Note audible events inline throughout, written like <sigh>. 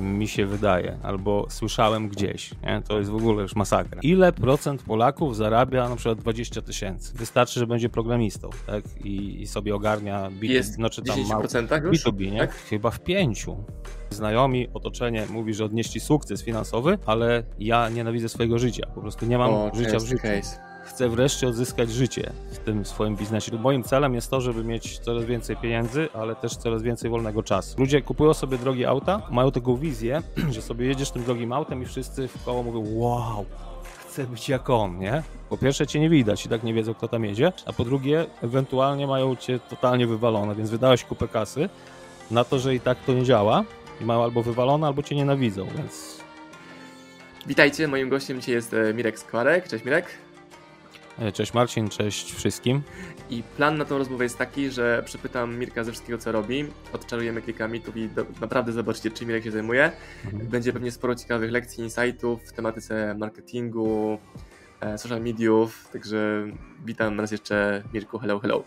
mi się wydaje, albo słyszałem gdzieś, nie? to jest w ogóle już masakra. Ile procent Polaków zarabia na przykład 20 tysięcy? Wystarczy, że będzie programistą, tak? I, i sobie ogarnia B2B, jest no, czy tam B2B, nie? Tak? Chyba w pięciu. Znajomi, otoczenie mówi, że odnieśli sukces finansowy, ale ja nienawidzę swojego życia. Po prostu nie mam o, życia w życiu. Case chcę wreszcie odzyskać życie w tym swoim biznesie. Moim celem jest to, żeby mieć coraz więcej pieniędzy, ale też coraz więcej wolnego czasu. Ludzie kupują sobie drogie auta, mają taką wizję, <clears throat> że sobie jedziesz tym drogim autem i wszyscy w koło mówią wow, chcę być jak on, nie? Po pierwsze cię nie widać i tak nie wiedzą kto tam jedzie, a po drugie ewentualnie mają cię totalnie wywalone, więc wydałeś kupę kasy na to, że i tak to nie działa i mają albo wywalone, albo cię nienawidzą, więc... Witajcie, moim gościem dzisiaj jest e, Mirek Skwarek. Cześć Mirek. E, cześć Marcin, cześć wszystkim. I plan na tą rozmowę jest taki, że przepytam Mirka ze wszystkiego, co robi. Odczarujemy kilka mitów i do, naprawdę zobaczycie, czym Mirek się zajmuje. Mhm. Będzie pewnie sporo ciekawych lekcji, insightów w tematyce marketingu, e, social mediów. Także witam raz jeszcze Mirku. Hello, hello.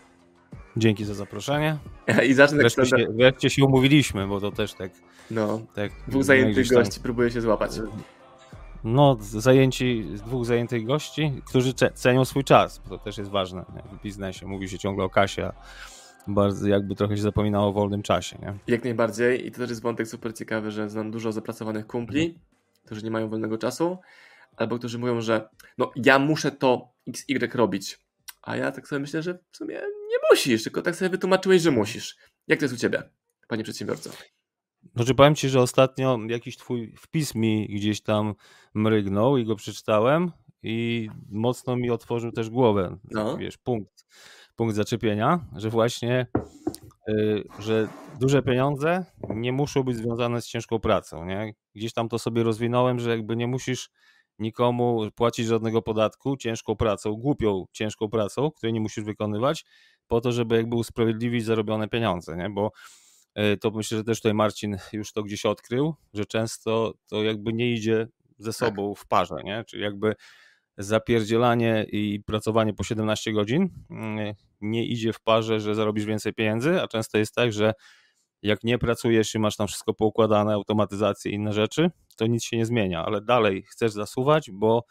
Dzięki za zaproszenie. <laughs> I zacznę wreszcie, tak się, wreszcie się umówiliśmy, bo to też tak. No, tak, dwóch zajętych gości próbuję się złapać. No, zajęci, dwóch zajętych gości, którzy cenią swój czas, bo to też jest ważne nie? w biznesie. Mówi się ciągle o kasie, a bardzo jakby trochę się zapominało o wolnym czasie. Nie? Jak najbardziej i to też jest wątek super ciekawy, że znam dużo zapracowanych kumpli, którzy nie mają wolnego czasu, albo którzy mówią, że no ja muszę to XY robić, a ja tak sobie myślę, że w sumie nie musisz, tylko tak sobie wytłumaczyłeś, że musisz. Jak to jest u Ciebie, panie przedsiębiorco? Znaczy powiem Ci, że ostatnio jakiś Twój wpis mi gdzieś tam mrygnął i go przeczytałem i mocno mi otworzył też głowę, no. wiesz, punkt, punkt zaczepienia, że właśnie, y, że duże pieniądze nie muszą być związane z ciężką pracą, nie? Gdzieś tam to sobie rozwinąłem, że jakby nie musisz nikomu płacić żadnego podatku ciężką pracą, głupią ciężką pracą, której nie musisz wykonywać, po to, żeby jakby usprawiedliwić zarobione pieniądze, nie? Bo to myślę, że też tutaj Marcin już to gdzieś odkrył, że często to jakby nie idzie ze tak. sobą w parze, nie? Czyli jakby zapierdzielanie i pracowanie po 17 godzin mm, nie idzie w parze, że zarobisz więcej pieniędzy, a często jest tak, że jak nie pracujesz i masz tam wszystko poukładane, automatyzację i inne rzeczy, to nic się nie zmienia, ale dalej chcesz zasuwać, bo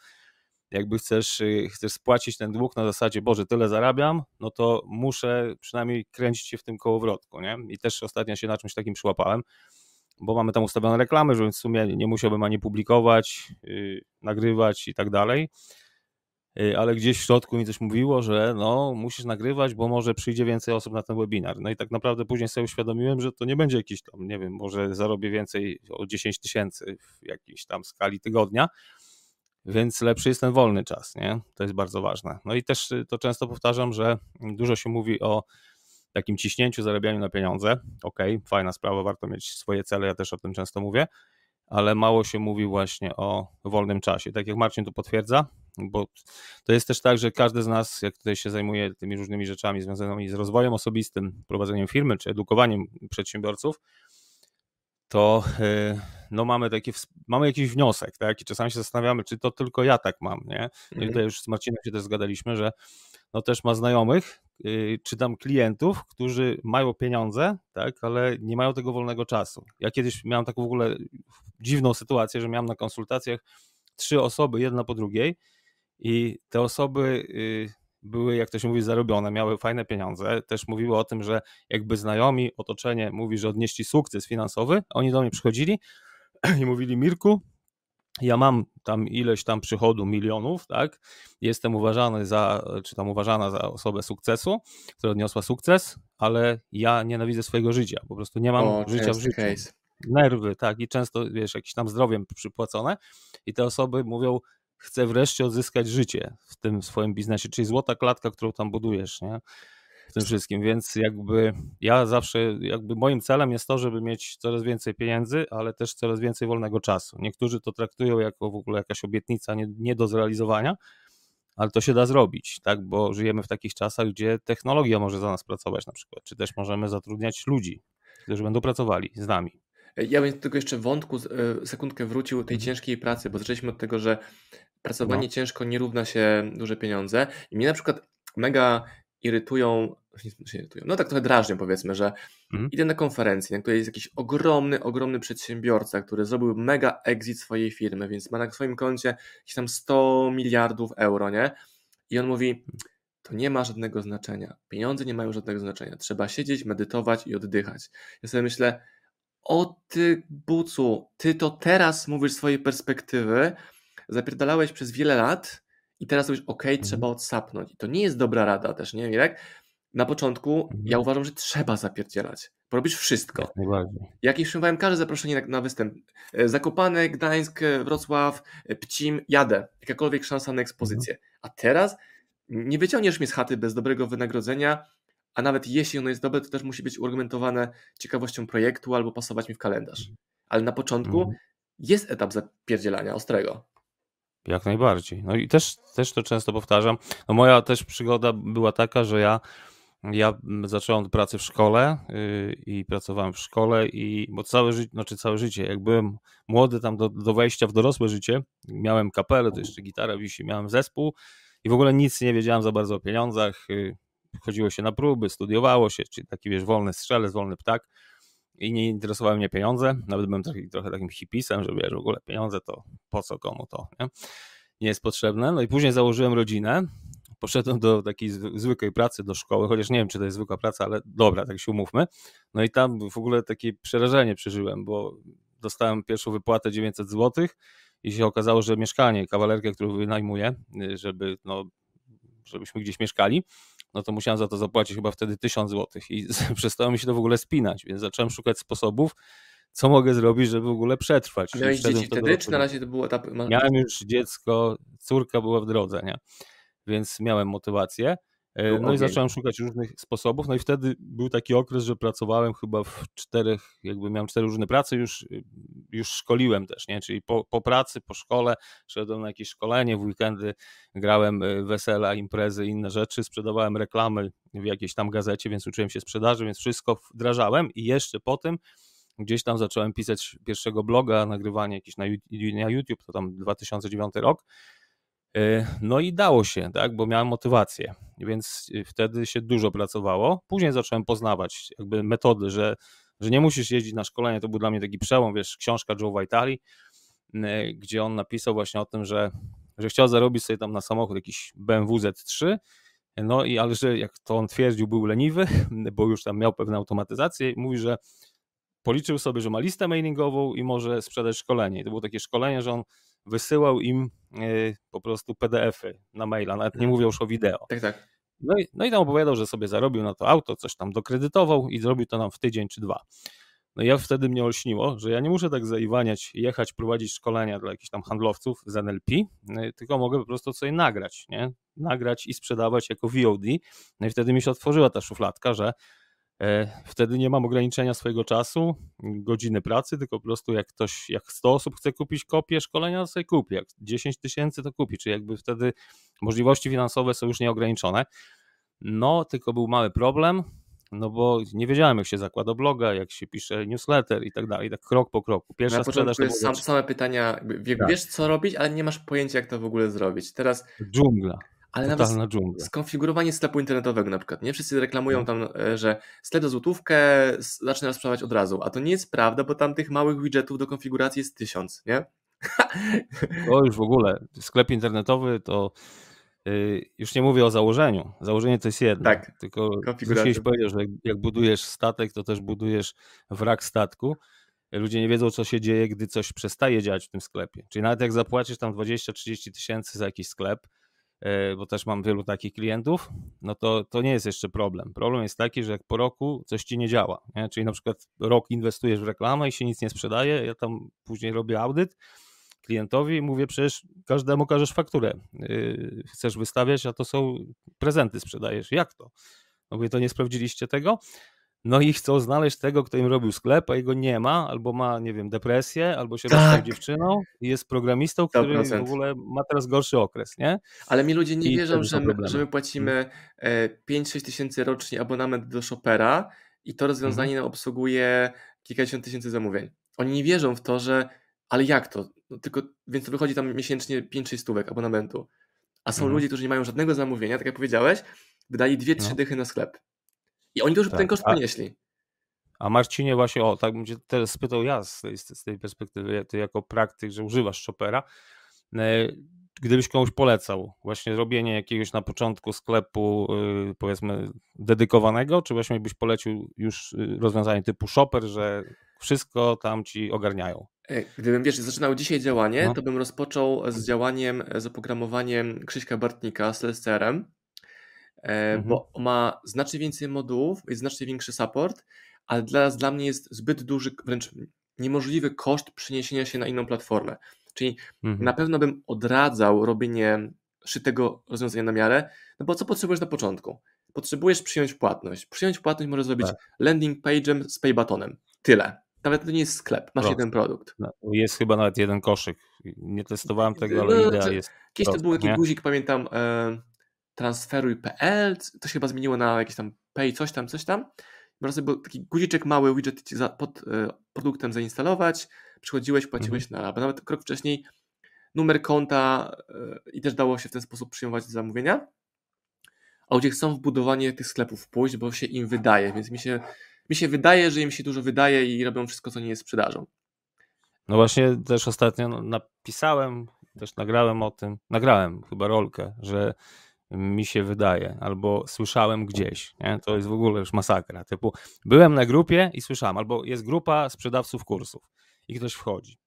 jakby chcesz, y, chcesz spłacić ten dług na zasadzie, Boże, tyle zarabiam, no to muszę przynajmniej kręcić się w tym kołowrotku, nie? I też ostatnio się na czymś takim przyłapałem, bo mamy tam ustawione reklamy, że w sumie nie musiałbym ani publikować, yy, nagrywać i tak dalej, yy, ale gdzieś w środku mi coś mówiło, że no musisz nagrywać, bo może przyjdzie więcej osób na ten webinar. No i tak naprawdę później sobie uświadomiłem, że to nie będzie jakiś tam, nie wiem, może zarobię więcej o 10 tysięcy w jakiejś tam skali tygodnia, więc lepszy jest ten wolny czas, nie? To jest bardzo ważne. No i też y, to często powtarzam, że dużo się mówi o takim ciśnięciu, zarabianiu na pieniądze. Ok, fajna sprawa, warto mieć swoje cele, ja też o tym często mówię, ale mało się mówi właśnie o wolnym czasie. Tak jak Marcin tu potwierdza, bo to jest też tak, że każdy z nas, jak tutaj się zajmuje tymi różnymi rzeczami związanymi z rozwojem osobistym, prowadzeniem firmy czy edukowaniem przedsiębiorców, to y, no mamy, taki, mamy jakiś wniosek, tak? I czasami się zastanawiamy, czy to tylko ja tak mam, nie? No i mhm. tutaj już z Marcinem się też zgadaliśmy, że no też ma znajomych, y, czy tam klientów, którzy mają pieniądze, tak, ale nie mają tego wolnego czasu. Ja kiedyś miałem taką w ogóle dziwną sytuację, że miałem na konsultacjach trzy osoby, jedna po drugiej i te osoby y, były, jak to się mówi, zarobione, miały fajne pieniądze. Też mówiły o tym, że jakby znajomi, otoczenie mówi, że odnieśli sukces finansowy. Oni do mnie przychodzili <clears throat> i mówili: Mirku, ja mam tam ileś tam przychodu milionów, tak? Jestem uważany za, czy tam uważana za osobę sukcesu, która odniosła sukces, ale ja nienawidzę swojego życia. Po prostu nie mam o, życia w życiu. Case. Nerwy, tak, i często, wiesz, jakieś tam zdrowiem przypłacone. I te osoby mówią, chce wreszcie odzyskać życie w tym swoim biznesie, czyli złota klatka, którą tam budujesz, nie? W tym wszystkim, więc jakby ja zawsze, jakby moim celem jest to, żeby mieć coraz więcej pieniędzy, ale też coraz więcej wolnego czasu. Niektórzy to traktują jako w ogóle jakaś obietnica nie, nie do zrealizowania, ale to się da zrobić, tak? Bo żyjemy w takich czasach, gdzie technologia może za nas pracować na przykład, czy też możemy zatrudniać ludzi, którzy będą pracowali z nami. Ja bym tylko jeszcze wątku e, sekundkę wrócił tej mhm. ciężkiej pracy, bo zaczęliśmy od tego, że pracowanie no. ciężko nie równa się duże pieniądze. I mnie na przykład mega irytują, się irytują, no tak trochę drażnią powiedzmy, że mhm. idę na konferencję, na której jest jakiś ogromny, ogromny przedsiębiorca, który zrobił mega exit swojej firmy, więc ma na swoim koncie jakieś tam 100 miliardów euro, nie? I on mówi, to nie ma żadnego znaczenia. Pieniądze nie mają żadnego znaczenia. Trzeba siedzieć, medytować i oddychać. Ja sobie myślę, o ty bucu, ty to teraz mówisz swojej perspektywy, zapierdalałeś przez wiele lat i teraz mówisz, ok, mhm. trzeba odsapnąć. I to nie jest dobra rada też, nie Mirek? Na początku mhm. ja uważam, że trzeba zapierdzielać, robisz wszystko. Jak już przyjmowałem każde zaproszenie na, na występ, e, Zakopane, Gdańsk, e, Wrocław, e, Pcim, jadę, jakakolwiek szansa na ekspozycję. Mhm. A teraz nie wyciągniesz mnie z chaty bez dobrego wynagrodzenia, a nawet jeśli ono jest dobre, to też musi być uargumentowane ciekawością projektu albo pasować mi w kalendarz. Ale na początku jest etap zapierdzielania ostrego. Jak najbardziej. No i też, też to często powtarzam. No moja też przygoda była taka, że ja, ja zacząłem pracę w szkole yy, i pracowałem w szkole i bo całe życie, znaczy całe życie, jak byłem młody tam do, do wejścia w dorosłe życie, miałem kapelę, to jeszcze gitara wisi, miałem zespół i w ogóle nic nie wiedziałem za bardzo o pieniądzach. Yy, chodziło się na próby, studiowało się, czyli taki wiesz, wolny strzelec, wolny ptak i nie interesowały mnie pieniądze, nawet byłem trochę, trochę takim hipisem, że wiesz, w ogóle pieniądze to po co komu to, nie? nie jest potrzebne. No i później założyłem rodzinę, poszedłem do takiej zwykłej pracy, do szkoły, chociaż nie wiem, czy to jest zwykła praca, ale dobra, tak się umówmy. No i tam w ogóle takie przerażenie przeżyłem, bo dostałem pierwszą wypłatę 900 zł i się okazało, że mieszkanie, kawalerkę, którą wynajmuję, żeby, no, żebyśmy gdzieś mieszkali, no to musiałem za to zapłacić chyba wtedy 1000 zł i <laughs> przestało mi się to w ogóle spinać, więc zacząłem szukać sposobów, co mogę zrobić, żeby w ogóle przetrwać. Miałeś dzieci wtedy, czy na razie to było etap? Miałem już dziecko, córka była w drodze, nie? więc miałem motywację. E, no i zacząłem szukać różnych sposobów, no i wtedy był taki okres, że pracowałem chyba w czterech, jakby miałem cztery różne prace, już, już szkoliłem też, nie? czyli po, po pracy, po szkole, szedłem na jakieś szkolenie, w weekendy grałem e, wesela, imprezy, inne rzeczy, sprzedawałem reklamy w jakiejś tam gazecie, więc uczyłem się sprzedaży, więc wszystko wdrażałem. I jeszcze po tym gdzieś tam zacząłem pisać pierwszego bloga, nagrywanie jakieś na, YouTube, to tam 2009 rok, no i dało się, tak, bo miałem motywację, więc y, wtedy się dużo pracowało. Później zacząłem poznawać jakby metody, że, że nie musisz jeździć na szkolenie. To był dla mnie taki przełom, wiesz, książka Joe Vitali, gdzie on napisał właśnie o tym, że, że chciał zarobić sobie tam na samochód jakiś BMW Z3, no i ale że jak to on twierdził, był leniwy, bo już tam miał pewne automatyzacje mówi, że policzył sobie, że ma listę mailingową i może sprzedać szkolenie. I to było takie szkolenie, że on wysyłał im e, po prostu PDF-y na maila, nawet nie mhm. mówią już o wideo. Tak, tak. No i, no i tam opowiadał, że sobie zarobił na to auto, coś tam dokredytował i zrobił to nam w tydzień czy dwa. No i ja wtedy mnie olśniło, że ja nie muszę tak zaiwaniać, jechać, prowadzić szkolenia dla jakichś tam handlowców z NLP, e, tylko mogę po prostu sobie nagrać, nie? Nagrać i sprzedawać jako VOD. No i wtedy mi się otworzyła ta szufladka, że wtedy nie mam ograniczenia swojego czasu, godziny pracy, tylko po prostu jak ktoś, jak 100 osób chce kupić kopię szkolenia, to sobie kupi. Jak 10 tysięcy, to kupi. Czyli jakby wtedy możliwości finansowe są już nieograniczone. No, tylko był mały problem, no bo nie wiedziałem, jak się zakłada bloga, jak się pisze newsletter i tak dalej, tak krok po kroku. Pierwsza Na sprzedaż to jest sam, same pytania, tak. wiesz co robić, ale nie masz pojęcia, jak to w ogóle zrobić. Teraz dżungla. Ale Totalna nawet dżungla. skonfigurowanie sklepu internetowego na przykład, nie? Wszyscy reklamują no. tam, e, że sklep za złotówkę zaczyna sprzedawać od razu, a to nie jest prawda, bo tam tych małych widgetów do konfiguracji jest tysiąc, nie? To już w ogóle, sklep internetowy to yy, już nie mówię o założeniu. Założenie to jest jedno. Tak, tylko kiedyś powiedział, że jak budujesz statek, to też budujesz wrak statku. Ludzie nie wiedzą, co się dzieje, gdy coś przestaje działać w tym sklepie. Czyli nawet jak zapłacisz tam 20-30 tysięcy za jakiś sklep, bo też mam wielu takich klientów, no to, to nie jest jeszcze problem. Problem jest taki, że jak po roku coś ci nie działa, nie? czyli na przykład rok inwestujesz w reklamę i się nic nie sprzedaje, ja tam później robię audyt klientowi i mówię, przecież każdemu każesz fakturę, yy, chcesz wystawiać, a to są prezenty sprzedajesz. Jak to? No mówię, to nie sprawdziliście tego? No i chcą znaleźć tego, kto im robił sklep, a jego nie ma, albo ma, nie wiem, depresję, albo się tak. rozstał dziewczyną i jest programistą, który 100%. w ogóle ma teraz gorszy okres, nie? Ale mi ludzie nie I wierzą, że my, że my płacimy 5-6 e, tysięcy rocznie abonament do Shopera i to rozwiązanie mhm. nam obsługuje kilkadziesiąt tysięcy zamówień. Oni nie wierzą w to, że ale jak to? No tylko, więc to wychodzi tam miesięcznie 5-6 stówek abonamentu. A są mhm. ludzie, którzy nie mają żadnego zamówienia, tak jak powiedziałeś, wydali dwie, trzy no. dychy na sklep. I oni już tak. ten koszt ponieśli. A Marcinie właśnie, o, tak bym cię teraz spytał ja z tej, z tej perspektywy, ty jako praktyk, że używasz Chopera, e, gdybyś komuś polecał właśnie robienie jakiegoś na początku sklepu y, powiedzmy dedykowanego, czy właśnie byś polecił już y, rozwiązanie typu shopper, że wszystko tam ci ogarniają? E, gdybym, wiesz, zaczynał dzisiaj działanie, no. to bym rozpoczął z działaniem, z oprogramowaniem Krzyśka Bartnika z LSCR-em, e, mhm. bo ma znacznie więcej modułów, jest znacznie większy support, ale dla, dla mnie jest zbyt duży, wręcz niemożliwy koszt przeniesienia się na inną platformę. Czyli mhm. na pewno bym odradzał robienie szytego rozwiązania na miarę, no bo co potrzebujesz na początku? Potrzebujesz przyjąć płatność. Przyjąć płatność może zrobić tak. landing page'em z pay buttonem. Tyle. Nawet to nie jest sklep, masz jeden produkt. No, jest chyba nawet jeden koszyk. Nie testowałem tego, ale no, idea jest. Kiedyś to był taki guzik, pamiętam, e, transferuj.pl, to się chyba zmieniło na jakiś tam pay, coś tam, coś tam. Można sobie taki guziczek mały, widget za, pod e, produktem zainstalować, przychodziłeś, płaciłeś mhm. na albo nawet krok wcześniej numer konta e, i też dało się w ten sposób przyjmować zamówienia. A ludzie chcą w budowanie tych sklepów pójść, bo się im wydaje, więc mi się, mi się wydaje, że im się dużo wydaje i robią wszystko, co nie jest sprzedażą. No właśnie też ostatnio napisałem, też nagrałem o tym, nagrałem chyba rolkę, że mi się wydaje, albo słyszałem gdzieś. Nie? To jest w ogóle już masakra. Typu, byłem na grupie i słyszałem, albo jest grupa sprzedawców kursów i ktoś wchodzi.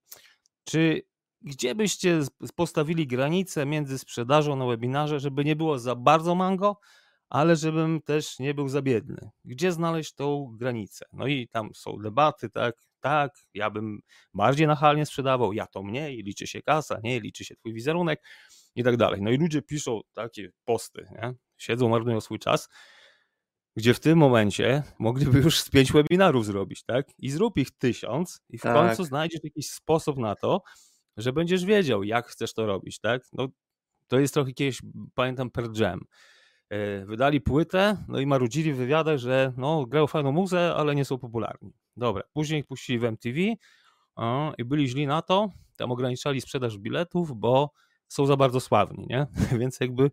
Czy gdzie byście postawili granicę między sprzedażą na webinarze, żeby nie było za bardzo mango, ale żebym też nie był za biedny? Gdzie znaleźć tą granicę? No i tam są debaty, tak, tak, ja bym bardziej nachalnie sprzedawał, ja to mniej, liczy się kasa, nie, liczy się twój wizerunek i tak dalej. No i ludzie piszą takie posty, nie? siedzą, marnują swój czas, gdzie w tym momencie mogliby już z pięć webinarów zrobić, tak? I zrób ich tysiąc i w tak. końcu znajdziesz jakiś sposób na to, że będziesz wiedział, jak chcesz to robić, tak? No, to jest trochę kiedyś, pamiętam, per jam. E, wydali płytę, no i marudzili w wywiadach, że no, grają fajną muzę, ale nie są popularni. Dobra, później ich puścili w MTV i byli źli na to, tam ograniczali sprzedaż biletów, bo są za bardzo sławni, nie? <laughs> Więc jakby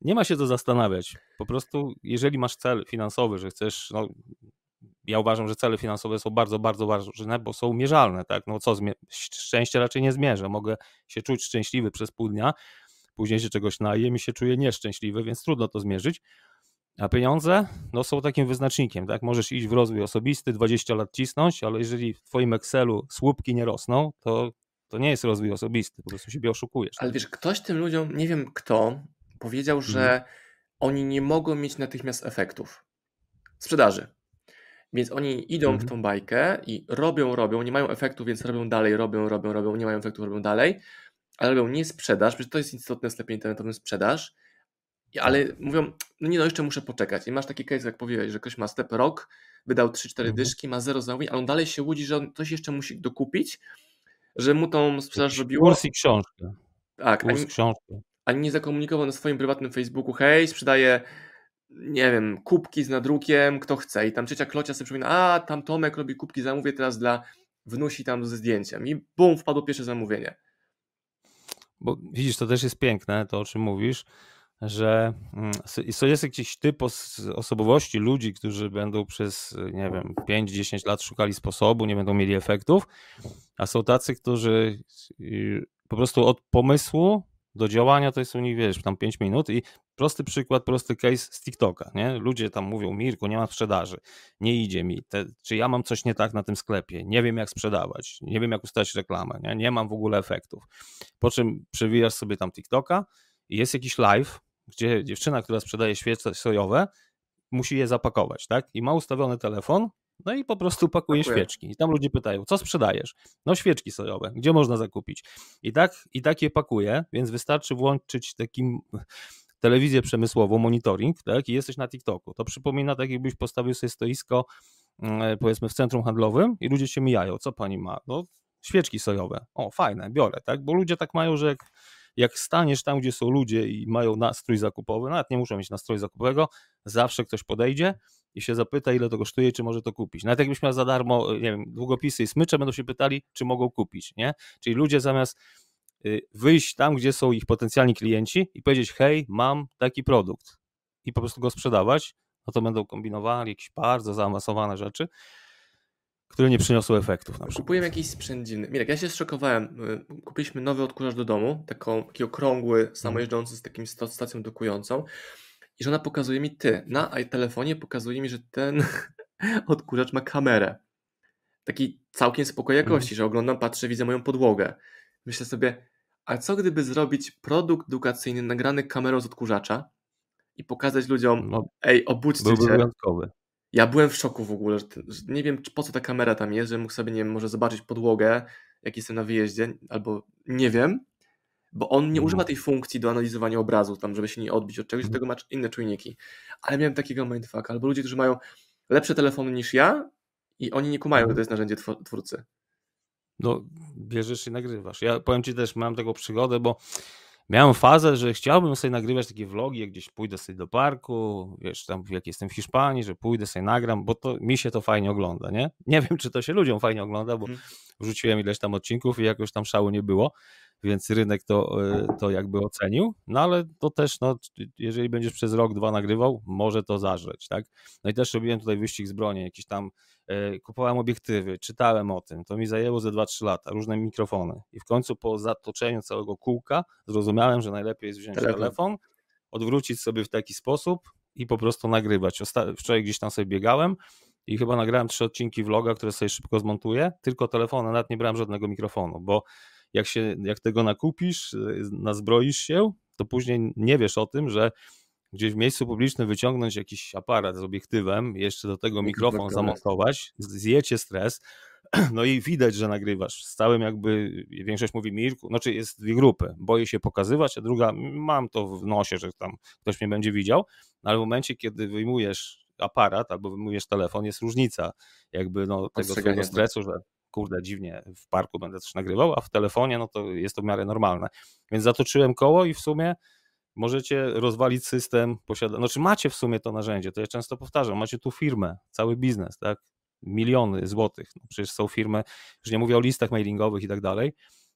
nie ma się co zastanawiać. Po prostu, jeżeli masz cel finansowy, że chcesz, no, ja uważam, że cele finansowe są bardzo, bardzo ważne, bo są mierzalne, tak? No co, szczęście raczej nie zmierzę. Mogę się czuć szczęśliwy przez pół dnia, później się czegoś najem i się czuję nieszczęśliwy, więc trudno to zmierzyć. A pieniądze no, są takim wyznacznikiem. Tak? Możesz iść w rozwój osobisty, 20 lat cisnąć, ale jeżeli w Twoim Excelu słupki nie rosną, to to nie jest rozwój osobisty, po prostu siebie oszukujesz. Ale wiesz, ktoś tym ludziom, nie wiem kto, powiedział, że mhm. oni nie mogą mieć natychmiast efektów sprzedaży. Więc oni idą mhm. w tą bajkę i robią, robią, nie mają efektu, więc robią dalej, robią, robią, robią, nie mają efektu, robią dalej, ale robią nie sprzedaż, przecież to jest istotne w sklepie internetowym sprzedaż, ale tak. mówią, no nie no, jeszcze muszę poczekać. I masz taki case, jak powiedziałeś, że ktoś ma step rok, wydał 3-4 mhm. dyszki, ma zero zamówień, ale on dalej się łudzi, że on coś jeszcze musi dokupić, że mu tą sprzedaż robiło. Kurs i książkę. Tak, Kurs ani, książkę. ani nie zakomunikował na swoim prywatnym Facebooku, hej, sprzedaję nie wiem, kubki z nadrukiem, kto chce. I tam trzecia klocia sobie przypomina, a tam Tomek robi kubki, zamówię teraz dla wnusi tam ze zdjęciem. I bum, wpadło pierwsze zamówienie. Bo widzisz, to też jest piękne, to o czym mówisz, że mm, jest jakiś typ osobowości ludzi, którzy będą przez, nie wiem, 5-10 lat szukali sposobu, nie będą mieli efektów, a są tacy, którzy po prostu od pomysłu do działania to jest u nich, wiesz, tam 5 minut i prosty przykład, prosty case z TikToka, nie? Ludzie tam mówią, Mirku, nie ma sprzedaży, nie idzie mi, Te, czy ja mam coś nie tak na tym sklepie, nie wiem jak sprzedawać, nie wiem jak ustawić reklamę, nie? nie mam w ogóle efektów. Po czym przewijasz sobie tam TikToka i jest jakiś live, gdzie dziewczyna, która sprzedaje świece sojowe, musi je zapakować, tak? I ma ustawiony telefon, no i po prostu pakuje Pakuje. świeczki. I tam ludzie pytają, co sprzedajesz? No świeczki sojowe, gdzie można zakupić? I tak, i tak je pakuje, więc wystarczy włączyć takim telewizję przemysłową, monitoring, tak? I jesteś na TikToku. To przypomina tak, jakbyś postawił sobie stoisko powiedzmy w centrum handlowym i ludzie się mijają. Co pani ma? No świeczki sojowe. O, fajne, biorę, tak? Bo ludzie tak mają, że jak jak staniesz tam, gdzie są ludzie i mają nastrój zakupowy, nawet nie muszą mieć nastroju zakupowego, zawsze ktoś podejdzie i się zapyta, ile to kosztuje, czy może to kupić. Nawet jakbyś miał za darmo, nie wiem, długopisy i smycze, będą się pytali, czy mogą kupić, nie? Czyli ludzie zamiast y, wyjść tam, gdzie są ich potencjalni klienci i powiedzieć, hej, mam taki produkt. i po prostu go sprzedawać, no to będą kombinowali jakieś bardzo zaawansowane rzeczy, które nie przyniosły efektów. Na Kupujemy jakiś sprzęt dziwny. Mirek, ja się zszokowałem. Y, kupiliśmy nowy odkurzacz do domu, taką, taki okrągły, mhm. samojeżdżący z takim stacją dokującą i żona pokazuje mi ty. Na telefonie pokazuje mi, że ten <laughs> odkurzacz ma kamerę. Taki całkiem spokojnej mhm. jakości, że oglądam, patrzę, widzę moją podłogę. Myślę sobie, a co gdyby zrobić produkt edukacyjny nagrany kamerą z odkurzacza i pokazać ludziom, no, ej, obudźcie się. Wyjątkowy. Ja byłem w szoku w ogóle, że, że, nie wiem po co ta kamera tam jest, że mógł sobie, nie wiem, może zobaczyć podłogę, jak jestem na wyjeździe, albo nie wiem, bo on nie używa mhm. tej funkcji do analizowania obrazu, tam, żeby się nie odbić od czegoś, do mhm. tego ma inne czujniki. Ale miałem takiego mindfucka, albo ludzie, którzy mają lepsze telefony niż ja i oni nie kumają, że to mhm. jest narzędzie twórcy. No, bierzesz i nagrywasz. Ja powiem Ci też, mam taką przygodę, bo miałem fazę, że chciałbym sobie nagrywać takie vlogi, jak gdzieś pójdę sobie do parku, wiesz, tam jak jestem w Hiszpanii, że pójdę sobie nagram, bo to mi się to fajnie ogląda, nie? <laughs> Nie wiem, czy to się ludziom fajnie ogląda, bo hmm. wrzuciłem ileś tam odcinków i jakoś tam szału nie było, więc rynek to, e, to jakby ocenił, no ale to też, no, jeżeli będziesz przez rok, dwa nagrywał, może to zażreć, tak? No i też robiłem tutaj wyścig z broni, jakiś tam kupowałem obiektywy, czytałem o tym, to mi zajęło ze 2-3 lata, różne mikrofony. I w końcu po zatoczeniu całego kółka zrozumiałem, że najlepiej jest wziąć telefon, telefon odwrócić sobie w taki sposób i po prostu nagrywać. Wczoraj gdzieś tam sobie biegałem i chyba nagrałem trzy odcinki vloga, które sobie szybko zmontuję, tylko telefonem, nawet nie brałem żadnego mikrofonu, bo jak, się, jak tego nakupisz, y, nazbroisz się, to później nie wiesz o tym, że gdzieś w miejscu publicznym wyciągnąć jakiś aparat z obiektywem, jeszcze do tego mikrofon zamontować, zjecie stres, <clears throat> no i widać, że nagrywasz. Z całym jakby, większość mówi Mirku, znaczy jest dwie grupy, boję się pokazywać, a druga, mam to w nosie, że tam ktoś mnie będzie widział, no ale w momencie, kiedy wyjmujesz aparat albo wyjmujesz telefon, jest różnica jakby no, tego twojego stresu, że kurde, dziwnie w parku będę coś nagrywał, a w telefonie no to jest to w miarę normalne. Więc zatoczyłem koło i w sumie możecie rozwalić system, posiada... znaczy macie w sumie to narzędzie, to ja często powtarzam, macie tu firmę, cały biznes, tak, miliony złotych, no przecież są firmy, już nie mówię o listach mailingowych i tak dalej,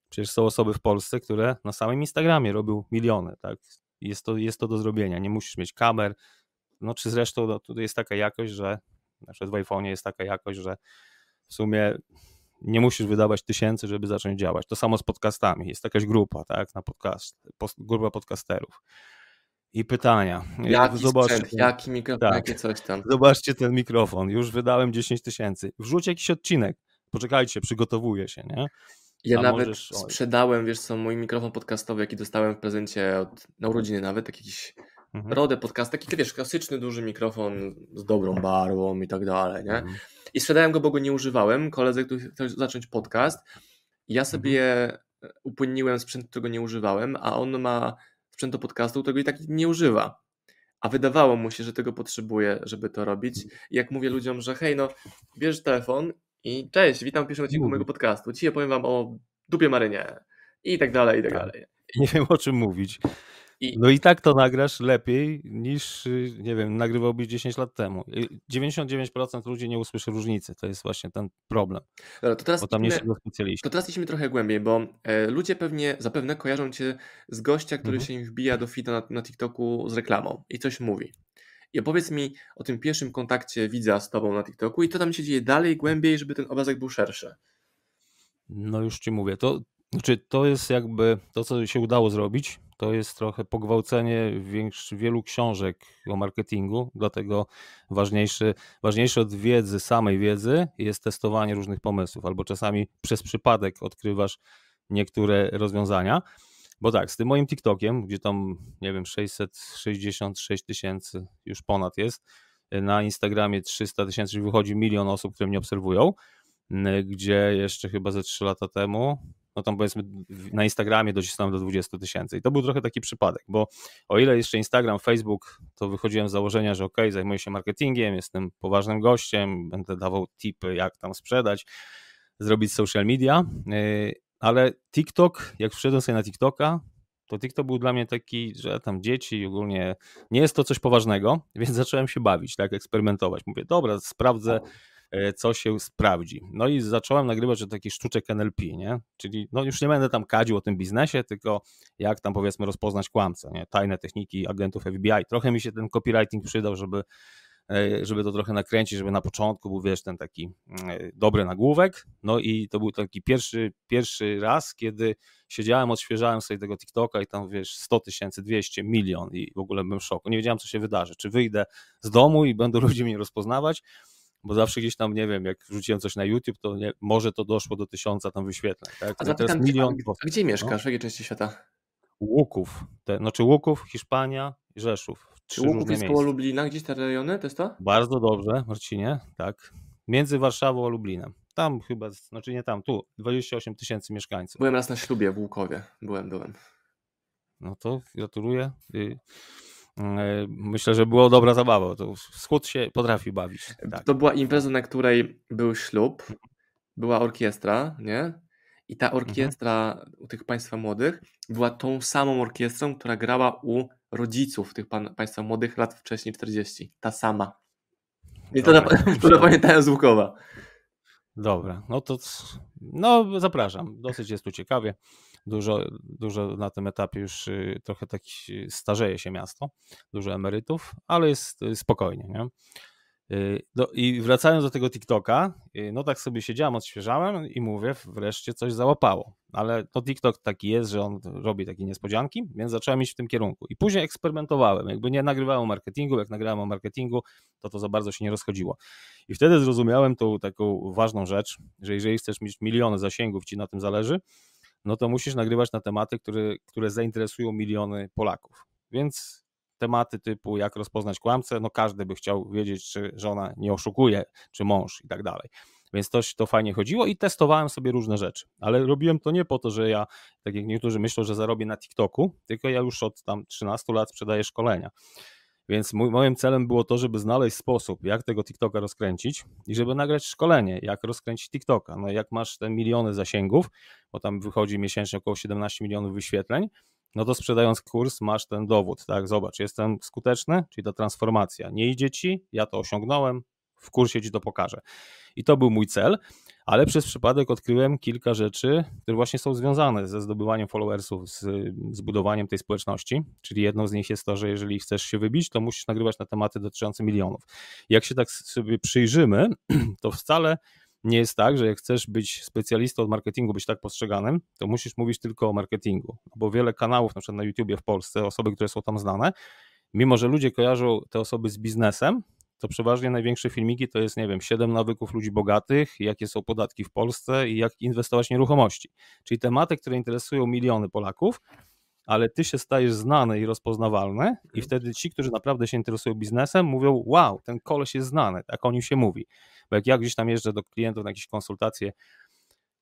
przecież są osoby w Polsce, które na samym Instagramie robią miliony, tak, jest to, jest to do zrobienia, nie musisz mieć kamer, no czy zresztą no, tutaj jest taka jakość, że na przykład w iPhone'ie jest taka jakość, że w sumie nie musisz wydawać tysięcy, żeby zacząć działać. To samo z podcastami. Jest jakaś grupa, tak, na podcast, grupa podcasterów. I pytania. Jaki Zobaczcie, sprzęt, jaki mikrofon, tak, jakie coś tam. Zobaczcie ten mikrofon, już wydałem 10 tysięcy. Wrzuć jakiś odcinek. Poczekajcie, przygotowuję się, nie? Ja A nawet możesz... sprzedałem, wiesz co, mój mikrofon podcastowy, jaki dostałem w prezencie od, na urodziny nawet, jakiś mhm. rodę podcast, taki wiesz, klasyczny, duży mikrofon z dobrą barwą i tak dalej, nie? Mhm. I sprzedałem go, bo go nie używałem. Koledze, który chciał zacząć podcast. Ja sobie mhm. upłynniłem sprzęt, którego nie używałem, a on ma sprzęt do podcastu, którego i tak nie używa. A wydawało mu się, że tego potrzebuje, żeby to robić. I jak mówię ludziom, że hej, no, bierz telefon i cześć, witam w pierwszym odcinku mojego podcastu. Dzisiaj opowiem wam o dupie marynie i tak dalej, i tak, tak. dalej. Nie wiem o czym mówić. I... No i tak to nagrasz lepiej niż, y, nie wiem, nagrywałbyś 10 lat temu. 99% ludzi nie usłyszy różnicy. To jest właśnie ten problem. Dobra, to teraz bo tam idźmy, nie specjaliści. To teraz idźmy trochę głębiej, bo e, ludzie pewnie, zapewne kojarzą cię z gościa, który mhm. się im wbija do fita na, na TikToku z reklamą i coś mówi. I opowiedz mi o tym pierwszym kontakcie widza z tobą na TikToku i co tam się dzieje dalej, głębiej, żeby ten obrazek był szerszy. No już ci mówię, to, znaczy, to jest jakby to, co się udało zrobić to jest trochę pogwałcenie wielu książek o marketingu, dlatego ważniejszy, ważniejsze od wiedzy, samej wiedzy jest testowanie różnych pomysłów, albo czasami przez przypadek odkrywasz niektóre rozwiązania. Bo tak, z tym moim TikTokiem, gdzie tam, nie wiem, 666 tysięcy już ponad jest, na Instagramie 300 tysięcy, wychodzi milion osób, które mnie obserwują, gdzie jeszcze chyba ze 3 lata temu, no tam powiedzmy na Instagramie docisnąłem do 20 tysięcy. I to był trochę taki przypadek, bo o ile jeszcze Instagram, Facebook, to wychodziłem z założenia, że ok, zajmuję się marketingiem, jestem poważnym gościem, będę dawał tipy, jak tam sprzedać, zrobić social media, y, ale TikTok, jak wszedłem sobie na TikToka, to TikTok był dla mnie taki, że tam dzieci ogólnie nie jest to coś poważnego, <laughs> więc zacząłem się bawić, tak, eksperymentować. Mówię, dobra, sprawdzę, co się sprawdzi. No i zacząłem nagrywać o takich sztuczek NLP, nie? Czyli no już nie będę tam kadził o tym biznesie, tylko jak tam powiedzmy rozpoznać kłamcę, nie? Tajne techniki agentów FBI. Trochę mi się ten copywriting przydał, żeby E, żeby to trochę nakręcić, żeby na początku był, wiesz, ten taki e, dobry nagłówek. No i to był taki pierwszy, pierwszy raz, kiedy siedziałem, odświeżałem sobie tego TikToka i tam, wiesz, 100 tysięcy, 200, milion i w ogóle byłem w szoku. Nie wiedziałem, co się wydarzy. Czy wyjdę z domu i będą <laughs> ludzie mnie rozpoznawać, bo zawsze gdzieś tam, nie wiem, jak wrzuciłem coś na YouTube, to nie, może to doszło do tysiąca tam wyświetleń. Tak? A zapytam, teraz milion, a, a gdzie mieszkasz, no? w jakiej części świata? Łuków, te, znaczy Łuków, Hiszpania, Rzeszów. Czy Łuków jest koło Lublina, gdzieś te rejony, to jest to? Bardzo dobrze, Marcinie, tak. Między Warszawą a Lublinem. Tam chyba, znaczy nie tam, tu, 28 tysięcy mieszkańców. Byłem raz na ślubie w Łukowie, byłem, byłem. No to gratuluję. Y, myślę, że była dobra zabawa. To wschód się potrafi bawić. Tak. To była impreza, na której był ślub, była orkiestra, nie? I ta orkiestra mhm. u tych państwa młodych była tą samą orkiestrą, która grała u rodziców tych pan, państwa młodych lat wcześniej 40. Ta sama. I to, <laughs> to zapamiętałem z Łukowa. Dobra, no to no zapraszam. Dosyć jest tu ciekawie. Dużo, dużo na tym etapie już y, trochę tak starzeje się miasto, dużo emerytów, ale jest y, spokojnie. Nie? I wracając do tego TikToka, y, no tak sobie siedziałem, odświeżałem i mówię, wreszcie coś załapało. Ale to TikTok taki jest, że on robi takie niespodzianki, więc zacząłem iść w tym kierunku. I później eksperymentowałem. Jakby nie nagrywałem o marketingu, jak nagrałem o marketingu, to to za bardzo się nie rozchodziło. I wtedy zrozumiałem tą taką ważną rzecz, że jeżeli chcesz mieć miliony zasięgów, ci na tym zależy, no to musisz nagrywać na tematy, które, które zainteresują miliony Polaków. Więc tematy typu jak rozpoznać kłamcę, no każdy by chciał wiedzieć, czy żona nie oszukuje, czy mąż i tak dalej. Więc to, to fajnie chodziło i testowałem sobie różne rzeczy. Ale robiłem to nie po to, że ja, tak jak niektórzy myślą, że zarobię na TikToku, tylko ja już od tam 13 lat sprzedaję szkolenia. Więc moim celem było to, żeby znaleźć sposób, jak tego TikToka rozkręcić i żeby nagrać szkolenie, jak rozkręcić TikToka. No jak masz te miliony zasięgów, bo tam wychodzi miesięcznie około 17 milionów wyświetleń, no to sprzedając kurs masz ten dowód, tak, zobacz, jestem skuteczny, czyli ta transformacja, nie idzie ci, ja to osiągnąłem, w kursie ci to pokażę. I to był mój cel, ale przez przypadek odkryłem kilka rzeczy, które właśnie są związane ze zdobywaniem followersów, z, z budowaniem tej społeczności, czyli jedną z nich jest to, że jeżeli chcesz się wybić, to musisz nagrywać na tematy dotyczące milionów. Jak się tak sobie przyjrzymy, <clears throat> to wcale nie jest tak, że jak chcesz być specjalistą od marketingu, być tak postrzeganym, to musisz mówić tylko o marketingu, bo wiele kanałów, na przykład na YouTubie w Polsce, osoby, które są tam znane, mimo że ludzie kojarzą te osoby z biznesem, to przeważnie największe filmiki to jest, nie wiem, 7 nawyków ludzi bogatych, jakie są podatki w Polsce i jak inwestować w nieruchomości. Czyli tematy, które interesują miliony Polaków, ale ty się stajesz znany i rozpoznawalny i mhm. wtedy ci, którzy naprawdę się interesują biznesem, mówią, wow, ten koleś jest znany, tak o nim się mówi. Bo jak ja gdzieś tam jeżdżę do klientów na jakieś konsultacje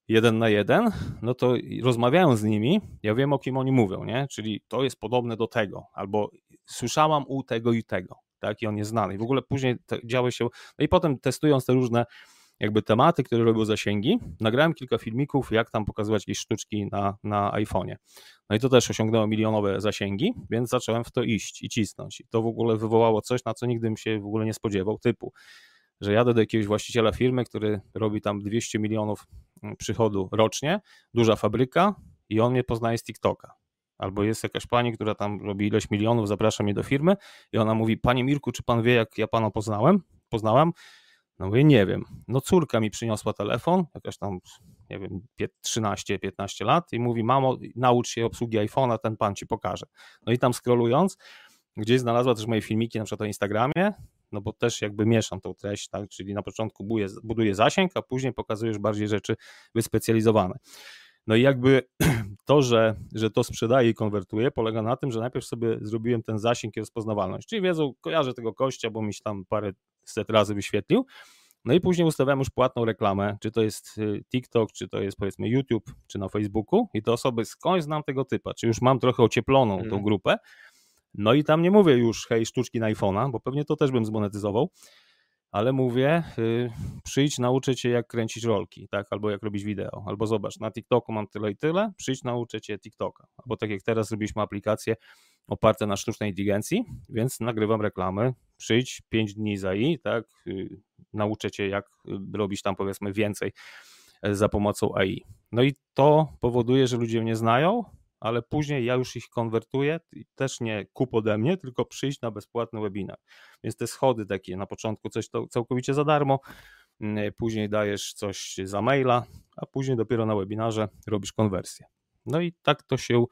jeden na jeden, no to rozmawiając z nimi, ja wiem o kim oni mówią, nie? Czyli to jest podobne do tego, albo słyszałam u tego i tego, tak? I on jest znany. I w ogóle później działy się, no i potem testując te różne jakby tematy, które robią zasięgi, nagrałem kilka filmików, jak tam pokazywać jakieś sztuczki na, na iPhone'ie. No i to też osiągnęło milionowe zasięgi, więc zacząłem w to iść i cisnąć. I to w ogóle wywołało coś, na co nigdy bym się w ogóle nie spodziewał, typu że jadę do jakiegoś właściciela firmy, który robi tam 200 milionów mm, przychodu rocznie, duża fabryka i on mnie poznaje z TikToka. Albo jest jakaś pani, która tam robi ileś milionów, zaprasza mnie do firmy i ona mówi, panie Mirku, czy pan wie, jak ja pana poznałem? Poznałam? No mówię, nie wiem. No córka mi przyniosła telefon, jakaś tam, nie wiem, 13-15 lat i mówi, mamo, naucz się obsługi iPhone'a, ten pan ci pokaże. No i tam scrollując, gdzieś znalazła też moje filmiki na przykład o Instagramie, no bo też jakby mieszam tą treść, tak, czyli na początku buduję, buduję zasięg, a później pokazujesz bardziej rzeczy wyspecjalizowane. No i jakby <clears throat> to, że, że to sprzedaje i konwertuje, polega na tym, że najpierw sobie zrobiłem ten zasięg i rozpoznawalność, czyli wiedzą, kojarzę tego kościa, bo mi się tam parę set razy wyświetlił, no i później ustawiam już płatną reklamę, czy to jest y, TikTok, czy to jest powiedzmy YouTube, czy na Facebooku. I te osoby skądś znam tego typa, czy już mam trochę ocieploną tą mm. grupę, no i tam nie mówię już hej, sztuczki na iPhone'a, bo pewnie to też bym zmonetyzował, ale mówię, yy, przyjdź, nauczę cię jak kręcić rolki, tak, albo jak robić wideo, albo zobacz, na TikToku mam tyle i tyle, przyjdź, nauczę cię TikToka, albo tak jak teraz zrobiliśmy aplikację oparte na sztucznej inteligencji, więc nagrywam reklamy, przyjdź 5 dni za i, tak, yy, nauczę cię, jak robić tam powiedzmy więcej za pomocą AI. No i to powoduje, że ludzie mnie znają, ale później ja już ich konwertuję i też nie kup ode mnie, tylko przyjść na bezpłatny webinar. Więc te schody takie, na początku coś to całkowicie za darmo, mm, później dajesz coś za maila, a później dopiero na webinarze robisz konwersję. No i tak to się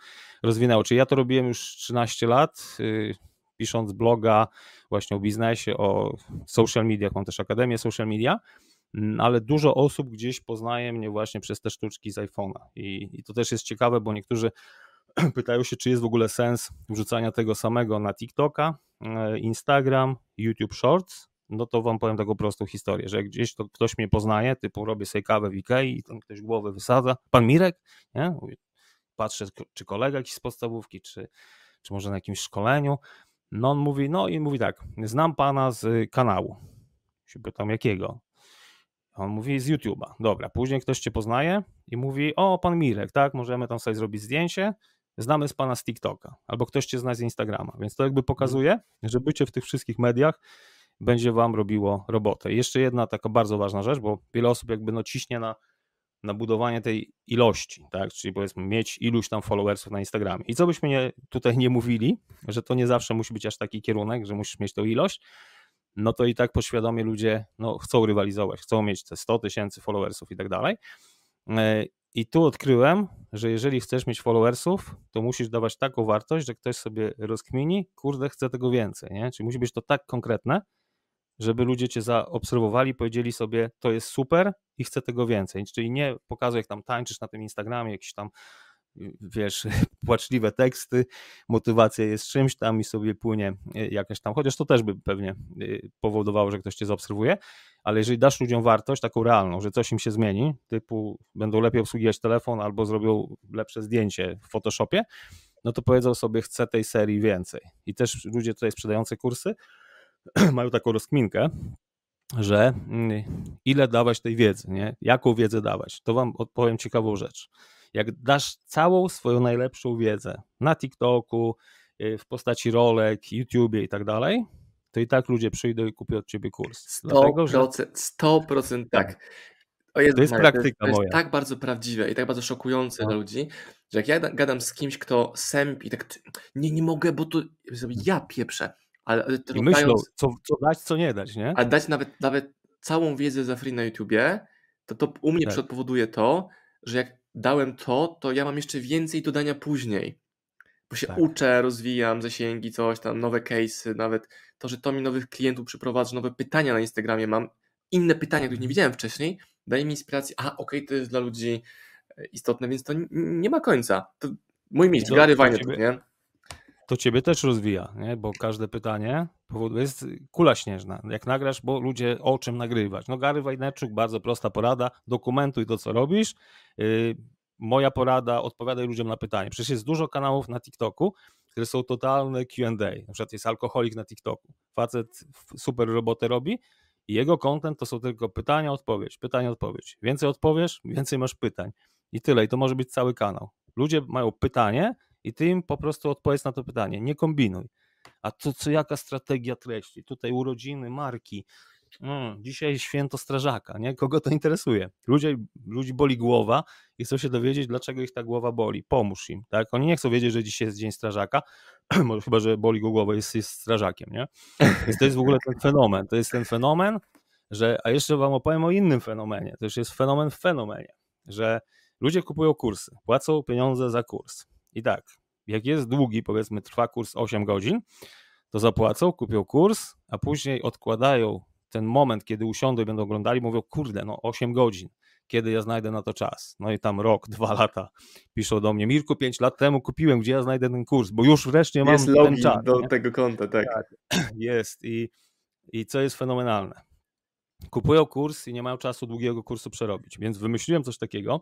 rozwinęło. Czyli ja to robiłem już 13 lat, y, pisząc bloga właśnie o biznesie, o social mediach, mam też Akademię Social Media, ale dużo osób gdzieś poznaje mnie właśnie przez te sztuczki z iPhone'a. I, I, to też jest ciekawe, bo niektórzy <clears throat> pytają się, czy jest w ogóle sens wrzucania tego samego na TikToka, e, Instagram, YouTube Shorts. No to wam powiem taką prostą historię, że gdzieś to ktoś mnie poznaje, typu robię sobie kawę w Ikei i tam ktoś głowę wysadza, pan Mirek, nie? patrzę, czy kolega jakiś z podstawówki, czy, czy może na jakimś szkoleniu. No on mówi, no i mówi tak, znam pana z kanału. Się pytam, jakiego? On mówi z YouTube'a. Dobra, później ktoś cię poznaje i mówi, o, pan Mirek, tak, możemy tam sobie zrobić zdjęcie, znamy z pana z TikToka, albo ktoś cię zna z Instagrama. Więc to jakby pokazuje, że bycie w tych wszystkich mediach będzie wam robiło robotę. I jeszcze jedna taka bardzo ważna rzecz, bo wiele osób jakby no ciśnie na na budowanie tej ilości, tak? Czyli powiedzmy mieć iluś tam followersów na Instagramie. I co byśmy nie, tutaj nie mówili, że to nie zawsze musi być aż taki kierunek, że musisz mieć tą ilość, no to i tak poświadomie ludzie no, chcą rywalizować, chcą mieć te 100 tysięcy followersów i tak dalej. E, I tu odkryłem, że jeżeli chcesz mieć followersów, to musisz dawać taką wartość, że ktoś sobie rozkmini, kurde, chce tego więcej, nie? Czyli musi być to tak konkretne, żeby ludzie cię zaobserwowali, powiedzieli sobie, to jest super i chcę tego więcej. Czyli nie pokazuj, jak tam tańczysz na tym Instagramie, jakieś tam wiesz, <laughs> płaczliwe teksty, motywacja jest czymś tam i sobie płynie e, jakaś tam, chociaż to też by pewnie e, powodowało, że ktoś cię zaobserwuje, ale jeżeli dasz ludziom wartość taką realną, że coś im się zmieni, typu będą lepiej obsługiwać telefon albo zrobią lepsze zdjęcie w Photoshopie, no to powiedzą sobie, chcę tej serii więcej. I też ludzie tutaj sprzedający kursy <clears throat> mają taką rozkminkę, że mm, ile dawać tej wiedzy, nie? jaką wiedzę dawać. To wam odpowiem ciekawą rzecz. Jak dasz całą swoją najlepszą wiedzę na TikToku, y, w postaci rolek, YouTubie i tak dalej, to i tak ludzie przyjdą i kupią od ciebie kurs. 100%, Dlatego, że... 100% tak. O Jezu, to jest praktyka to jest, to jest tak bardzo prawdziwe i tak bardzo szokujące no. dla ludzi, że jak ja gadam z kimś, kto sępi, tak nie, nie mogę, bo to ja pieprzę ale, I myślą, co, co dać, co nie dać, nie? A dać nawet, nawet całą wiedzę za free na YouTubie, to to u mnie tak. powoduje to, że jak dałem to, to ja mam jeszcze więcej dodania później. Bo się tak. uczę, rozwijam zasięgi, coś tam, nowe case'y, nawet to, że to mi nowych klientów przyprowadza, nowe pytania na Instagramie mam, inne pytania, których nie mhm. widziałem wcześniej, daje mi inspirację, a okej, okay, to jest dla ludzi istotne, więc to nie ma końca. To mój mistrz, Gary Vaynerchuk, nie? to ciebie też rozwija, nie? bo każde pytanie powoduje, jest kula śnieżna. Jak nagrasz, bo ludzie o czym nagrywać. No Gary Wajnerczuk, bardzo prosta porada, dokumentuj to, co robisz. Yy, moja porada, odpowiadaj ludziom na pytanie. Przecież jest dużo kanałów na TikToku, które są totalne Q&A. Na przykład jest alkoholik na TikToku. Facet super robotę robi i jego content to są tylko pytania, odpowiedź, pytania, odpowiedź. Więcej odpowiesz, więcej masz pytań. I tyle. I to może być cały kanał. Ludzie mają pytanie, i ty im po prostu odpowiedz na to pytanie. Nie kombinuj. A to co, jaka strategia treści? Tutaj urodziny, marki. Mm, dzisiaj święto strażaka, nie? Kogo to interesuje? Ludzie, ludzi boli głowa i chcą się dowiedzieć, dlaczego ich ta głowa boli. Pomóż im, tak? Oni nie chcą wiedzieć, że dzisiaj jest dzień strażaka, <clears throat> chyba, że boli go głowa, jest, jest strażakiem, nie? Więc to jest w ogóle ten fenomen. To jest ten fenomen, że, a jeszcze wam opowiem o innym fenomenie. To już jest fenomen w fenomenie, że ludzie kupują kursy, płacą pieniądze za kurs i tak, jak jest długi, powiedzmy trwa kurs 8 godzin, to zapłacą, kupią kurs, a później odkładają ten moment, kiedy usiądą i będą oglądali, mówią, kurde, no 8 godzin, kiedy ja znajdę na to czas. No i tam rok, <laughs> dwa lata piszą do mnie, Mirku, 5 lat temu kupiłem, gdzie ja znajdę ten kurs, bo już wreszcie mam jest ten czas. do nie? tego konta, tak. tak. <clears throat> Jest i, i co jest fenomenalne. Kupują kurs i nie mają czasu długiego kursu przerobić, więc wymyśliłem coś takiego,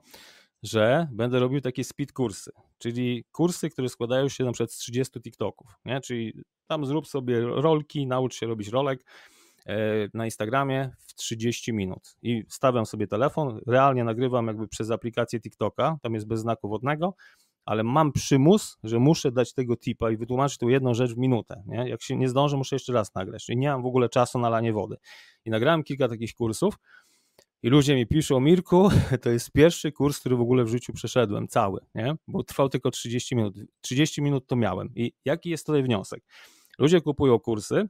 że będę robił takie speed kursy, czyli kursy, które składają się na przykład z 30 TikToków, nie? czyli tam zrób sobie rolki, naucz się robić rolek na Instagramie w 30 minut i stawiam sobie telefon, realnie nagrywam jakby przez aplikację TikToka, tam jest bez znaku wodnego, ale mam przymus, że muszę dać tego tipa i wytłumaczyć tą jedną rzecz w minutę. Nie? Jak się nie zdążę, muszę jeszcze raz nagrać. Czyli nie mam w ogóle czasu na lanie wody. I nagrałem kilka takich kursów i ludzie mi piszą, Mirku, <laughs> to jest pierwszy kurs, który w ogóle w życiu przeszedłem, cały, nie? bo trwał tylko 30 minut. 30 minut to miałem. I jaki jest tutaj wniosek? Ludzie kupują kursy,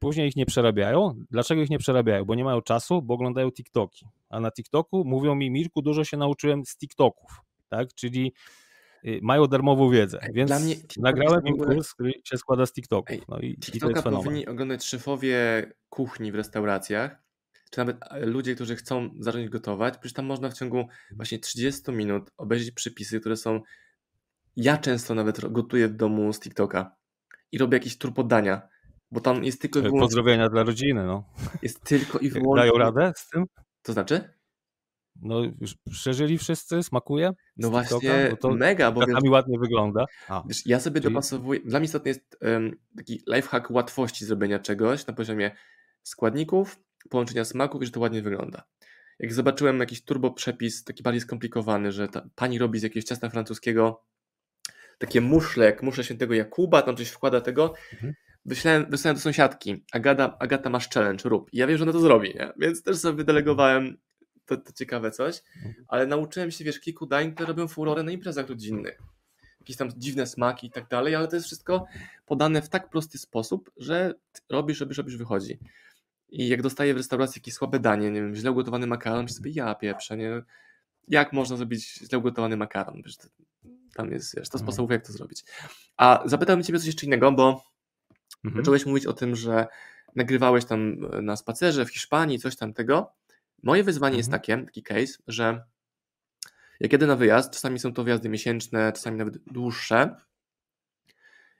później ich nie przerabiają. Dlaczego ich nie przerabiają? Bo nie mają czasu, bo oglądają TikToki. A na TikToku mówią mi, Mirku, dużo się nauczyłem z TikToków, tak? Czyli y, mają darmową wiedzę, więc nagrałem im kurs, który się składa z TikToków. No i, TikToka i powinni oglądać szefowie kuchni w restauracjach, czy nawet e, ludzie, którzy chcą zacząć gotować, przecież tam można w ciągu właśnie 30 minut obejrzeć przepisy, które są. Ja często nawet gotuję w domu z TikToka i robię jakieś tur podania, bo tam jest tylko i wyłącznie... Pozdrowienia dla rodziny, no. Jest tylko i wyłącznie... Dają radę z tym? To znaczy? No, już przeżyli wszyscy, smakuje? No właśnie, no to mega, bo wiesz, ładnie wygląda. A, wiesz, ja sobie czyli... dopasowuję, dla mnie istotny jest um, taki lifehack łatwości zrobienia czegoś na poziomie składników, połączenia smaków i że to ładnie wygląda. Jak zobaczyłem jakiś turbo przepis, taki bardziej skomplikowany, że ta pani robi z jakiegoś ciasta francuskiego takie muszle, jak muszle świętego Jakuba, tam coś wkłada tego, mhm. Wysłałem, wysłałem do sąsiadki, Agata, Agata masz challenge, rób. I ja wiem, że ona to zrobi, nie? więc też sobie delegowałem to, to ciekawe coś, mhm. ale nauczyłem się, wiesz, kilku dań, które robią furorę na imprezach rodzinnych. Jakieś tam dziwne smaki i tak dalej, ale to jest wszystko podane w tak prosty sposób, że robisz, robisz, robisz, wychodzi. I jak dostaję w restauracji jakieś słabe danie, nie wiem, źle ugotowany makaron, myślę sobie, ja pieprzę, nie? Jak można zrobić źle ugotowany makaron? Wiesz, tam jest, wiesz, to mhm. sposobów, jak to zrobić. A zapytałem Ciebie coś jeszcze innego, bo mhm. zacząłeś mówić o tym, że nagrywałeś tam na spacerze w Hiszpanii, coś tam tego. Moje wyzwanie mhm. jest takie, taki case, że jak jedę na wyjazd, czasami są to wyjazdy miesięczne, czasami nawet dłuższe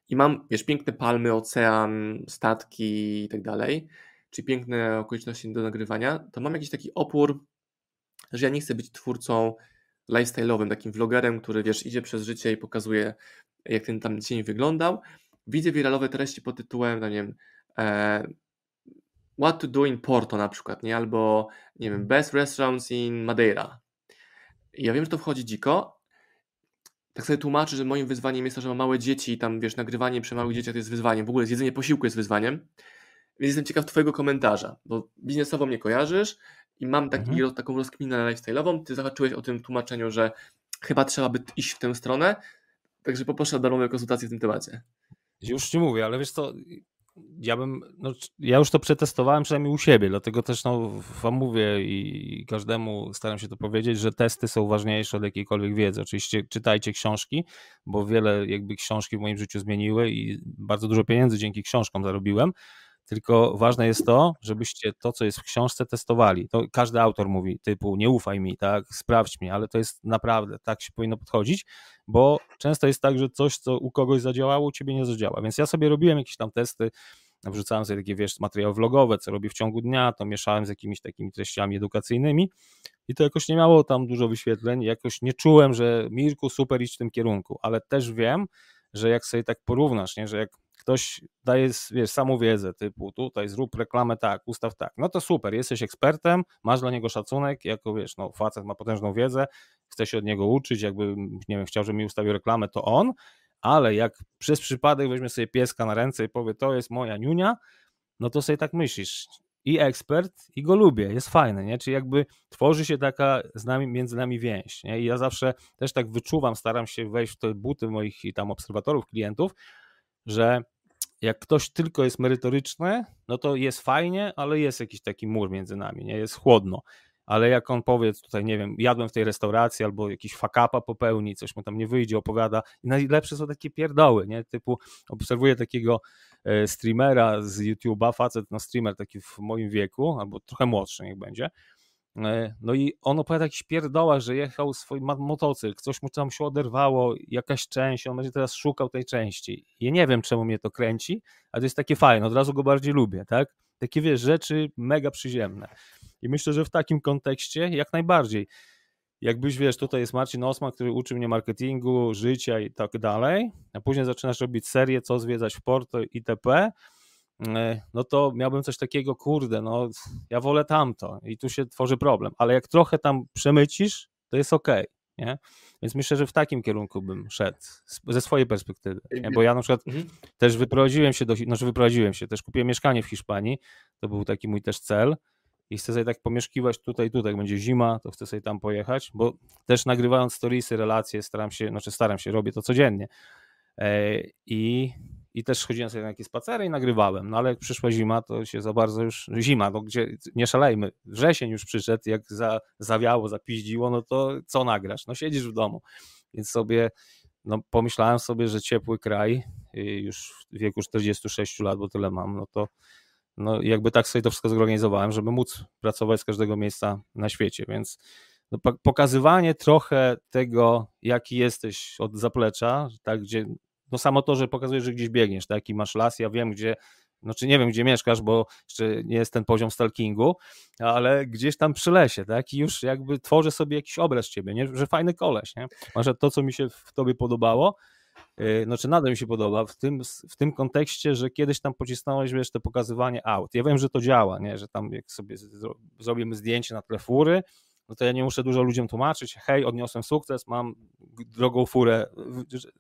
i mam, wiesz, piękne palmy, ocean, statki i tak dalej, czyli piękne okoliczności do nagrywania, to mam jakiś taki opór, że ja nie chcę być twórcą lifestyle'owym, takim vlogerem, który, wiesz, idzie przez życie i pokazuje, jak ten tam dzień wyglądał. Widzę wiralowe treści pod tytułem, no nie wiem, e, what to do in Porto na przykład, nie? Albo, nie wiem, best restaurants in Madeira. I ja wiem, że to wchodzi dziko. Tak sobie tłumaczę, że moim wyzwaniem jest to, że mam małe dzieci i tam, wiesz, nagrywanie przy małych dzieciach to jest wyzwaniem. W ogóle jedzenie posiłku jest wyzwaniem. Więc jestem ciekaw Twojego komentarza, bo biznesowo mnie kojarzysz i mam taki, mhm. taką rozkminę lifestyle'ową. Ty zahaczyłeś o tym tłumaczeniu, że chyba trzeba by iść w tę stronę. Także poproszę o darmową konsultację w tym temacie. Już ci mówię, ale wiesz co, ja bym, no, ja już to przetestowałem przynajmniej u siebie, dlatego też no, wam mówię i każdemu staram się to powiedzieć, że testy są ważniejsze od jakiejkolwiek wiedzy. Oczywiście czytajcie książki, bo wiele jakby książki w moim życiu zmieniły i bardzo dużo pieniędzy dzięki książkom zarobiłem, tylko ważne jest to, żebyście to, co jest w książce, testowali. To każdy autor mówi typu nie ufaj mi, tak, sprawdź mnie, ale to jest naprawdę, tak się powinno podchodzić, bo często jest tak, że coś, co u kogoś zadziałało, u ciebie nie zadziała. Więc ja sobie robiłem jakieś tam testy, wrzucałem sobie takie, wiesz, materiały vlogowe, co robię w ciągu dnia, to mieszałem z jakimiś takimi treściami edukacyjnymi i to jakoś nie miało tam dużo wyświetleń, jakoś nie czułem, że Mirku, super, idź w tym kierunku, ale też wiem, że jak sobie tak porównasz, nie, że jak ktoś daje, wiesz, samą wiedzę, typu tutaj zrób reklamę tak, ustaw tak, no to super, jesteś ekspertem, masz dla niego szacunek, jako wiesz, no facet ma potężną wiedzę, chce się od niego uczyć, jakby, nie wiem, chciał, żeby mi ustawił reklamę, to on, ale jak przez przypadek weźmie sobie pieska na ręce i powie, to jest moja niunia, no to sobie tak myślisz, i ekspert, i go lubię, jest fajny, nie? Czyli jakby tworzy się taka z nami, między nami więź, nie? I ja zawsze też tak wyczuwam, staram się wejść w te buty moich i tam obserwatorów, klientów, że jak ktoś tylko jest merytoryczny, no to jest fajnie, ale jest jakiś taki mur między nami, nie? Jest chłodno. Ale jak on powie tutaj, nie wiem, jadłem w tej restauracji albo jakiś fakapa popełni, coś mu tam nie wyjdzie, opowiada. I najlepsze są takie pierdoły, nie? Typu obserwuję takiego e, streamera z YouTube'a, facet, no streamer taki w moim wieku, albo trochę młodszy niech będzie, no i on opowiada jakiś pierdołach, że jechał swój motocykl, coś mu tam się oderwało, jakaś część, on będzie teraz szukał tej części. Ja nie wiem, czemu mnie to kręci, ale to jest takie fajne, od razu go bardziej lubię, tak? Takie, wiesz, rzeczy mega przyziemne. I myślę, że w takim kontekście jak najbardziej. Jakbyś, wiesz, tutaj jest Marcin Osman, który uczy mnie marketingu, życia i tak dalej, a później zaczynasz robić serię, co zwiedzać w Porto itp., E, no to miałbym coś takiego, kurde, no ja wolę tamto i tu się tworzy problem, ale jak trochę tam przemycisz, to jest ok. nie? Więc myślę, że w takim kierunku bym szedł ze swojej perspektywy, nie? bo ja na przykład mhm. też wyprowadziłem się do, znaczy wyprowadziłem się, też kupiłem mieszkanie w Hiszpanii, to był taki mój też cel i chcę sobie tak pomieszkiwać tutaj, tutaj, jak będzie zima, to chcę sobie tam pojechać, bo też nagrywając storiesy, relacje, staram się, znaczy staram się, robię to codziennie e, i i też chodziłem sobie na jakieś spacery i nagrywałem, no ale jak przyszła zima, to się za bardzo już, zima, no gdzie, nie szalejmy, wrzesień już przyszedł, jak za, zawiało, zapiździło, no to co nagrasz? No siedzisz w domu, więc sobie, no pomyślałem sobie, że ciepły kraj, y, już w wieku 46 lat, bo tyle mam, no to no jakby tak sobie to wszystko zorganizowałem, żeby móc pracować z każdego miejsca na świecie, więc no, pokazywanie trochę tego, jaki jesteś od zaplecza, tak, gdzie no samo to, że pokazujesz, że gdzieś biegniesz, tak, i masz las, ja wiem, gdzie, znaczy nie wiem, gdzie mieszkasz, bo jeszcze nie jest ten poziom stalkingu, ale gdzieś tam przy lesie, tak, i już jakby tworzę sobie jakiś obraz ciebie, nie, że fajny koleś, nie, może to, co mi się w tobie podobało, znaczy nadal mi się podoba w tym, w tym kontekście, że kiedyś tam pocisnąłeś, wiesz, to pokazywanie aut. Ja wiem, że to działa, nie, że tam jak sobie zrobimy zdjęcie na tle fury, no to ja nie muszę dużo ludziom tłumaczyć, hej, odniosłem sukces, mam drogą furę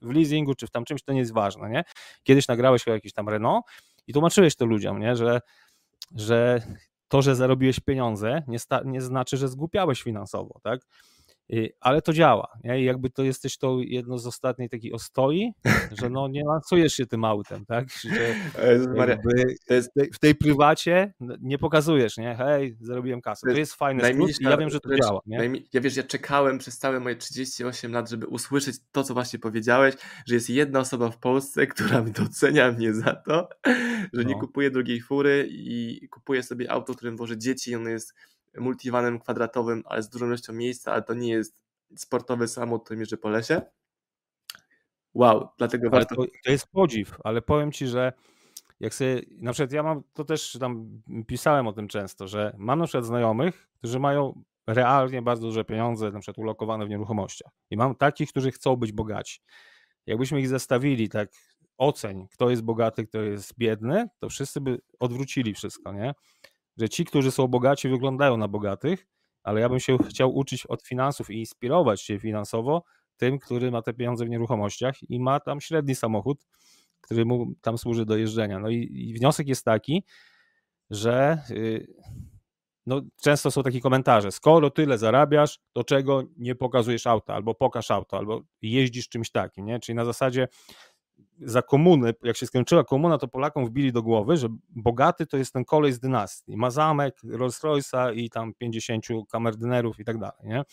w leasingu czy w tam czymś, to nie jest ważne, nie? Kiedyś nagrałeś o jakiś tam Renault i tłumaczyłeś to ludziom, nie? Że, że to, że zarobiłeś pieniądze nie, nie znaczy, że zgłupiałeś finansowo, tak? Ale to działa. Nie? I jakby to jesteś to jedno z ostatnich takich ostoi, <laughs> że no nie lansujesz się tym autem, tak? Że <laughs> jest... w tej prywacie nie pokazujesz, nie? Hej, zarobiłem kasę. To jest fajne skrót i ja wiem, że to działa. Nie? Ja wiesz, ja czekałem przez całe moje 38 lat, żeby usłyszeć to, co właśnie powiedziałeś, że jest jedna osoba w Polsce, <laughs> która docenia mnie za to, że no. nie kupuje drugiej fury i kupuje sobie auto, którym woży dzieci i ono jest multivanem kwadratowym, ale z dużą ilością miejsca, ale to nie jest sportowy samochód, który mierzy po lesie. Wow, dlatego ale warto... To, to jest podziw, ale powiem Ci, że jak sobie, na przykład ja mam, to też tam pisałem o tym często, że mam na przykład znajomych, którzy mają realnie bardzo duże pieniądze, na przykład ulokowane w nieruchomościach. I mam takich, którzy chcą być bogaci. Jakbyśmy ich zestawili tak oceń, kto jest bogaty, kto jest biedny, to wszyscy by odwrócili wszystko, nie? Że ci, którzy są bogaci, wyglądają na bogatych, ale ja bym się chciał uczyć od finansów i inspirować się finansowo tym, który ma te pieniądze w nieruchomościach i ma tam średni samochód, który mu tam służy do jeżdżenia. No i, i wniosek jest taki, że yy, no, często są takie komentarze, skoro tyle zarabiasz, to czego nie pokazujesz auta, albo pokaż auto, albo jeździsz czymś takim, nie? Czyli na zasadzie za komuny, jak się skończyła komuna, to Polakom wbili do głowy, że bogaty to jest ten kolej z dynastii. Ma zamek, Rolls Royce'a i tam 50 kamerdynerów i tak dalej, nie?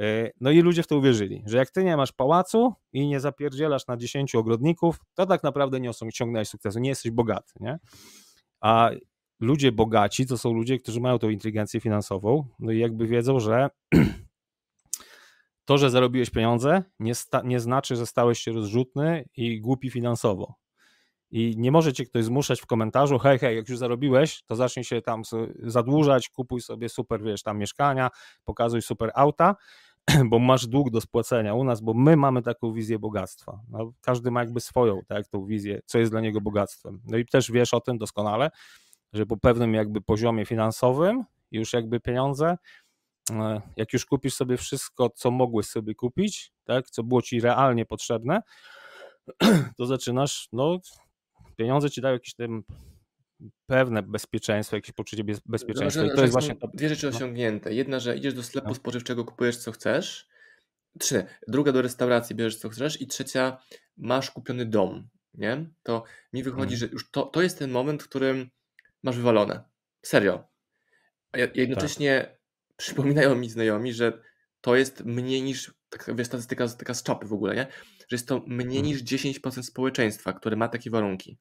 E, no i ludzie w to uwierzyli, że jak ty nie masz pałacu i nie zapierdzielasz na 10 ogrodników, to tak naprawdę nie osiągnąłeś sukcesu, nie jesteś bogaty, nie? A ludzie bogaci to są ludzie, którzy mają tą inteligencję finansową, no i jakby wiedzą, że <clears throat> to, że zarobiłeś pieniądze, nie, nie znaczy, że stałeś się rozrzutny i głupi finansowo. I nie może cię ktoś zmuszać w komentarzu, hej, hej, jak już zarobiłeś, to zacznij się tam zadłużać, kupuj sobie super, wiesz, tam mieszkania, pokazuj super auta, <clears throat> bo masz dług do spłacenia u nas, bo my mamy taką wizję bogactwa. No, każdy ma jakby swoją, tak, tą wizję, co jest dla niego bogactwem. No i też wiesz o tym doskonale, że po pewnym jakby poziomie finansowym już jakby pieniądze jak już kupisz sobie wszystko, co mogłeś sobie kupić, tak, co było ci realnie potrzebne, <clears throat> to zaczynasz, no, pieniądze ci dają jakieś tam pewne bezpieczeństwo, jakieś poczucie bezpieczeństwa. I to jest właśnie to... Dwie rzeczy no. osiągnięte. Jedna, że idziesz do sklepu no. spożywczego, kupujesz co chcesz. Trzy. Druga do restauracji, bierzesz co chcesz. I trzecia, masz kupiony dom. Nie? To mi wychodzi, hmm. że już to, to jest ten moment, w którym masz wywalone. Serio. A jednocześnie tak przypominają mi znajomi, że to jest mniej niż, tak wiesz, statystyka taka z czapy w ogóle, nie? Że jest to mniej mhm. niż 10% społeczeństwa, które ma takie warunki.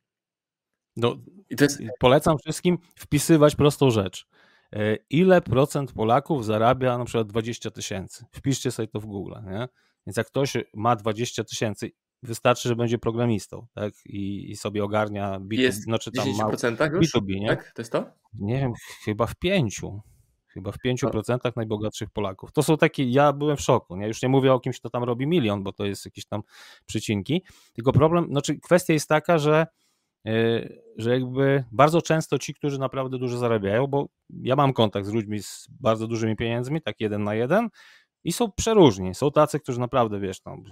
No, I to jest... Polecam wszystkim wpisywać prostą rzecz. E, ile procent Polaków zarabia na przykład 20 tysięcy? Wpiszcie sobie to w Google, nie? Więc jak ktoś ma 20 tysięcy, wystarczy, że będzie programistą, tak? I, i sobie ogarnia B2B, jest znaczy tam 10% już? B2B, nie? Tak? To jest to? Nie wiem, chyba w pięciu chyba w 5% najbogatszych Polaków. To są takie, ja byłem w szoku, nie? już nie mówię o kimś, kto tam robi milion, bo to jest jakieś tam przycinki, tylko problem, znaczy kwestia jest taka, że yy, że jakby bardzo często ci, którzy naprawdę dużo zarabiają, bo ja mam kontakt z ludźmi z bardzo dużymi pieniędzmi, tak jeden na jeden, I są przeróżni. Są tacy, którzy naprawdę, wiesz, tam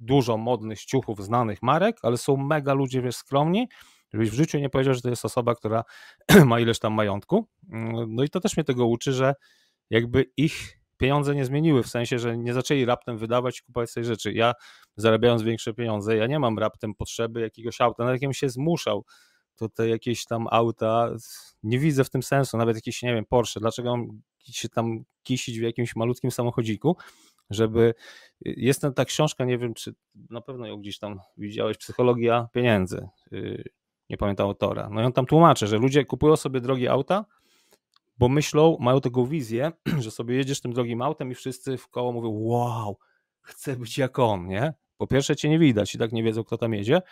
dużo modnych ciuchów, znanych marek, ale są mega ludzie, wiesz, skromni, żebyś w życiu nie powiedział, że to jest osoba, która <clears throat> ma ileś tam majątku. Mm, no i to też mnie tego uczy, że jakby ich pieniądze nie zmieniły, w sensie, że nie zaczęli raptem wydawać i kupować sobie rzeczy. Ja zarabiając większe pieniądze, ja nie mam raptem potrzeby jakiegoś auta, nawet jakbym się zmuszał, to te jakieś tam auta, nie widzę w tym sensu, nawet jakieś, nie wiem, Porsche, dlaczego mam się tam kisić w jakimś malutkim samochodziku, żeby, jest ta książka, nie wiem, czy na pewno ją gdzieś tam widziałeś, Psychologia Pieniędzy, y, nie pamiętam autora, no i on tam tłumaczy, że ludzie kupują sobie drogie auta, bo myślą, mają taką wizję, <clears throat> że sobie jedziesz tym drogim autem i wszyscy w koło mówią, wow, chcę być jak on, nie? Po pierwsze cię nie widać i tak nie wiedzą, kto tam jedzie,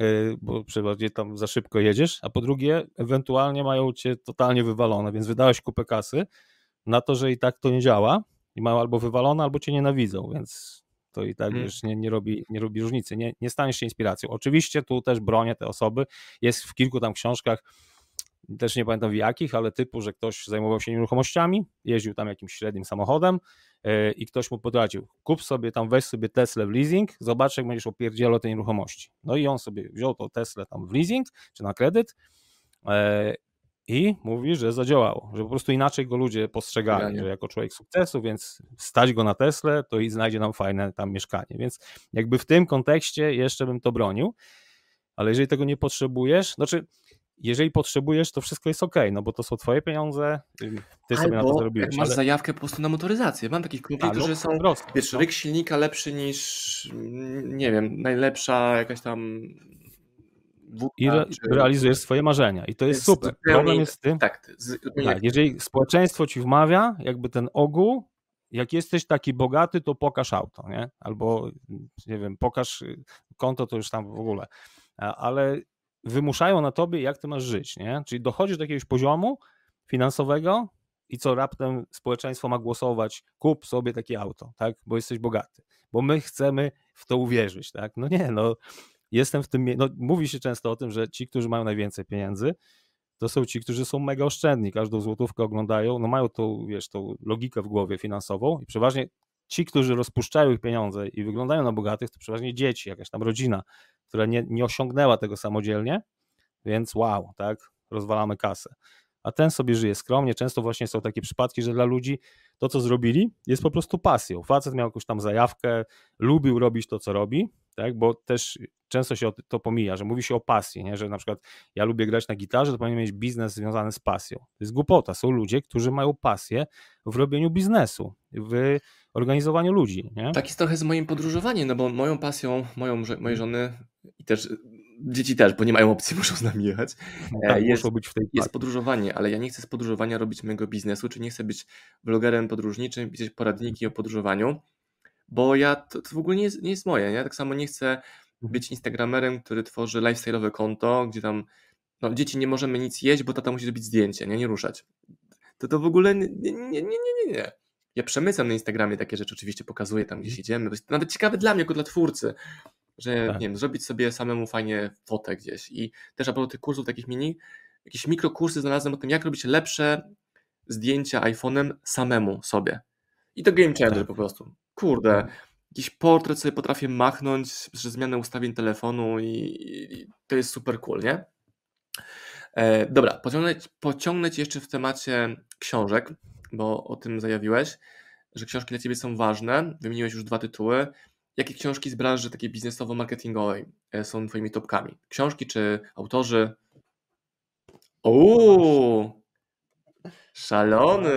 y, bo przeważnie tam za szybko jedziesz, a po drugie ewentualnie mają cię totalnie wywalone, więc wydałeś kupę kasy na to, że i tak to nie działa i mają albo wywalone, albo cię nienawidzą, więc to i tak hmm. już nie, nie, robi, nie robi różnicy, nie, nie staniesz się inspiracją. Oczywiście tu też bronię te osoby, jest w kilku tam książkach też nie pamiętam w jakich, ale typu, że ktoś zajmował się nieruchomościami, jeździł tam jakimś średnim samochodem yy, i ktoś mu podradził, kup sobie tam, weź sobie Tesla w leasing, zobacz jak będziesz opierdzielał te nieruchomości. No i on sobie wziął tą Teslę tam w leasing, czy na kredyt yy, i mówi, że zadziałało, że po prostu inaczej go ludzie postrzegali, że jako człowiek sukcesu, więc stać go na Tesla, to i znajdzie nam fajne tam mieszkanie. Więc jakby w tym kontekście jeszcze bym to bronił, ale jeżeli tego nie potrzebujesz, znaczy jeżeli potrzebujesz, to wszystko jest ok, no bo to są twoje pieniądze, ty Albo sobie na to zrobiłeś. Jak masz ale... zajawkę po prostu na motoryzację. Mam takich kumpli, którzy są, prosto, wiesz, no. ryk silnika lepszy niż, nie wiem, najlepsza jakaś tam i re, czy... realizujesz swoje marzenia. I to jest, jest super. Problem jest z tym, tak, z, tak, jeżeli społeczeństwo ci wmawia, jakby ten ogół, jak jesteś taki bogaty, to pokaż auto, nie? Albo, nie wiem, pokaż y, konto, to już tam w ogóle. Ale wymuszają na tobie, jak ty masz żyć, nie? Czyli dochodzisz do jakiegoś poziomu finansowego i co raptem społeczeństwo ma głosować, kup sobie takie auto, tak? Bo jesteś bogaty. Bo my chcemy w to uwierzyć, tak? No nie, no jestem w tym, no mówi się często o tym, że ci, którzy mają najwięcej pieniędzy, to są ci, którzy są mega oszczędni, każdą złotówkę oglądają, no mają tą, wiesz, tą logikę w głowie finansową i przeważnie ci, którzy rozpuszczają ich pieniądze i wyglądają na bogatych, to przeważnie dzieci, jakaś tam rodzina, która nie, nie osiągnęła tego samodzielnie, więc wow, tak, rozwalamy kasę. A ten sobie żyje skromnie. Często właśnie są takie przypadki, że dla ludzi to, co zrobili, jest po prostu pasją. Facet miał jakąś tam zajawkę, lubił robić to, co robi, tak? bo też często się to pomija, że mówi się o pasji, nie? że na przykład ja lubię grać na gitarze, to powinien mieć biznes związany z pasją. To jest głupota. Są ludzie, którzy mają pasję w robieniu biznesu, w organizowaniu ludzi. Nie? Tak jest trochę z moim podróżowaniem, no bo moją pasją, moją, mojej żony i też dzieci też, bo nie mają opcji, <laughs> muszą z nami jechać. No tak, jest, muszą być w tej jest podróżowanie, ale ja nie chcę z podróżowania robić mojego biznesu, czy nie chcę być vlogerem podróżniczym, pisać poradniki o podróżowaniu, bo ja to, to w ogóle nie jest, nie jest moje. Nie? Tak samo nie chcę być instagramerem, który tworzy lifestyle'owe konto, gdzie tam no, dzieci nie możemy nic jeść, bo tata musi zrobić zdjęcie, nie, nie ruszać. To to w ogóle nie, nie, nie, nie, nie. nie. Ja przemycam na Instagramie takie rzeczy, oczywiście pokazuję tam, gdzieś mhm. idziemy. To jest nawet ciekawe dla mnie, jako dla twórcy, że tak. nie wiem, zrobić sobie samemu fajnie fotę gdzieś. I też a propos tych kursów takich mini, jakieś mikrokursy znalazłem o tym, jak robić lepsze zdjęcia iPhone'em samemu sobie. I to game changer tak. po prostu. Kurde, tak. jakiś portret sobie potrafię machnąć przez zmianę ustawień telefonu i, i to jest super cool, nie? E, dobra, pociągnę, pociągnę Ci jeszcze w temacie książek, bo o tym zajawiłeś, że książki dla Ciebie są ważne. Wymieniłeś już dwa tytuły. Jakie książki z branży takiej biznesowo-marketingowej e, są Twoimi topkami? Książki czy autorzy? Uuu, szalony.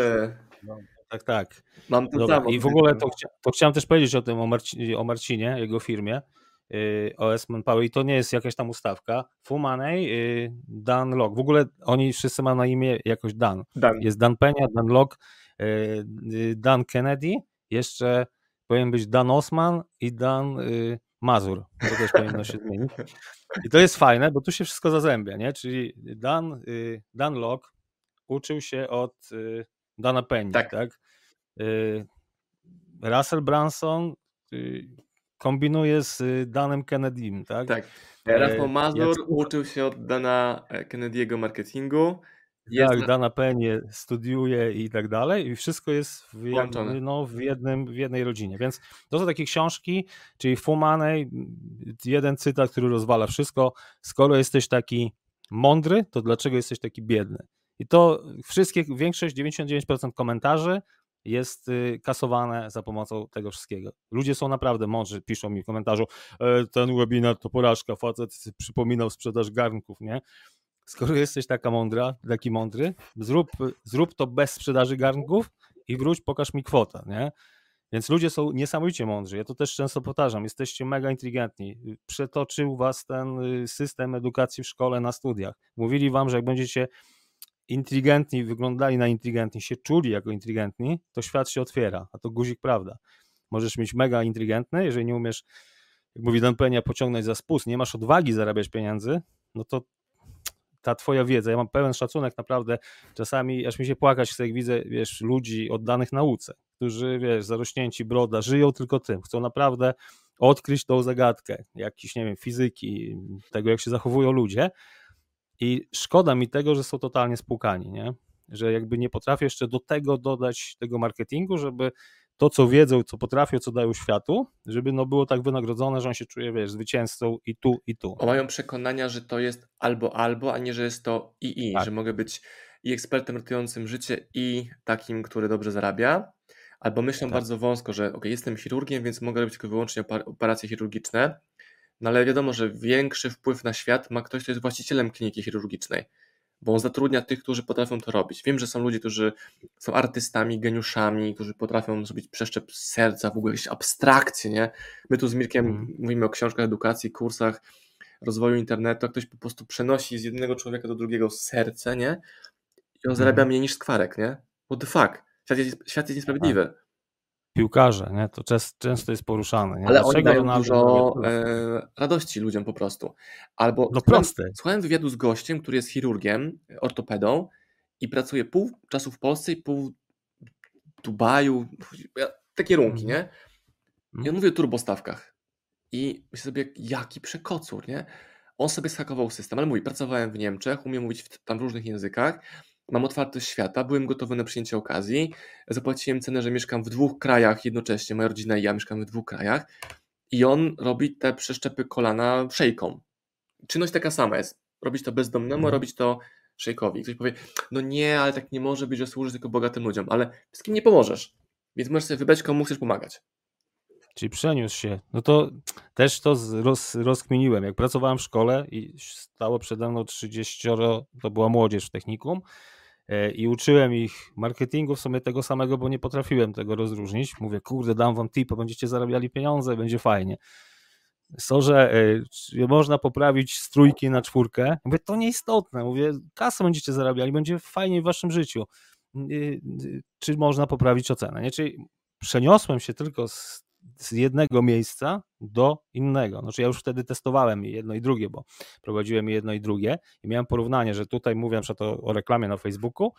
Tak, tak. Mam to Dobra, I w ogóle to, chcia, to, chciałem też powiedzieć o tym, o, Marci, o Marcinie, jego firmie. Yy, OS Manpower i to nie jest jakaś tam ustawka. Full Money, yy, Dan Lok. W ogóle oni wszyscy mają na imię jakoś Dan. Dan. Jest Dan Penia, Dan Lok, yy, Dan Kennedy, jeszcze powinien być Dan Osman i Dan y, Mazur. To też powinno się zmienić. <laughs> I to jest fajne, bo tu się wszystko zazębia, nie? Czyli Dan, y, Dan Locke uczył się od y, Dana Penny, tak? tak? Russell Branson kombinuje z Danem Kennedym, tak? Tak. Rafał Mazur uczył się od Dana e, Kennedy'ego marketingu, jest jak na... dana penie studiuje i tak dalej i wszystko jest w, jakby, no, w, jednym, w jednej rodzinie. Więc to są takie książki, czyli Fumanej, jeden cytat, który rozwala wszystko. Skoro jesteś taki mądry, to dlaczego jesteś taki biedny? I to wszystkie, większość, 99% komentarzy jest y, kasowane za pomocą tego wszystkiego. Ludzie są naprawdę mądrzy, piszą mi w komentarzu, e, ten webinar to porażka, facet przypominał sprzedaż garnków, nie? Skoro jesteś taka mądra, taki mądry, zrób, zrób to bez sprzedaży garnków i wróć, pokaż mi kwotę, nie? Więc ludzie są niesamowicie mądrzy. Ja to też często powtarzam. Jesteście mega inteligentni. Przetoczył was ten y, system edukacji w szkole, na studiach. Mówili wam, że jak będziecie inteligentni, wyglądali na inteligentni, się czuli jako inteligentni, to świat się otwiera, a to guzik prawda. Możesz mieć mega inteligentny, jeżeli nie umiesz, jak mówi Dan Penia, pociągnąć za spust, nie masz odwagi zarabiać pieniędzy, no to ta twoja wiedza, ja mam pełen szacunek naprawdę, czasami aż mi się płakać chce, jak widzę, wiesz, ludzi oddanych nauce, którzy, wiesz, zarośnięci broda, żyją tylko tym, chcą naprawdę odkryć tą zagadkę, jakiś, nie wiem, fizyki, tego, jak się zachowują ludzie, i szkoda mi tego, że są totalnie spłukani, nie? że jakby nie potrafię jeszcze do tego dodać tego marketingu, żeby to, co wiedzą, co potrafią, co dają światu, żeby no było tak wynagrodzone, że on się czuje, wiesz, zwycięzcą i tu, i tu. O mają przekonania, że to jest albo, albo, a nie, że jest to i, i, tak. że mogę być i ekspertem ratującym życie i takim, który dobrze zarabia, albo myślą tak. bardzo wąsko, że ok, jestem chirurgiem, więc mogę robić tylko wyłącznie operacje chirurgiczne, no ale wiadomo, że większy wpływ na świat ma ktoś, kto jest właścicielem kliniki chirurgicznej, bo on zatrudnia tych, którzy potrafią to robić. Wiem, że są ludzie, którzy są artystami, geniuszami, którzy potrafią zrobić przeszczep serca, w ogóle jakieś abstrakcje, nie? My tu z Mirkiem mm. mówimy o książkach edukacji, kursach, rozwoju internetu, a ktoś po prostu przenosi z jednego człowieka do drugiego serce, nie? I on zarabia mm. mniej niż skwarek, nie? What the fuck? Świat jest, świat jest niesprawiedliwy. Piłkarze, nie? to często jest poruszane. Nie? Ale Dlaczego oni dają Ronaldo dużo e, radości ludziom po prostu. Albo no proste. Słuchałem wywiadu z gościem, który jest chirurgiem, ortopedą i pracuje pół czasu w Polsce i pół w Dubaju, te kierunki, mm. nie? I on mhm. mówi o turbostawkach. I myślę sobie, jaki przekocur, nie? On sobie schakował system, ale mówi, pracowałem w Niemczech, umiem mówić w tam różnych językach, mam otwartość świata, byłem gotowy na przyjęcie okazji, zapłaciłem cenę, że mieszkam w dwóch krajach jednocześnie, moja rodzina i ja mieszkamy w dwóch krajach i on robi te przeszczepy kolana szejką. Czynność taka sama jest, robić to bezdomnemu, mhm. robić to szejkowi. Ktoś powie, no nie, ale tak nie może być, że służysz tylko bogatym ludziom, ale wszystkim nie pomożesz, więc możesz sobie wybrać, komu chcesz pomagać. Czyli przeniósł się. No to też to roz, rozkminiłem. Jak pracowałem w szkole i stało przede mną 30, to była młodzież w technikum, i uczyłem ich marketingu w sumie tego samego, bo nie potrafiłem tego rozróżnić. Mówię, kurde, dam wam tip, będziecie zarabiali pieniądze, będzie fajnie. So, że y, można poprawić strójki na czwórkę. Mówię, to nieistotne. Mówię, kasę będziecie zarabiali, będzie fajnie w waszym życiu. Y, czy można poprawić ocenę? Nie? Czyli przeniosłem się tylko z z jednego miejsca do innego. Znaczy ja już wtedy testowałem jedno i drugie, bo prowadziłem jedno i drugie i miałem porównanie, że tutaj mówię na o, o reklamie na Facebooku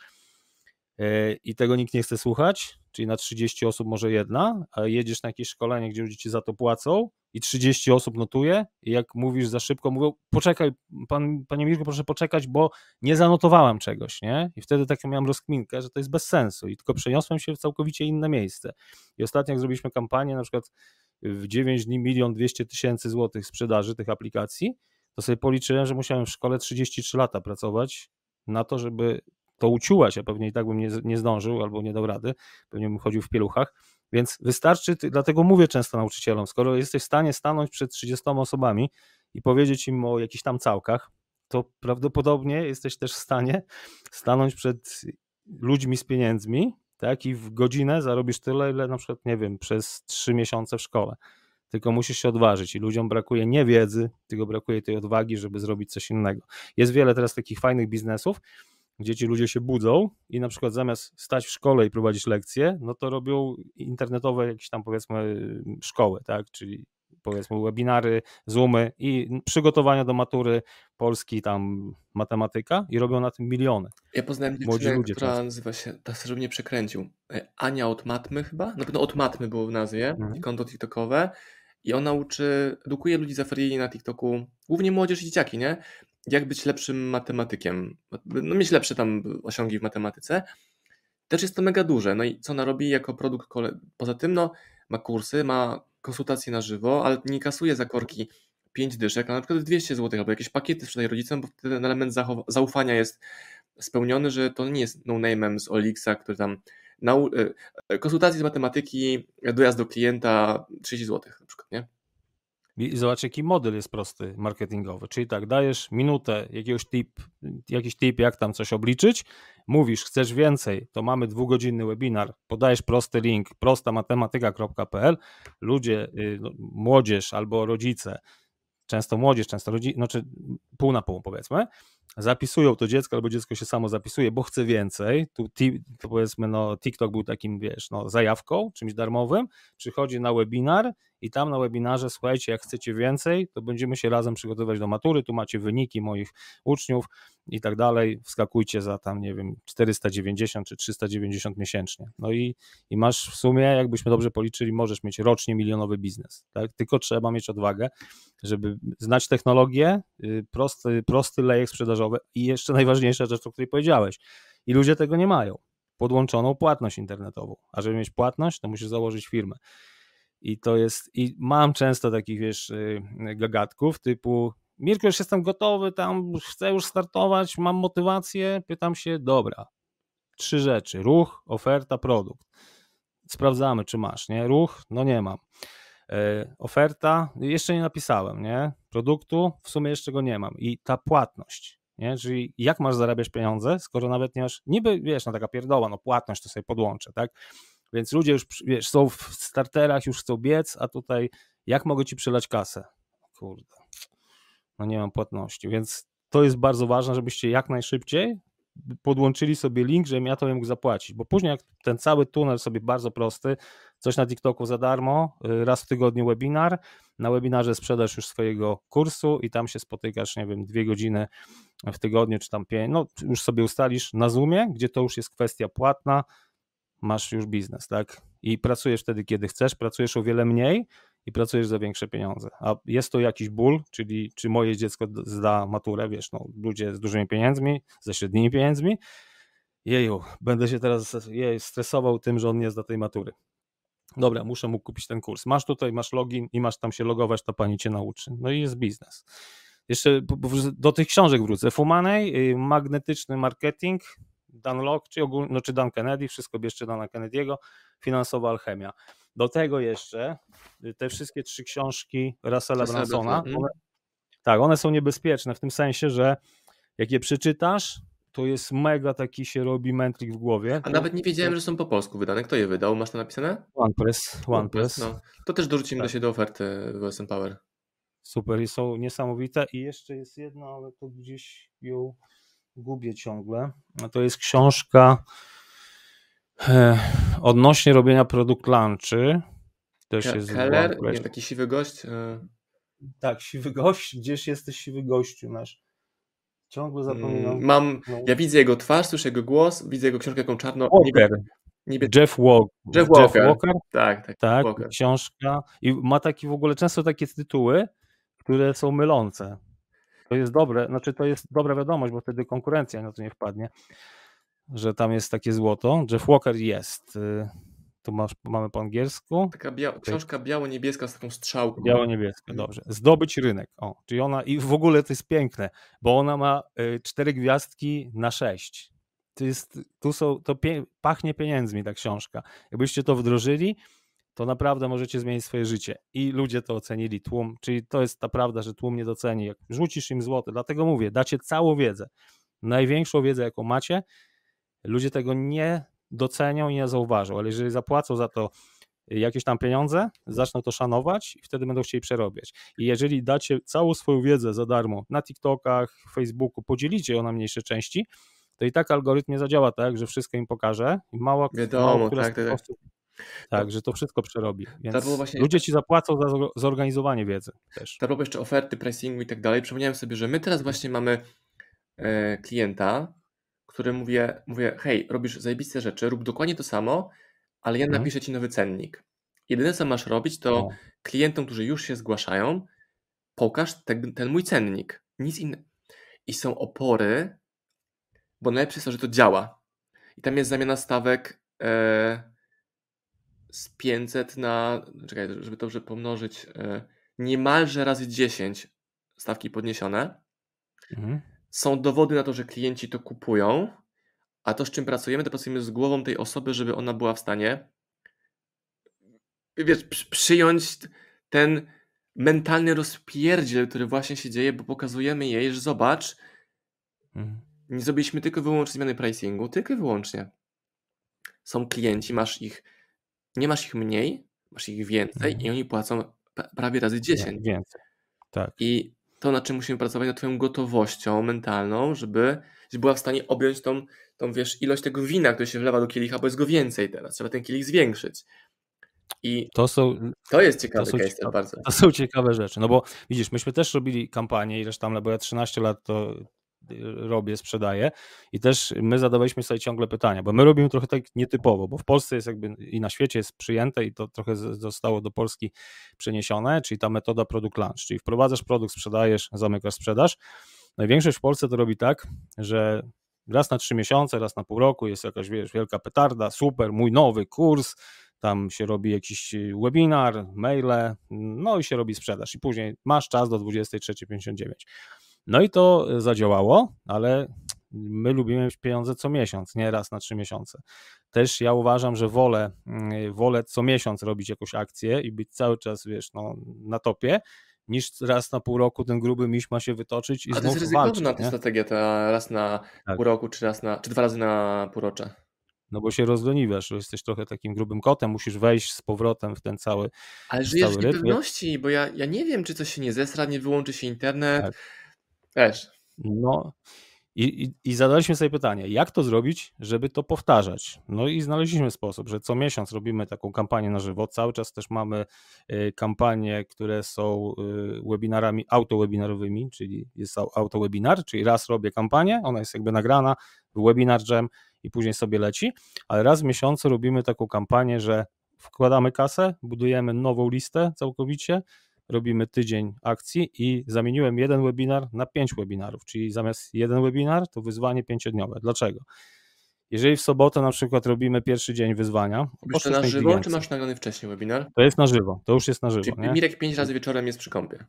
i tego nikt nie chce słuchać, czyli na 30 osób może jedna, a jedziesz na jakieś szkolenie, gdzie ludzie ci za to płacą i 30 osób notuje i jak mówisz za szybko, mówią poczekaj, pan, panie Mirku, proszę poczekać, bo nie zanotowałem czegoś, nie? I wtedy taką miałem rozkminkę, że to jest bez sensu i tylko przeniosłem się w całkowicie inne miejsce. I ostatnio jak zrobiliśmy kampanię, na przykład w 9 dni milion 200 tysięcy złotych sprzedaży tych aplikacji, to sobie policzyłem, że musiałem w szkole 33 lata pracować na to, żeby to uciułać, a pewnie i tak bym nie, nie zdążył albo nie dał rady, pewnie bym chodził w pieluchach, więc wystarczy, dlatego mówię często nauczycielom, skoro jesteś w stanie stanąć przed 30 osobami i powiedzieć im o jakichś tam całkach, to prawdopodobnie jesteś też w stanie stanąć przed ludźmi z pieniędzmi, tak, i w godzinę zarobisz tyle, ile na przykład, nie wiem, przez trzy miesiące w szkole. Tylko musisz się odważyć i ludziom brakuje nie wiedzy, tylko brakuje tej odwagi, żeby zrobić coś innego. Jest wiele teraz takich fajnych biznesów, gdzie ci ludzie się budzą i na przykład zamiast stać w szkole i prowadzić lekcje, no to robią internetowe jakieś tam powiedzmy szkoły, tak, czyli powiedzmy webinary, zoomy i przygotowania do matury Polski, tam matematyka i robią na tym miliony. Ja poznałem dziewczynę, ludzie która często. nazywa się, tak żeby mnie przekręcił, e, Ania od Matmy chyba, na pewno od Matmy było w nazwie, mhm. konto tiktokowe i ona uczy, edukuje ludzi z affiliate na TikToku, głównie młodzież i dzieciaki, nie? Jak być lepszym matematykiem, no mieć lepsze tam osiągi w matematyce. Też jest to mega duże. No i co ona robi jako produkt? Poza tym, no, ma kursy, ma konsultacje na żywo, ale nie kasuje za korki 5 dyszek, a na przykład 200 zł, albo jakieś pakiety sprzedaje rodzicom, bo ten element zaufania jest spełniony, że to nie jest no-name'em z Olixa, który tam konsultacje z matematyki, dojazd do klienta 30 zł na przykład, nie? I zobacz, jaki model jest prosty marketingowy. Czyli tak, dajesz minutę jakiegoś tip, jakiś tip, jak tam coś obliczyć, mówisz, chcesz więcej, to mamy dwugodzinny webinar, podajesz prosty link, prostamatematyka.pl, ludzie, y, no, młodzież albo rodzice, często młodzież, często rodzice, znaczy pół na pół powiedzmy, zapisują to dziecko, albo dziecko się samo zapisuje, bo chce więcej. Tu to powiedzmy, no, TikTok był takim, wiesz, no, zajawką, czymś darmowym. Przychodzi na webinar i tam na webinarze, słuchajcie, jak chcecie więcej, to będziemy się razem przygotowywać do matury, tu macie wyniki moich uczniów i tak dalej, wskakujcie za tam, nie wiem, 490 czy 390 miesięcznie. No i, i masz w sumie, jakbyśmy dobrze policzyli, możesz mieć rocznie milionowy biznes, tak? Tylko trzeba mieć odwagę, żeby znać technologię, y, prosty, prosty lejek sprzedażowy i jeszcze najważniejsza rzecz, o której powiedziałeś, i ludzie tego nie mają, podłączoną płatność internetową, a żeby mieć płatność, to musisz założyć firmę. I to jest, i mam często takich, wiesz, y, gagatków typu Mirko, już jestem gotowy, tam chcę już startować, mam motywację, pytam się, dobra, trzy rzeczy, ruch, oferta, produkt. Sprawdzamy, czy masz, nie? Ruch, no nie mam. E, oferta, jeszcze nie napisałem, nie? Produktu, w sumie jeszcze go nie mam. I ta płatność, nie? Czyli jak masz zarabiać pieniądze, skoro nawet nie masz, niby, wiesz, no taka pierdoła, no płatność to sobie podłączę, tak? Więc ludzie już, wiesz, są w starterach, już chcą biec, a tutaj jak mogę ci przelać kasę? Kurde, no nie mam płatności, więc to jest bardzo ważne, żebyście jak najszybciej podłączyli sobie link, żebym ja to mógł zapłacić, bo później jak ten cały tunel sobie bardzo prosty, coś na TikToku za darmo, y, raz w tygodniu webinar, na webinarze sprzedasz już swojego kursu i tam się spotykasz, nie wiem, dwie godziny w tygodniu, czy tam pięć, no już sobie ustalisz na Zoomie, gdzie to już jest kwestia płatna, masz już biznes, tak? I pracujesz wtedy, kiedy chcesz, pracujesz o wiele mniej i pracujesz za większe pieniądze. A jest to jakiś ból, czyli czy moje dziecko zda maturę, wiesz, no, ludzie z dużymi pieniędzmi, ze średnimi pieniędzmi, jeju, będę się teraz jej, stresował tym, że on nie zda tej matury. Dobra, muszę mu kupić ten kurs. Masz tutaj, masz login i masz tam się logować, to pani cię nauczy. No i jest biznes. Jeszcze do tych książek wrócę. Fumanej, y, magnetyczny marketing, Dan Locke, czy, ogólnie, no, czy Dan Kennedy, wszystko bierzcie Dana Kennedy'ego, finansowa alchemia. Do tego jeszcze y, te wszystkie trzy książki Russella Bransona, mhm. one, tak, one są niebezpieczne w tym sensie, że jak je przeczytasz, to jest mega taki się robi mętlik w głowie. A nawet nie wiedziałem, że są po polsku wydane. Kto je wydał? Masz to napisane? OnePress. OnePress. No. To też dorzucimy tak. do do oferty w OSM Power. Super i są niesamowite. I jeszcze jest jedna, ale to gdzieś ją gubię ciągle. To jest książka odnośnie robienia produkt lunchy. Też Ke jest Keller, nie, taki siwy gość. E... Tak, siwy gość. Gdzieś jesteś siwy gościu nasz. Ciągle zapominam. Mm, mam, no. Ja widzę jego twarz, słyszę jego głos, widzę jego książkę jaką czarno. Walker. Niby... Jeff, Walk, Jeff, Walker. Jeff Walker. Tak, tak. tak Walker. książka. I ma taki w ogóle często takie tytuły, które są mylące. To jest dobre, znaczy to jest dobra wiadomość, bo wtedy konkurencja na to nie wpadnie, że tam jest takie złoto. Jeff Walker jest. Y, tu masz, mamy po angielsku. Taka bia książka biało-niebieska z taką strzałką. Biało-niebieska, dobrze. Zdobyć rynek. O, czyli ona, i w ogóle to jest piękne, bo ona ma y, cztery gwiazdki na sześć. To jest, tu są, to pie, pachnie pieniędzmi ta książka. Jakbyście to wdrożyli, to naprawdę możecie zmienić swoje życie. I ludzie to ocenili, tłum, czyli to jest ta prawda, że tłum nie doceni. Jak rzucisz im złoto, dlatego mówię, dacie całą wiedzę, największą wiedzę, jaką macie, ludzie tego nie docenią i nie zauważą, ale jeżeli zapłacą za to jakieś tam pieniądze, zaczną to szanować i wtedy będą chcieli przerobić. I jeżeli dacie całą swoją wiedzę za darmo na TikTokach, Facebooku, podzielicie ją na mniejsze części, to i tak algorytm nie zadziała tak, że wszystko im pokaże i mało, Wiadomo, mało tak, tak. osób tak, że to wszystko przerobi. Więc właśnie... ludzie ci zapłacą za zorganizowanie wiedzy też. Było jeszcze oferty, pricingu i tak dalej. Przypomniałem sobie, że my teraz właśnie mamy e, klienta, który mówię, mówię, hej, robisz zajebiste rzeczy, rób dokładnie to samo, ale ja mhm. napiszę ci nowy cennik. Jedyne co masz robić, to klientom, którzy już się zgłaszają, pokaż ten, ten mój cennik. Nic innego. I są opory, bo najlepsze jest to, że to działa. I tam jest zamiana stawek e, z 500 na, czekaj, żeby to dobrze pomnożyć, e, niemalże razy 10 stawki podniesione. Mhm. Są dowody na to, że klienci to kupują, a to, z czym pracujemy, to pracujemy z głową tej osoby, żeby ona była w stanie wiesz, przyjąć ten mentalny rozpierdziel, który właśnie się dzieje, bo pokazujemy jej, że zobacz, mhm. nie zrobiliśmy tylko wyłącznie zmiany pricingu, tylko i wyłącznie. Są klienci, masz ich, nie masz ich mniej, masz ich więcej mhm. i oni płacą prawie razy 10. Więcej. Tak. I to, nad czym musimy pracować, nad twoją gotowością mentalną, żeby, żeby była w stanie objąć tą, tą, wiesz, ilość tego wina, które się wlewa do kielicha, bo jest go więcej teraz. Trzeba ten kielich zwiększyć. I to są. To jest ciekawe to case ciekawe, bardzo. To są ciekawe rzeczy. No bo widzisz, myśmy też robili kampanię, ileś tam, bo ja 13 lat to robię, sprzedaję i też my zadawaliśmy sobie ciągle pytania, bo my robimy trochę tak nietypowo, bo w Polsce jest jakby i na świecie jest przyjęte i to trochę zostało do Polski przeniesione, czyli ta metoda produkt launch, czyli wprowadzasz produkt, sprzedajesz, zamykasz sprzedaż. Największość w Polsce to robi tak, że raz na trzy miesiące, raz na pół roku jest jakaś wiesz, wielka petarda, super, mój nowy kurs, tam się robi jakiś webinar, maile, no i się robi sprzedaż i później masz czas do 23.59. No i to zadziałało, ale my lubimy mieć pieniądze co miesiąc, nie raz na trzy miesiące. Też ja uważam, że wolę, mm, wolę co miesiąc robić jakąś akcję i być cały czas, wiesz, no, na topie, niż raz na pół roku ten gruby miś ma się wytoczyć i A znów to jest ryzykowna ta strategia, ta raz na tak. pół roku, czy raz na, czy dwa razy na półrocze. No bo się rozleniwiasz, jesteś trochę takim grubym kotem, musisz wejść z powrotem w ten cały Ale żyjesz w niepewności, bo ja, ja nie wiem, czy coś się nie zesra, nie wyłączy się internet. Tak. Wiesz. No i, i, i zadaliśmy sobie pytanie, jak to zrobić, żeby to powtarzać? No i znaleźliśmy sposób, że co miesiąc robimy taką kampanię na żywo. Cały czas też mamy y, kampanie, które są y, webinarami autowebinarowymi, czyli jest autowebinar, czyli raz robię kampanię, ona jest jakby nagrana, webinar jam i później sobie leci, ale raz w miesiącu robimy taką kampanię, że wkładamy kasę, budujemy nową listę całkowicie, robimy tydzień akcji i zamieniłem jeden webinar na pięć webinarów, czyli zamiast jeden webinar to wyzwanie pięciodniowe. Dlaczego? Jeżeli w sobotę na przykład robimy pierwszy dzień wyzwania. Robisz to na żywo, czy masz nagrany wcześniej webinar? To jest na żywo, to już jest na żywo. Czyli nie? Mirek pięć razy wieczorem jest przy kąpie.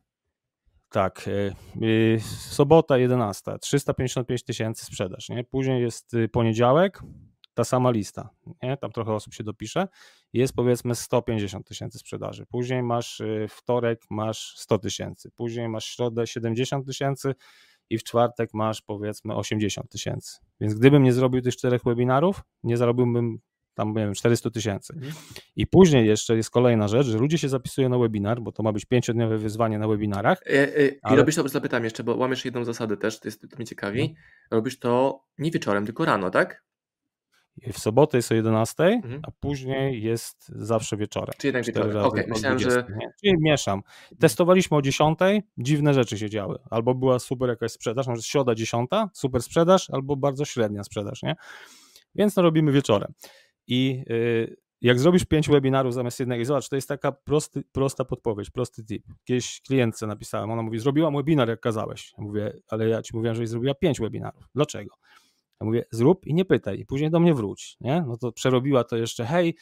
Tak, yy, sobota 11, 355 tysięcy sprzedaż, nie? Później jest y, poniedziałek, ta sama lista, nie? tam trochę osób się dopisze, jest powiedzmy 150 tysięcy sprzedaży. Później masz y, wtorek, masz 100 tysięcy, później masz środę 70 tysięcy i w czwartek masz powiedzmy 80 tysięcy. Więc gdybym nie zrobił tych czterech webinarów, nie zarobiłbym tam nie wiem, 400 tysięcy. Mhm. I później jeszcze jest kolejna rzecz, że ludzie się zapisują na webinar, bo to ma być pięciodniowe wyzwanie na webinarach. E, e, I ale... robisz to, zapytam jeszcze, bo łamiesz jedną zasadę też, to, jest, to mnie ciekawi. Mhm. Robisz to nie wieczorem, tylko rano, tak? W sobotę jest o 11, mhm. a później jest zawsze wieczorem. Czyli jednak wieczorem. Okej, okay, myślałem, że. Czyli mieszam. Testowaliśmy o 10, dziwne rzeczy się działy. Albo była super jakaś sprzedaż, może środa 10, super sprzedaż, albo bardzo średnia sprzedaż, nie? Więc no robimy wieczorem. I y, jak zrobisz pięć webinarów zamiast jednego, i zobacz, to jest taka prosty, prosta podpowiedź, prosty tip. Kiedyś klientce napisałem, ona mówi, zrobiłam webinar jak kazałeś. Ja mówię, ale ja ci mówiłem, że zrobiła pięć webinarów. Dlaczego? Ja mówię, zrób i nie pytaj, i później do mnie wróć, nie? No to przerobiła to jeszcze, hej,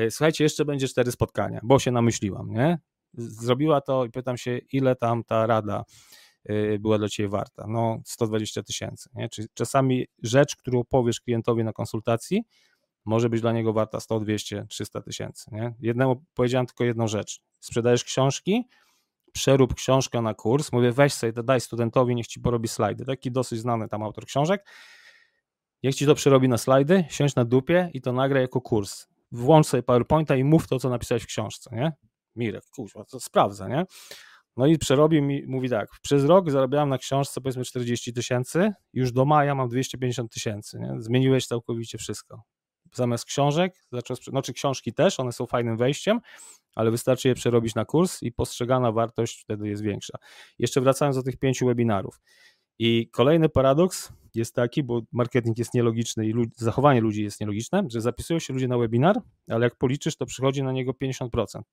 y, słuchajcie, jeszcze będzie cztery spotkania, bo się namyśliłam, nie? Zrobiła to i pytam się, ile tam ta rada y, była dla Ciebie warta? No 120 tysięcy, nie? Czyli czasami rzecz, którą powiesz klientowi na konsultacji, może być dla niego warta 100, 200, 300 tysięcy. Nie? Jednemu powiedziałem tylko jedną rzecz. Sprzedajesz książki, przerób książkę na kurs, mówię weź sobie, daj studentowi, niech ci porobi slajdy. Taki dosyć znany tam autor książek. Niech ci to przerobi na slajdy, siądź na dupie i to nagraj jako kurs. Włącz sobie PowerPointa i mów to, co napisałeś w książce, nie? Mirek, kurwa, to sprawdza, nie? No i przerobił mi, mówi tak, przez rok zarabiałem na książce powiedzmy 40 tysięcy, już do maja mam 250 tysięcy? Zmieniłeś całkowicie wszystko zamiast książek, zaczął, znaczy książki też, one są fajnym wejściem, ale wystarczy je przerobić na kurs i postrzegana wartość wtedy jest większa. Jeszcze wracając do tych pięciu webinarów. I kolejny paradoks, jest taki, bo marketing jest nielogiczny i lud zachowanie ludzi jest nielogiczne, że zapisują się ludzie na webinar, ale jak policzysz, to przychodzi na niego 50%,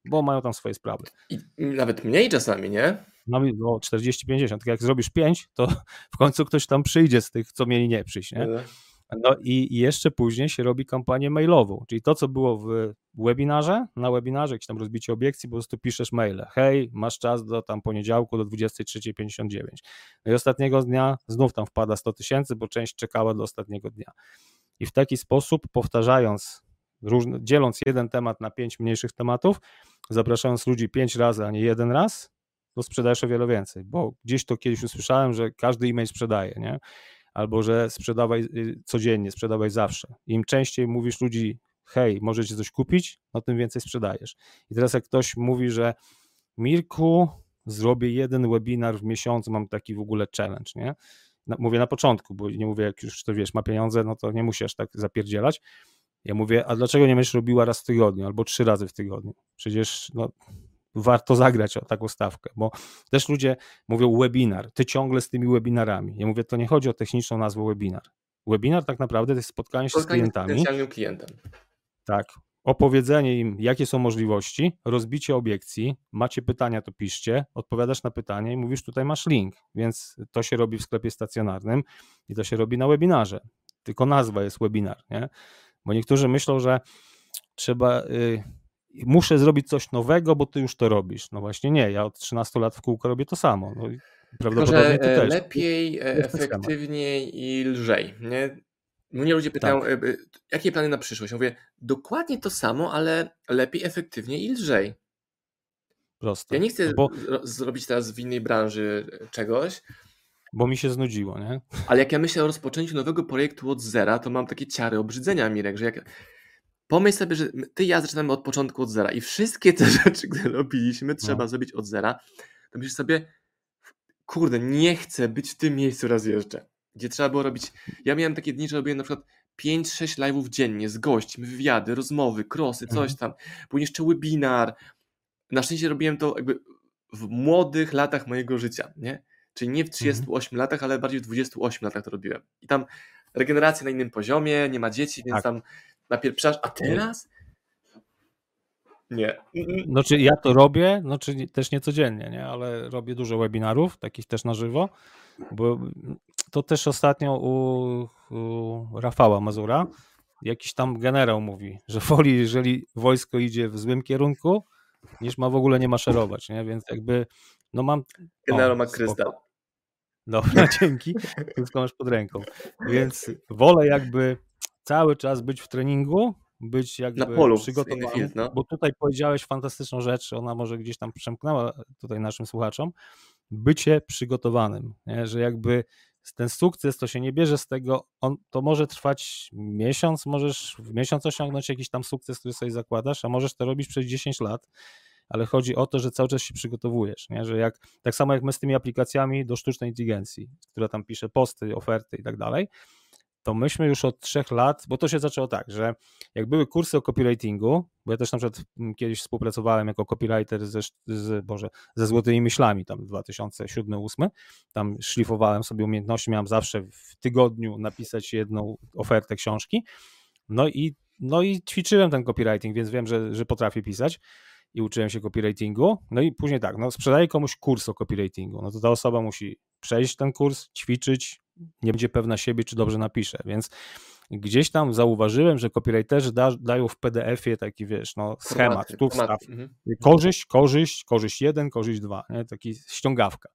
bo mają tam swoje sprawy. I nawet mniej czasami, nie? Nawet no, 40-50. Tak jak zrobisz 5, to <laughs> w końcu ktoś tam przyjdzie z tych, co mieli nie przyjść, nie? No. I jeszcze później się robi kampanię mailową, czyli to, co było w webinarze, na webinarze, jakieś tam rozbicie obiekcji, po prostu piszesz maile. Hej, masz czas do tam poniedziałku do 23.59. No i ostatniego dnia znów tam wpada 100 tysięcy, bo część czekała do ostatniego dnia. I w taki sposób, powtarzając, różne, dzieląc jeden temat na pięć mniejszych tematów, zapraszając ludzi pięć razy, a nie jeden raz, to sprzedajesz o wiele więcej, bo gdzieś to kiedyś usłyszałem, że każdy e-mail sprzedaje, nie? Albo że sprzedawaj y, codziennie, sprzedawaj zawsze. Im częściej mówisz ludzi, hej, możecie coś kupić, no tym więcej sprzedajesz. I teraz jak ktoś mówi, że Mirku, zrobię jeden webinar w miesiącu, mam taki w ogóle challenge, nie? Mówię na początku, bo nie mówię, jak już to wiesz, ma pieniądze, no to nie musisz tak zapierdzielać. Ja mówię, a dlaczego nie będziesz robiła raz w tygodniu albo trzy razy w tygodniu? Przecież no, warto zagrać o taką stawkę, bo też ludzie mówią webinar, ty ciągle z tymi webinarami. Ja mówię, to nie chodzi o techniczną nazwę webinar. Webinar tak naprawdę to jest spotkanie się spotkanie z klientami. Z klientem. Tak. Opowiedzenie im, jakie są możliwości, rozbicie obiekcji, macie pytania, to piszcie, odpowiadasz na pytanie i mówisz, tutaj masz link, więc to się robi w sklepie stacjonarnym i to się robi na webinarze. Tylko nazwa jest webinar, nie? Bo niektórzy myślą, że trzeba. Yy, muszę zrobić coś nowego, bo ty już to robisz. No właśnie nie, ja od 13 lat w kółko robię to samo. No prawdopodobnie Tylko, ty też. Lepiej, e, efektywniej i lżej. Nie? Mnie ludzie pytają, tak. E, jakie plany na przyszłość? Ja mówię, dokładnie to samo, ale lepiej, efektywniej i lżej. Proste. Ja nie chcę no bo... zrobić teraz w innej branży czegoś. Bo mi się znudziło, nie? Ale jak ja myślę o rozpoczęciu nowego projektu od zera, to mam takie ciary obrzydzenia, Mirek, że jak Pomyśl sobie, że ty i ja zaczynamy od początku od zera i wszystkie te <laughs> rzeczy, które robiliśmy, trzeba no. zrobić od zera. To myślisz sobie, kurde, nie chcę być w tym miejscu raz jeszcze, gdzie trzeba było robić. Ja miałem takie dni, że robiłem na przykład 5-6 live'ów dziennie z gośćmi, wywiady, rozmowy, krosy, coś mhm. tam. Później jeszcze webinar. Na szczęście robiłem to jakby w młodych latach mojego życia, nie? Czyli nie w 38 mhm. latach, ale bardziej w 28 latach to robiłem. I tam regeneracja na innym poziomie, nie ma dzieci, więc tak. tam napieprzasz, a teraz? Nie. Znaczy ja to robię, znaczy też nie codziennie, nie? ale robię dużo webinarów, takich też na żywo, bo to też ostatnio u, u Rafała Mazura jakiś tam generał mówi, że woli, jeżeli wojsko idzie w złym kierunku, niż ma w ogóle nie maszerować, nie? Więc jakby, no mam... Generał ma krystal. Dobra, <laughs> dzięki. Wszystko masz pod ręką. Więc wolę jakby cały czas być w treningu, być jakby Na polu, przygotowany, no. bo tutaj powiedziałeś fantastyczną rzecz, ona może gdzieś tam przemknęła tutaj naszym słuchaczom, bycie przygotowanym, nie? że jakby ten sukces to się nie bierze z tego, on, to może trwać miesiąc, możesz w miesiąc osiągnąć jakiś tam sukces, który sobie zakładasz, a możesz to robić przez 10 lat, ale chodzi o to, że cały czas się przygotowujesz, nie? że jak, tak samo jak my z tymi aplikacjami do sztucznej inteligencji, która tam pisze posty, oferty i tak dalej, to myśmy już od trzech lat, bo to się zaczęło tak, że jak były kursy o copywritingu, bo ja też na przykład mm, kiedyś współpracowałem jako copywriter ze, z, Boże, ze Złotymi Myślami, tam 2007-2008, tam szlifowałem sobie umiejętności, miałem zawsze w tygodniu napisać jedną ofertę książki, no i, no i ćwiczyłem ten copywriting, więc wiem, że, że potrafię pisać i uczyłem się copywritingu, no i później tak, no sprzedaję komuś kurs o copywritingu, no to ta osoba musi przejść ten kurs, ćwiczyć, nie będzie pewna siebie, czy dobrze napisze, więc gdzieś tam zauważyłem, że copywriterzy da, dają w PDF-ie taki, wiesz, no, schemat, tu wstaw, mhm. korzyść, korzyść, korzyść jeden, korzyść dwa, nie? taki ściągawka.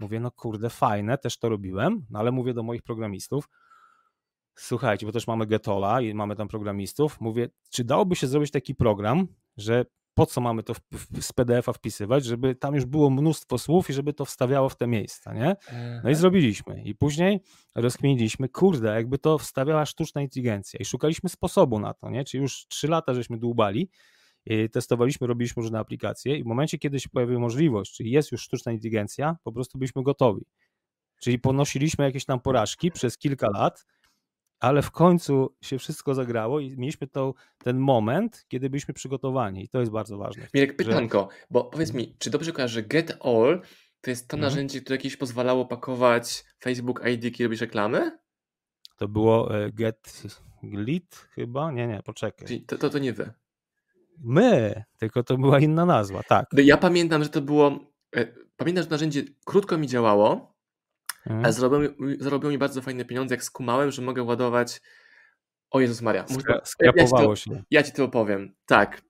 Mówię, no kurde, fajne, też to robiłem, no ale mówię do moich programistów, słuchajcie, bo też mamy Getola i mamy tam programistów, mówię, czy dałoby się zrobić taki program, że po co mamy to w, w, z PDF-a wpisywać, żeby tam już było mnóstwo słów i żeby to wstawiało w te miejsca, nie? No i mhm. zrobiliśmy. I później rozkminiliśmy, kurde, jakby to wstawiała sztuczna inteligencja i szukaliśmy sposobu na to, nie? Czyli już trzy lata żeśmy dłubali, testowaliśmy, robiliśmy różne aplikacje i w momencie, kiedy się pojawiła możliwość, czyli jest już sztuczna inteligencja, po prostu byliśmy gotowi. Czyli ponosiliśmy jakieś tam porażki przez kilka lat, ale w końcu się wszystko zagrało i mieliśmy to, ten moment, kiedy byliśmy przygotowani i to jest bardzo ważne. Mirek, pytanko, że... bo powiedz mi, czy dobrze kojarzę, że Get All to jest to mhm. narzędzie, które jakieś pozwalało pakować Facebook ID, kiedy robisz reklamy? To było e, Get Glit chyba? Nie, nie, poczekaj. To, to, to nie wy. My, tylko to była inna nazwa, tak. Ja pamiętam, że to było. E, pamiętam, że narzędzie krótko mi działało, mhm. ale mi bardzo fajne pieniądze, jak skumałem, że mogę ładować. O Jezus Maria. Skrapowało ja, się. Ja ci to opowiem. Tak.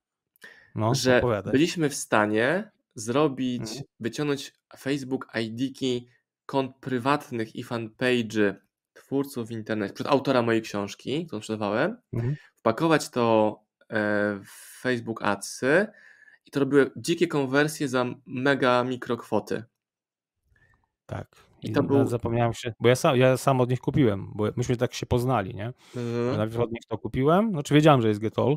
No, że opowiadaj. byliśmy w stanie zrobić, mhm. wyciągnąć Facebook ID-ki kont prywatnych i fanpage'y twórców w internecie, przed autora mojej książki, którą sprzedawałem, mhm. wpakować to e, w Facebook Adsy i to robiły dzikie konwersje za mega mikrokwoty. Tak. I to był... Zapomniałem się, bo ja sam, ja sam od nich kupiłem, bo myśmy tak się poznali, nie? Mhm. Najpierw od nich to kupiłem, znaczy wiedziałem, że jest Getol,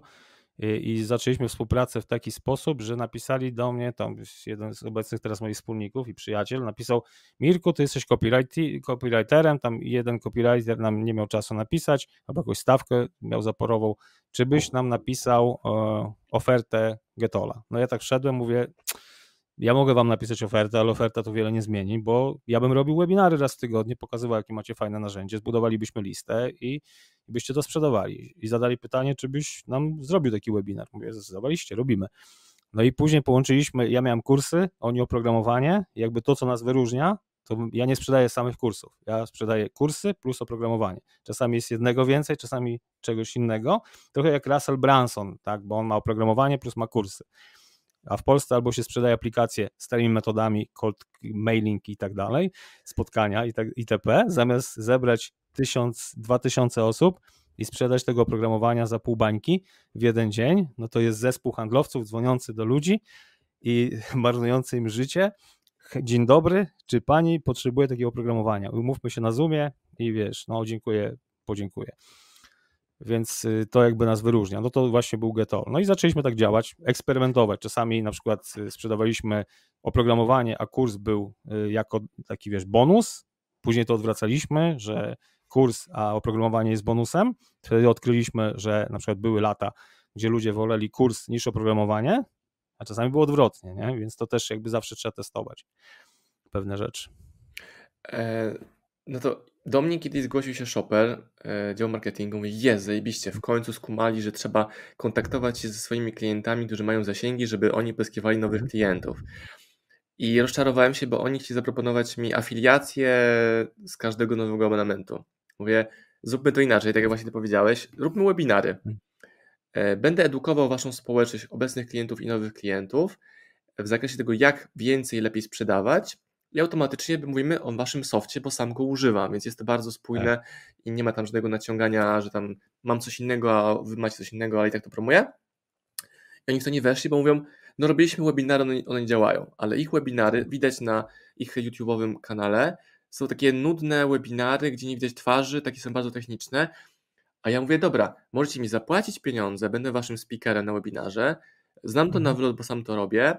i zaczęliśmy współpracę w taki sposób, że napisali do mnie, tam jeden z obecnych teraz moich wspólników i przyjaciel napisał Mirku, ty jesteś copywriterem, tam jeden copywriter nam nie miał czasu napisać, albo jakąś stawkę miał zaporową, czy byś nam napisał e, ofertę Getola. No ja tak wszedłem, mówię, ja mogę wam napisać ofertę, ale oferta to wiele nie zmieni, bo ja bym robił webinary raz w tygodniu, pokazywał, jakie macie fajne narzędzie, zbudowalibyśmy listę i, byście to sprzedawali. I zadali pytanie, czy byś nam zrobił taki webinar. Mówię, zdecydowaliście, robimy. No i później połączyliśmy, ja miałem kursy, oni oprogramowanie, jakby to, co nas wyróżnia, to ja nie sprzedaję samych kursów. Ja sprzedaję kursy plus oprogramowanie. Czasami jest jednego więcej, czasami czegoś innego. Trochę jak Russell Branson, tak, bo on ma oprogramowanie plus ma kursy a w Polsce albo się sprzedaje aplikacje starymi metodami, cold mailing i tak dalej, spotkania i tak, itp., zamiast zebrać tysiąc, dwa tysiące osób i sprzedać tego oprogramowania za pół bańki w jeden dzień, no to jest zespół handlowców dzwoniący do ludzi i <laughs> marnujący im życie. Dzień dobry, czy pani potrzebuje takiego oprogramowania? Umówmy się na Zoomie i wiesz, no dziękuję, podziękuję więc y, to jakby nas wyróżnia. No to właśnie był Getol. No i zaczęliśmy tak działać, eksperymentować. Czasami na przykład y, sprzedawaliśmy oprogramowanie, a kurs był y, jako taki, wiesz, bonus. Później to odwracaliśmy, że kurs, a oprogramowanie jest bonusem. Wtedy odkryliśmy, że na przykład były lata, gdzie ludzie woleli kurs niż oprogramowanie, a czasami było odwrotnie, nie? więc to też jakby zawsze trzeba testować pewne rzeczy. E, no to do mnie kiedyś zgłosił się shopper, e, dział marketingu, mówi, jest, zajebiście, w końcu skumali, że trzeba kontaktować się ze swoimi klientami, którzy mają zasięgi, żeby oni pozyskiwali nowych mhm. klientów. I rozczarowałem się, bo oni chcieli zaproponować mi afiliację z każdego nowego abonamentu. Mówię, zróbmy to inaczej, tak jak właśnie ty powiedziałeś, róbmy webinary. Mhm. E, będę edukował waszą społeczność obecnych klientów i nowych klientów w zakresie tego, jak więcej, lepiej sprzedawać, i automatycznie mówimy o waszym softie, bo sam go używam, więc jest to bardzo spójne tak. i nie ma tam żadnego naciągania, że tam mam coś innego, a wy macie coś innego, ale i tak to promuję. I oni w to nie weszli, bo mówią, no robiliśmy webinary, one, one nie działają, ale ich webinary widać na ich YouTube'owym kanale, są takie nudne webinary, gdzie nie widać twarzy, takie są bardzo techniczne, a ja mówię, dobra, możecie mi zapłacić pieniądze, będę waszym speakerem na webinarze, znam to mhm. na wylot, bo sam to robię,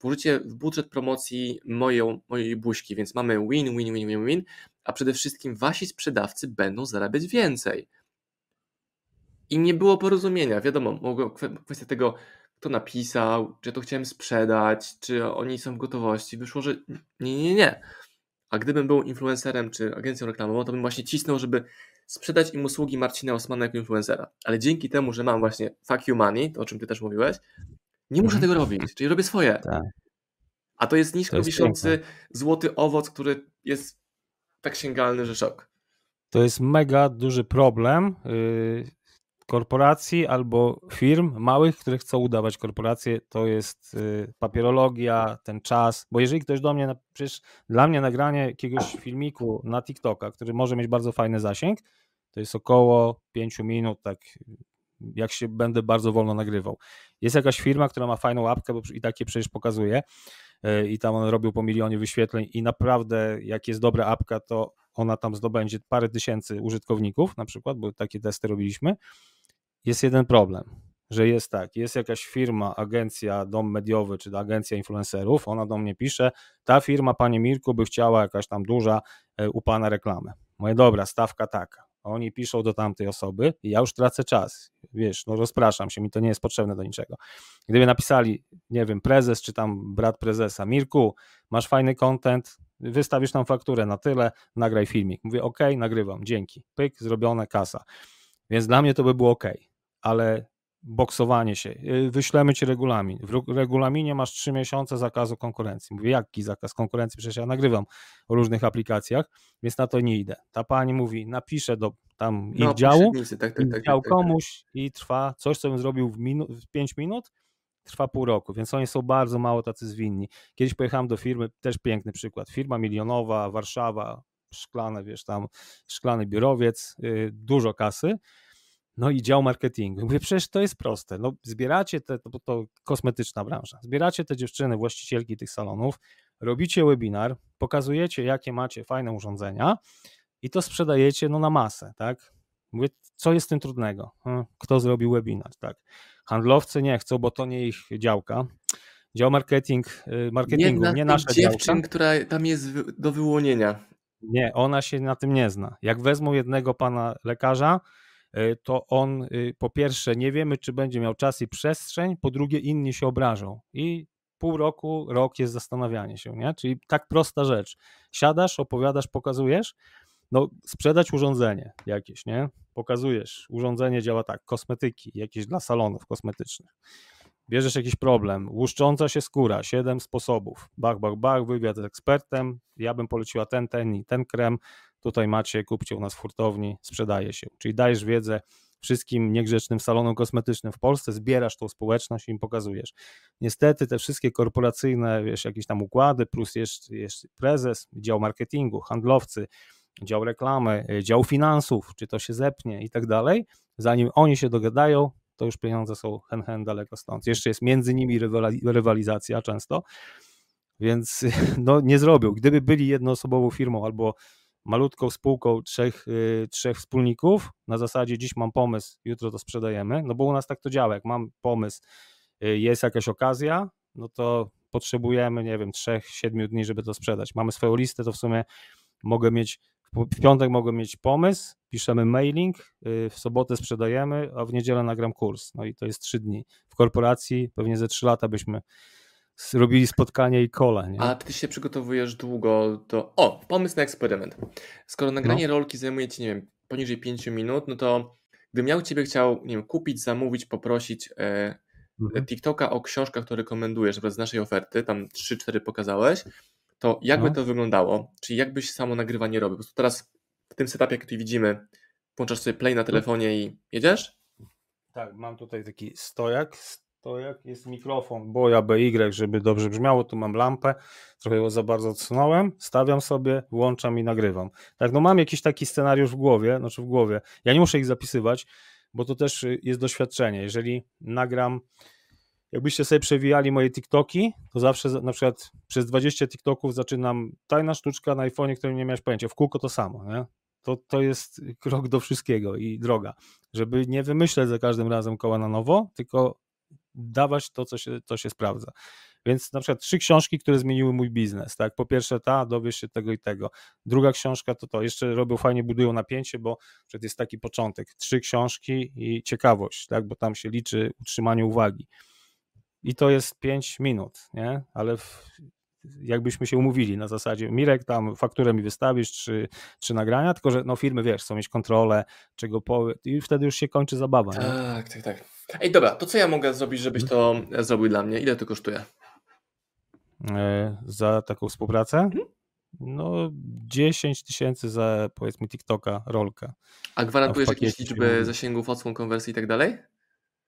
włożycie w budżet promocji moją, mojej buźki, więc mamy win, win, win, win, win, a przede wszystkim wasi sprzedawcy będą zarabiać więcej. I nie było porozumienia, wiadomo, mogło kwestia tego, kto napisał, czy to chciałem sprzedać, czy oni są w gotowości. Wyszło, że nie, nie, nie. A gdybym był influencerem czy agencją reklamową, to bym właśnie cisnął, żeby sprzedać im usługi Marcina Osmana jako influencera. Ale dzięki temu, że mam właśnie fuck you money, to o czym ty też mówiłeś, nie muszę mhm. tego robić, czyli robię swoje. Tak. A to jest nisko to jest wiszący piękne. złoty owoc, który jest tak sięgalny, że szok. To jest mega duży problem yy, korporacji albo firm małych, które chcą udawać korporacje. To jest yy, papierologia, ten czas. Bo jeżeli ktoś do mnie, przecież dla mnie nagranie jakiegoś filmiku na TikToka, który może mieć bardzo fajny zasięg, to jest około 5 minut, tak jak się będę bardzo wolno nagrywał. Jest jakaś firma, która ma fajną łapkę, bo i takie przecież pokazuje e, i tam on robił po milionie wyświetleń i naprawdę jak jest dobra apka, to ona tam zdobędzie parę tysięcy użytkowników na przykład, bo takie testy robiliśmy. Jest jeden problem, że jest tak, jest jakaś firma, agencja, dom mediowy, czy agencja influencerów, ona do mnie pisze, ta firma, panie Mirku, by chciała jakaś tam duża e, u pana reklamę. Moje dobra, stawka taka oni piszą do tamtej osoby i ja już tracę czas. Wiesz, no rozpraszam się, mi to nie jest potrzebne do niczego. Gdyby napisali, nie wiem, prezes czy tam brat prezesa, Mirku, masz fajny content, wystawisz tam fakturę na tyle, nagraj filmik. Mówię, ok, nagrywam, dzięki. Pyk, zrobione, kasa. Więc dla mnie to by było ok, ale boksowanie się, y, wyślemy ci regulamin. W regulaminie masz trzy miesiące zakazu konkurencji. Mówię, jaki zakaz konkurencji? Przecież ja nagrywam o różnych aplikacjach, więc na to nie idę. Ta pani mówi, napiszę do tam no, ich działu, tak, tak, tak, dział tak, tak, komuś i trwa coś, co bym zrobił w, minu- w 5 minut, trwa pół roku, więc oni są bardzo mało tacy zwinni. Kiedyś pojechałem do firmy, też piękny przykład, firma milionowa, Warszawa, szklane, wiesz, tam szklany biurowiec, yy, dużo kasy, no i dział marketingu. Mówię, przecież to jest proste. No, zbieracie te, to, to kosmetyczna branża, zbieracie te dziewczyny, właścicielki tych salonów, robicie webinar, pokazujecie, jakie macie fajne urządzenia i to sprzedajecie no, na masę, tak? Mówię, co jest w tym trudnego? Hm, kto zrobił webinar, tak? Handlowcy nie chcą, bo to nie ich działka. Dział marketing, y, marketingu, nie, nie nasza dziewczyn, działka. która tam jest do wyłonienia. Nie, ona się na tym nie zna. Jak wezmą jednego pana lekarza, to on y, po pierwsze nie wiemy, czy będzie miał czas i przestrzeń, po drugie inni się obrażą i pół roku, rok jest zastanawianie się, nie? Czyli tak prosta rzecz. Siadasz, opowiadasz, pokazujesz, no sprzedać urządzenie jakieś, nie? Pokazujesz, urządzenie działa tak, kosmetyki, jakieś dla salonów kosmetycznych. Bierzesz jakiś problem, łuszcząca się skóra, siedem sposobów, bach, bach, bach, wywiad z ekspertem, ja bym poleciła ten, ten i ten krem, tutaj macie, kupcie u nas w hurtowni, sprzedaje się. Czyli dajesz wiedzę wszystkim niegrzecznym salonom kosmetycznym w Polsce, zbierasz tą społeczność i im pokazujesz. Niestety te wszystkie korporacyjne, wiesz, jakieś tam układy, plus jeszcze, jeszcze prezes, dział marketingu, handlowcy, dział reklamy, y, dział finansów, czy to się zepnie i tak dalej, zanim oni się dogadają, to już pieniądze są hen hen daleko stąd. Jeszcze jest między nimi rywalizacja często, więc <laughs> no, nie zrobił. Gdyby byli jednoosobową firmą albo malutką spółką trzech, yy, trzech wspólników, na zasadzie dziś mam pomysł, jutro to sprzedajemy, no bo u nas tak to działa, jak mam pomysł, yy, jest jakaś okazja, no to potrzebujemy, nie wiem, trzech, siedmiu dni, żeby to sprzedać. Mamy swoją listę, to w sumie mogę mieć w piątek mogę mieć pomysł, piszemy mailing, y, w sobotę sprzedajemy, a w niedzielę nagram kurs. No i to jest trzy dni. W korporacji pewnie ze trzy lata byśmy robili spotkanie i kole. Nie? A ty się przygotowujesz długo do. O, pomysł na eksperyment. Skoro nagranie no. rolki zajmuje ci, nie wiem, poniżej 5 minut, no to gdybym miał ciebie chciał, nie wiem, kupić, zamówić, poprosić e, mhm. TikToka o książkach, które rekomendujesz z naszej oferty, tam 3-4 pokazałeś, to jakby no. to wyglądało? Czyli jakbyś samo nagrywanie robił? Po prostu teraz w tym setupie, jak tu widzimy, włączasz sobie play na telefonie i jedziesz? Tak, mam tutaj taki stojak, stojak jest mikrofon Boja BY, żeby dobrze brzmiało, tu mam lampę, trochę ją za bardzo odsunąłem, stawiam sobie, włączam i nagrywam. Tak, no mam jakiś taki scenariusz w głowie, znaczy w głowie, ja nie muszę ich zapisywać, bo to też jest doświadczenie, jeżeli nagram jakbyście sobie przewijali moje TikToki, to zawsze na przykład przez 20 TikToków zaczynam tajna sztuczka na iPhone'ie, której nie miałeś pojęcia, w kółko to samo, nie? To, to jest <laughs> krok do wszystkiego i droga, żeby nie wymyślać za każdym razem koła na nowo, tylko dawać to, co się, to się sprawdza. Więc na przykład trzy książki, które zmieniły mój biznes, tak? Po pierwsze ta, dowiesz się tego i tego. Druga książka to to, jeszcze robią fajnie, budują napięcie, bo przed jest taki początek. Trzy książki i ciekawość, tak? Bo tam się liczy utrzymanie uwagi i to jest 5 minut, nie? Ale w, jakbyśmy się umówili na zasadzie, Mirek, tam fakturę mi wystawisz, czy, czy nagrania, tylko że no firmy, wiesz, chcą mieć kontrolę, czego powie i wtedy już się kończy zabawa. Tak, nie? tak, tak. Ej, dobra, to co ja mogę zrobić, żebyś to zrobił dla mnie? Ile to kosztuje? E, za taką współpracę? Mhm. No 10 tysięcy za powiedzmy TikToka, rolkę. A gwarantujesz jakieś liczby zasięgów, odsłon, konwersji i tak dalej?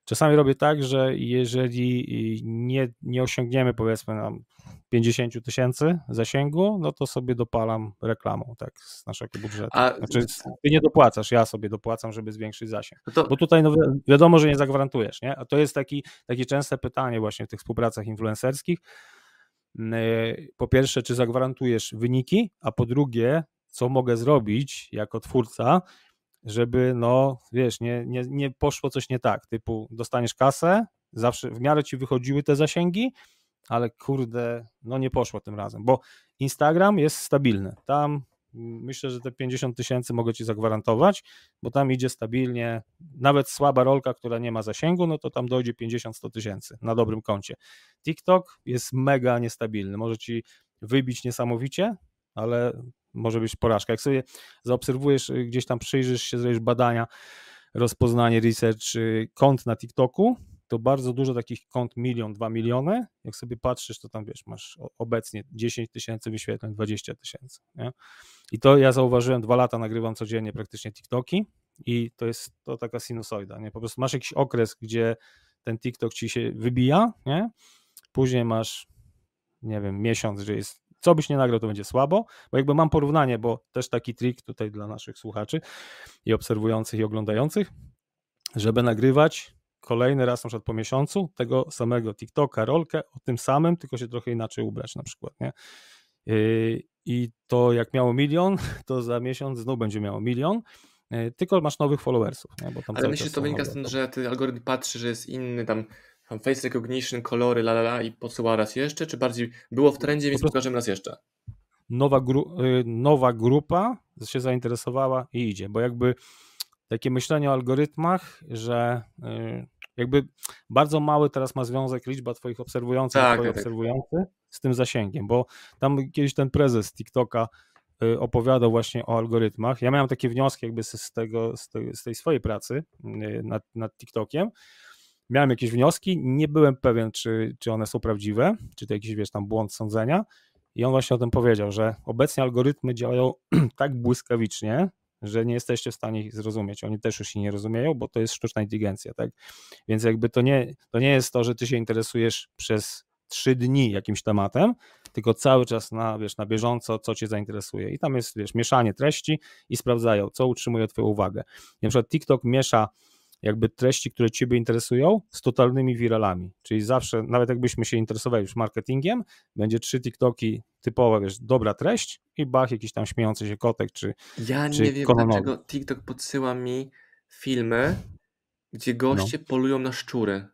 Czasami robię tak, że jeżeli nie, nie osiągniemy powiedzmy nam 50 tysięcy zasięgu, no to sobie dopalam reklamą tak z naszego budżetu. A... Znaczy ty nie dopłacasz, ja sobie dopłacam, żeby zwiększyć zasięg. No to... Bo tutaj no, wiadomo, że nie zagwarantujesz, nie? A to jest taki, takie częste pytanie właśnie w tych współpracach influencerskich. Po pierwsze, czy zagwarantujesz wyniki, a po drugie, co mogę zrobić jako twórca, żeby, no wiesz, nie, nie, nie poszło coś nie tak, typu dostaniesz kasę, zawsze w miarę ci wychodziły te zasięgi, ale kurde, no nie poszło tym razem, bo Instagram jest stabilny, tam myślę, że te 50 tysięcy mogę ci zagwarantować, bo tam idzie stabilnie, nawet słaba rolka, która nie ma zasięgu, no to tam dojdzie 50-100 tysięcy na dobrym koncie. TikTok jest mega niestabilny, może ci wybić niesamowicie, ale może być porażka. Jak sobie zaobserwujesz, y, gdzieś tam przyjrzysz się, zrobisz badania, rozpoznanie, research y, kont na TikToku, to bardzo dużo takich kont milion, dwa miliony. Jak sobie patrzysz, to tam wiesz, masz obecnie 10 tysięcy wyświetleń, 20 tysięcy. I to ja zauważyłem, dwa lata nagrywam codziennie praktycznie TikToki i to jest to taka sinusoida. Nie? Po prostu masz jakiś okres, gdzie ten TikTok ci się wybija, nie? później masz, nie wiem, miesiąc, że jest co byś nie nagrał, to będzie słabo, bo jakby mam porównanie, bo też taki trik tutaj dla naszych słuchaczy i obserwujących i oglądających, żeby nagrywać kolejny raz na przykład po miesiącu tego samego TikToka, rolkę o tym samym, tylko się trochę inaczej ubrać na przykład, nie? Yy, I to jak miało milion, <laughs> to za miesiąc znów będzie miało milion, yy, tylko masz nowych followersów. Nie? Bo tam Ale myślisz, że to wynika stąd, że ty algorytm patrzy, że jest inny, tam, tam face recognition, kolory, la, la, la i podsyła raz jeszcze, czy bardziej było w trendzie, więc pokażemy raz jeszcze? Nowa, gru yy, nowa grupa się zainteresowała i idzie, bo jakby takie myślenie o algorytmach, że jakby bardzo mały teraz ma związek liczba twoich obserwujących, tak, tak. obserwujący z tym zasięgiem, bo tam kiedyś ten prezes TikToka y, opowiadał właśnie o algorytmach. Ja miałem takie wnioski jakby z, tego, z, tej, swojej pracy y, nad, nad TikTokiem. Miałem jakieś wnioski, nie byłem pewien, czy, czy one są prawdziwe, czy to jakiś, wiesz, tam błąd sądzenia. I on właśnie o tym powiedział, że obecnie algorytmy działają <clears throat> tak błyskawicznie, że nie jesteście w stanie ich zrozumieć. Oni też już się nie rozumieją, bo to jest sztuczna inteligencja, tak? Więc jakby to nie, to nie jest to, że ty się interesujesz przez trzy dni jakimś tematem, tylko cały czas na, wiesz, na bieżąco, co cię zainteresuje. I tam jest, wiesz, mieszanie treści i sprawdzają, co utrzymuje twoją uwagę. na przykład TikTok miesza jakby treści, które Ciebie interesują, z totalnymi wiralami. Czyli zawsze, nawet jakbyśmy się interesowali już marketingiem, będzie trzy TikToki typowe, wiesz, dobra treść i bach, jakiś tam śmiejący się kotek, czy Ja czy nie wiem, kononowy. dlaczego TikTok podsyła mi filmy, gdzie goście no. polują na szczury.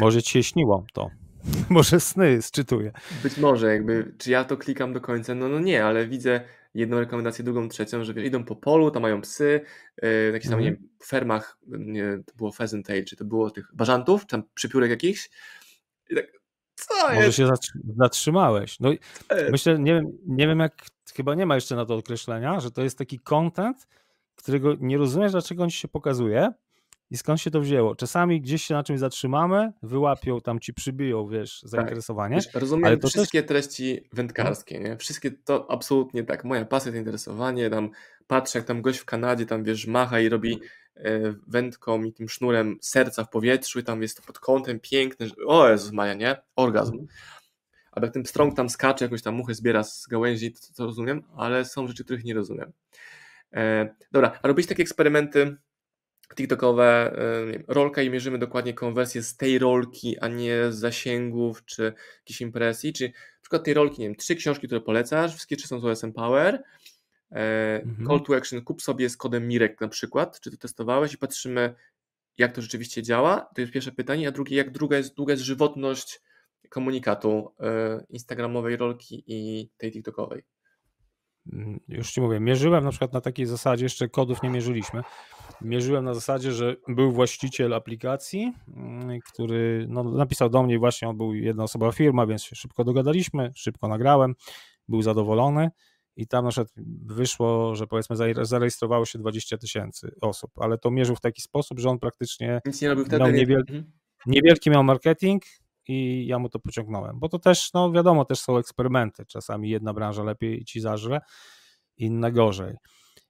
Może Ci się śniło to. <laughs> Może sny sczytuję. Być może, jakby, czy ja to klikam do końca? No, no nie, ale widzę jedną rekomendację, drugą, trzecią, że idą po polu, tam mają psy, yy, jakieś tam, mm. nie fermach, nie, to było pheasant tail, czy to było tych bażantów, tam przypiórek jakichś. I tak, co Może jest? się zatrzymałeś. No, myślę, nie wiem, nie wiem jak, chyba nie ma jeszcze na to określenia, że to jest taki content, którego nie rozumiesz, dlaczego on ci się pokazuje, i skąd się to wzięło? Czasami gdzieś się na czymś zatrzymamy, wyłapią, tam ci przybiją, wiesz, tak. zainteresowanie. Tak. rozumiem ale to wszystkie też... treści wędkarskie, nie? Wszystkie to absolutnie tak. Moja pasja, zainteresowanie, tam patrzę, jak tam gość w Kanadzie tam, wiesz, macha i robi e, wędką i tym sznurem serca w powietrzu i tam jest to pod kątem piękne, że, o Jezus Maja, nie? Orgazm. Mhm. Albo jak ten strąg tam skacze, jakoś tam muchy zbiera z gałęzi, to, to rozumiem, ale są rzeczy, których nie rozumiem. E, dobra, a robić takie eksperymenty TikTokowe rolka i mierzymy dokładnie konwersję z tej rolki, a nie z zasięgów czy jakiejś impresji, czy na przykład tej rolki, nie wiem, trzy książki, które polecasz, wszystkie trzy są z OSM Power, e, mhm. call to action, kup sobie z kodem Mirek na przykład, czy to testowałeś i patrzymy jak to rzeczywiście działa, to jest pierwsze pytanie, a drugie, jak długa jest, długa jest żywotność komunikatu e, instagramowej rolki i tej tiktokowej. Mm, już ci mówię, mierzyłem na przykład na takiej zasadzie, jeszcze kodów nie mierzyliśmy, mierzyłem na zasadzie, że był właściciel aplikacji, mm, który no, napisał do mnie właśnie, on był jednoosobowa firma, więc się szybko dogadaliśmy, szybko nagrałem, był zadowolony i tam na przykład wyszło, że powiedzmy zarejestrowało się 20 tysięcy osób, ale to mierzył w taki sposób, że on praktycznie Nic nie robił wtedy. Miał niewielki, mhm. niewielki miał marketing i ja mu to pociągnąłem, bo to też, no wiadomo, też są eksperymenty, czasami jedna branża lepiej ci zażre, inna gorzej.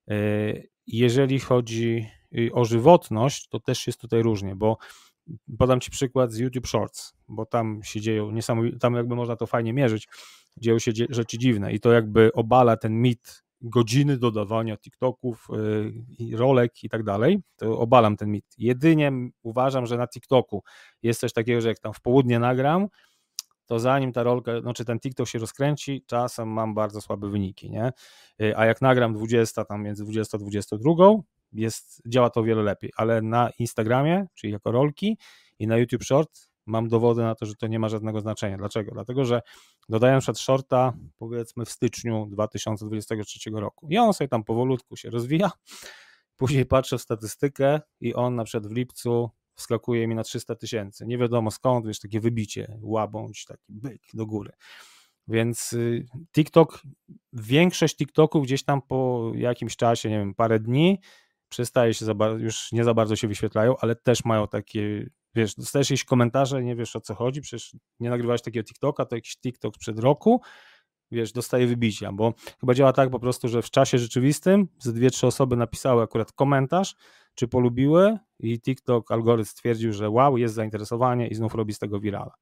Yy, jeżeli chodzi y, o żywotność, to też jest tutaj różnie, bo podam Ci przykład z YouTube Shorts, bo tam się dzieją niesamowite, tam jakby można to fajnie mierzyć, dzieją się rzeczy dziwne i to jakby obala ten mit godziny dodawania TikToków, yy, rolek i tak dalej, to obalam ten mit. Jedynie uważam, że na TikToku jest coś takiego, że jak tam w południe nagram, to zanim ta rolka, znaczy ten TikTok się rozkręci, czasem mam bardzo słabe wyniki, nie? Y, a jak nagram 20, tam między 20 a 22, jest, działa to o wiele lepiej, ale na Instagramie, czyli jako rolki i na YouTube Short mam dowody na to, że to nie ma żadnego znaczenia. Dlaczego? Dlatego, że dodaję przed shorta powiedzmy w styczniu 2023 roku i on sobie tam powolutku się rozwija, <laughs> później patrzę w statystykę i on na przykład w lipcu wskakuje mi na 300 tysięcy. Nie wiadomo skąd, wiesz, takie wybicie, łabądź, taki byk do góry. Więc y, TikTok, większość TikToków gdzieś tam po jakimś czasie, nie wiem, parę dni, przestaje się, za, już nie za bardzo się wyświetlają, ale też mają takie, wiesz, dostajesz jakieś komentarze, nie wiesz o co chodzi, przecież nie nagrywałeś takiego TikToka, to jakiś TikTok sprzed roku, wiesz, dostaje wybicia, bo chyba działa tak po prostu, że w czasie rzeczywistym ze dwie, trzy osoby napisały akurat komentarz, czy polubiły i TikTok algorytm stwierdził, że wow, jest zainteresowanie i znów robi z tego virala.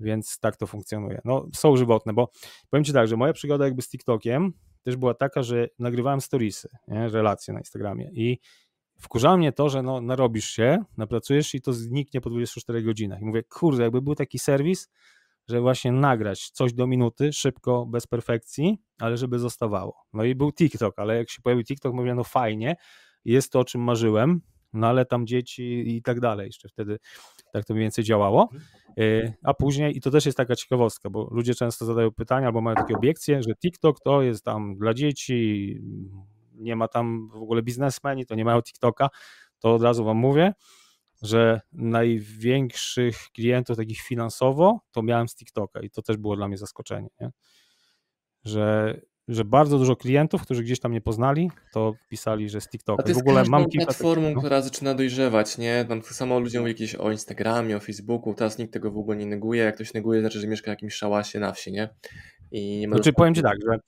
Więc tak to funkcjonuje. No, są żywotne, bo powiem Ci tak, że moja przygoda jakby z TikTokiem też była taka, że nagrywałem storiesy, nie? relacje na Instagramie i wkurzało mnie to, że no, narobisz się, napracujesz i to zniknie po 24 godzinach. I mówię, kurde, jakby był taki serwis, że właśnie nagrać coś do minuty, szybko, bez perfekcji, ale żeby zostawało. No i był TikTok, ale jak się pojawił TikTok, mówię, no fajnie, jest to, o czym marzyłem, no ale tam dzieci i tak dalej, jeszcze wtedy tak to mniej więcej działało. E, a później, i to też jest taka ciekawostka, bo ludzie często zadają pytania albo mają takie obiekcje, że TikTok to jest tam dla dzieci, nie ma tam w ogóle biznesmeni, to nie mają TikToka, to od razu wam mówię, że największych klientów takich finansowo to miałem z TikToka i to też było dla mnie zaskoczenie, nie? że że bardzo dużo klientów, którzy gdzieś tam nie poznali, to pisali, że z TikToka. A to jest w ogóle mam kilka platformą, takich, no. która zaczyna dojrzewać, nie? Tam samo ludzie mówią jakieś o Instagramie, o Facebooku, teraz nikt tego w ogóle nie neguje. Jak ktoś neguje, znaczy, że mieszka w jakimś szałasie na wsi, nie? I nie ma znaczy, powiem Ci tak, że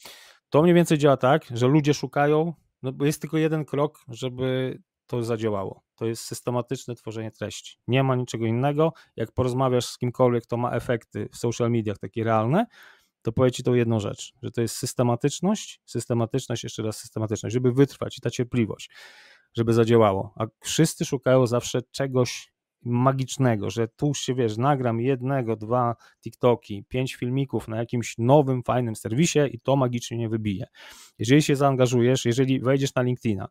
to mniej więcej działa tak, że ludzie szukają, no bo jest tylko jeden krok, żeby to zadziałało. To jest systematyczne tworzenie treści. Nie ma niczego innego. Jak porozmawiasz z kimkolwiek, kto ma efekty w social mediach takie realne, to powie Ci tą jedną rzecz, że to jest systematyczność, systematyczność, jeszcze raz systematyczność, żeby wytrwać i ta cierpliwość, żeby zadziałało. A wszyscy szukają zawsze czegoś magicznego, że tu się wiesz, nagram jednego, dwa TikToki, pięć filmików na jakimś nowym, fajnym serwisie i to magicznie nie wybije. Jeżeli się zaangażujesz, jeżeli wejdziesz na LinkedIna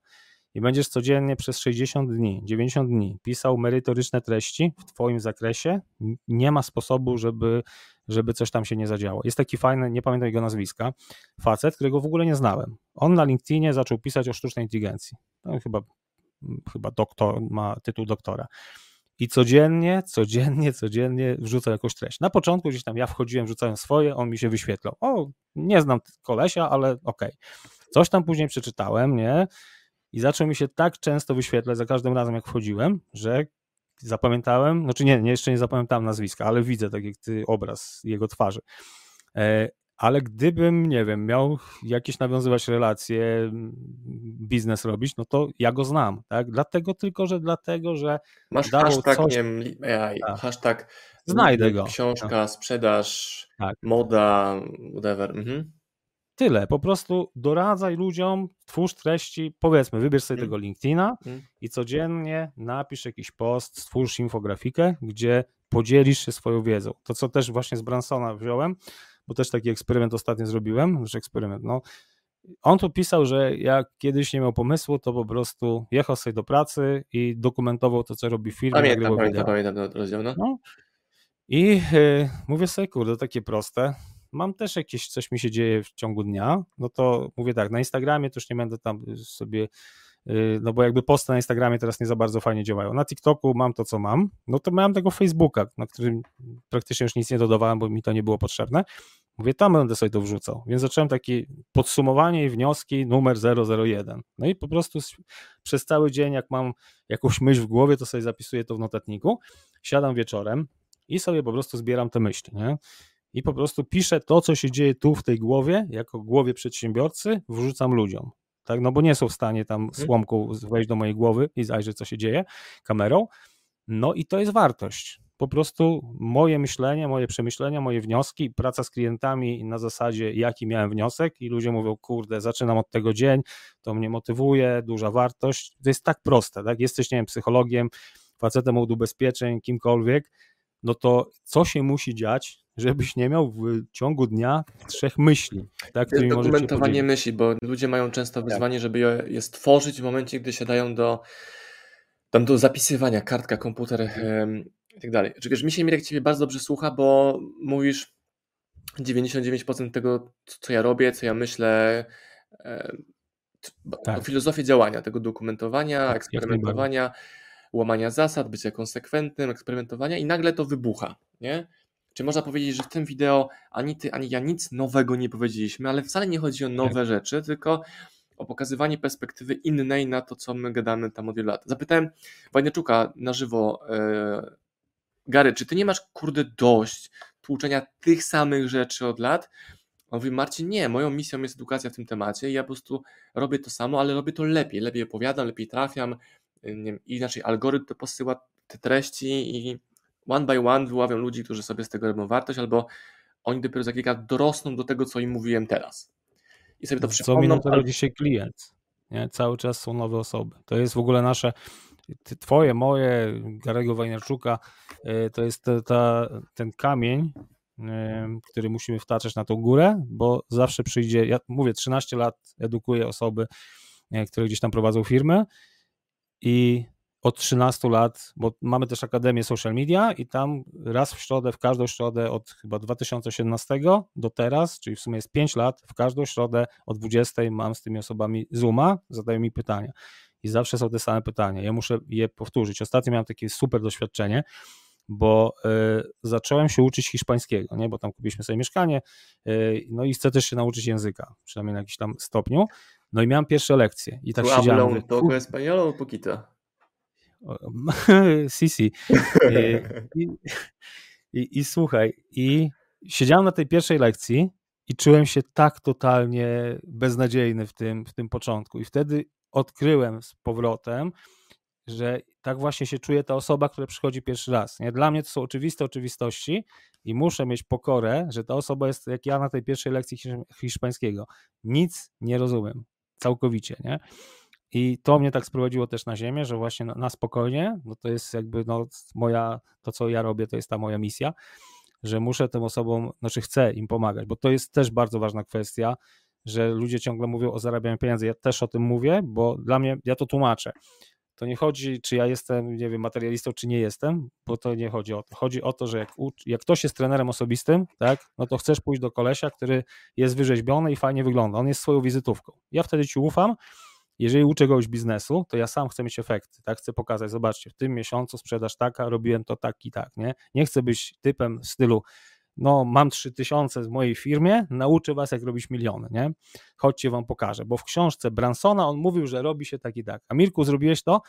i będziesz codziennie przez 60 dni, 90 dni pisał merytoryczne treści w Twoim zakresie, nie ma sposobu, żeby, żeby coś tam się nie zadziało. Jest taki fajny, nie pamiętam jego nazwiska, facet, którego w ogóle nie znałem. On na LinkedInie zaczął pisać o sztucznej inteligencji. No, chyba, chyba doktor, ma tytuł doktora. I codziennie, codziennie, codziennie wrzucał jakąś treść. Na początku gdzieś tam ja wchodziłem, wrzucałem swoje, on mi się wyświetlał. O, nie znam kolesia, ale okej. Okay. Coś tam później przeczytałem, nie? I zaczął mi się tak często wyświetlać za każdym razem, jak wchodziłem, że zapamiętałem, znaczy nie, nie jeszcze nie zapamiętałem nazwiska, ale widzę tak ty obraz jego twarzy. E, ale gdybym, nie wiem, miał jakieś nawiązywać relacje, biznes robić, no to ja go znam, tak? Dlatego tylko, że dlatego, że Masz hashtag, coś... nie wiem, AI, tak. hashtag Znajdę go. Książka, no. sprzedaż, tak. moda, whatever. Mhm tyle. Po prostu doradzaj ludziom, twórz treści, powiedzmy, wybierz sobie mm. tego LinkedIna mm. i codziennie napisz jakiś post, stwórz infografikę, gdzie podzielisz się swoją wiedzą. To, co też właśnie z Bransona wziąłem, bo też taki eksperyment ostatnio zrobiłem, znaczy eksperyment, no, on tu pisał, że jak kiedyś nie miał pomysłu, to po prostu jechał sobie do pracy i dokumentował to, co robi w firmie. Pamiętam, pamiętam, pamiętam rozdział, no. no. I yy, mówię sobie, kurde, takie proste, mam też jakieś, coś mi się dzieje w ciągu dnia, no to mówię tak, na Instagramie to już nie będę tam sobie, y, no bo jakby posty na Instagramie teraz nie za bardzo fajnie działają. Na TikToku mam to, co mam, no to miałem tego Facebooka, na którym praktycznie już nic nie dodawałem, bo mi to nie było potrzebne. Mówię, tam będę sobie to wrzucał. Więc zacząłem takie podsumowanie i wnioski numer 001. No i po prostu przez cały dzień, jak mam jakąś myśl w głowie, to sobie zapisuję to w notatniku. Siadam wieczorem i sobie po prostu zbieram te myśli. Nie? i po prostu piszę to, co się dzieje tu w tej głowie, jako głowie przedsiębiorcy, wrzucam ludziom. Tak, no bo nie są w stanie tam mhm. słomką wejść do mojej głowy i zajrzeć, co się dzieje kamerą. No i to jest wartość. Po prostu moje myślenie, moje przemyślenia, moje wnioski, praca z klientami na zasadzie, jaki miałem wniosek, i ludzie mówią, kurde, zaczynam od tego dzień, to mnie motywuje, duża wartość. To jest tak proste, tak? Jesteś, nie wiem, psychologiem, facetem od ubezpieczeń, kimkolwiek, no to co się musi dziać, żebyś nie miał w ciągu dnia trzech myśli. Tak, to jest dokumentowanie myśli, bo ludzie mają często tak. wyzwanie, tak. żeby je, je, stworzyć w momencie, gdy siadają do, tam do zapisywania, kartka, komputer i tak dalej. Wiesz, mi się Mirek Ciebie bardzo dobrze słucha, bo mówisz 99% tego, co ja robię, co ja myślę, tak. filozofię działania, tego dokumentowania, tak, eksperymentowania, łamania zasad, bycia konsekwentnym, eksperymentowania i nagle to wybucha, nie? Czy można powiedzieć, że w tym wideo ani ty, ani ja nic nowego nie powiedzieliśmy, ale wcale nie chodzi o nowe tak. rzeczy, tylko o pokazywanie perspektywy innej na to, co my gadamy tam od wielu lat. Zapytałem Wajneczuka na żywo, e, Gary, czy ty nie masz kurde dość tłuczenia tych samych rzeczy od lat? On mówi, Marcin, nie, moją misją jest edukacja w tym temacie i ja po prostu robię to samo, ale robię to lepiej, lepiej opowiadam, lepiej trafiam, nie wiem, inaczej algorytm to posyła te treści i one by one wyławiam ludzi, którzy sobie z tego robią wartość, albo oni dopiero za kilka dorosną do tego, co im mówiłem teraz. I sobie to przypomną. Co minutę rodzi się klient. Nie? Cały czas są nowe osoby. To jest w ogóle nasze, twoje, moje, Garego Wajnarczuka, e, to jest ta, ten kamień, e, który musimy wtaczać na tą górę, bo zawsze przyjdzie, ja mówię, 13 lat edukuję osoby, e, które gdzieś tam prowadzą firmy i od 13 lat, bo mamy też Akademię Social Media i tam raz w środę, w każdą środę od chyba 2017 do teraz, czyli w sumie jest 5 lat, w każdą środę o 20 mam z tymi osobami Zooma, zadają mi pytania i zawsze są te same pytania. Ja muszę je powtórzyć. Ostatnio miałem takie super doświadczenie, bo y, zacząłem się uczyć hiszpańskiego, nie? bo tam kupiliśmy sobie mieszkanie, y, no i chcę też się nauczyć języka, przynajmniej na jakimś tam stopniu. No i miałem pierwsze lekcje i tak siedziałem. Habla un poco español o poquito? sí, sí. I, i, I, słuchaj, i siedziałem na tej pierwszej lekcji i czułem się tak totalnie beznadziejny w tym, w tym początku. I wtedy odkryłem z powrotem, że tak właśnie się czuje ta osoba, która przychodzi pierwszy raz. Nie? Dla mnie to są oczywiste oczywistości i muszę mieć pokorę, że ta osoba jest jak ja na tej pierwszej lekcji hiszpańskiego. Nic nie rozumiem. Całkowicie, nie? I to mnie tak sprowadziło też na ziemię, że właśnie na, na spokojnie, no to jest jakby no moja, to co ja robię, to jest ta moja misja, że muszę tym osobom, znaczy chcę im pomagać, bo to jest też bardzo ważna kwestia, że ludzie ciągle mówią o zarabianiu pieniędzy. Ja też o tym mówię, bo dla mnie, ja to tłumaczę. To nie chodzi, czy ja jestem, nie wiem, materialistą, czy nie jestem, bo to nie chodzi o to. Chodzi o to, że jak, jak ktoś jest trenerem osobistym, tak, no to chcesz pójść do kolesia, który jest wyrzeźbiony i fajnie wygląda. On jest swoją wizytówką. Ja wtedy ci ufam, jeżeli uczę kogoś biznesu, to ja sam chcę mieć efekty, tak? Chcę pokazać, zobaczcie, w tym miesiącu sprzedaż taka, robiłem to tak i tak, nie? Nie chcę być typem w stylu, no mam 3000 w mojej firmie, nauczę was jak robić miliony, nie? Chodźcie wam pokażę, bo w książce Bransona on mówił, że robi się tak i tak. A Mirku, zrobiłeś to?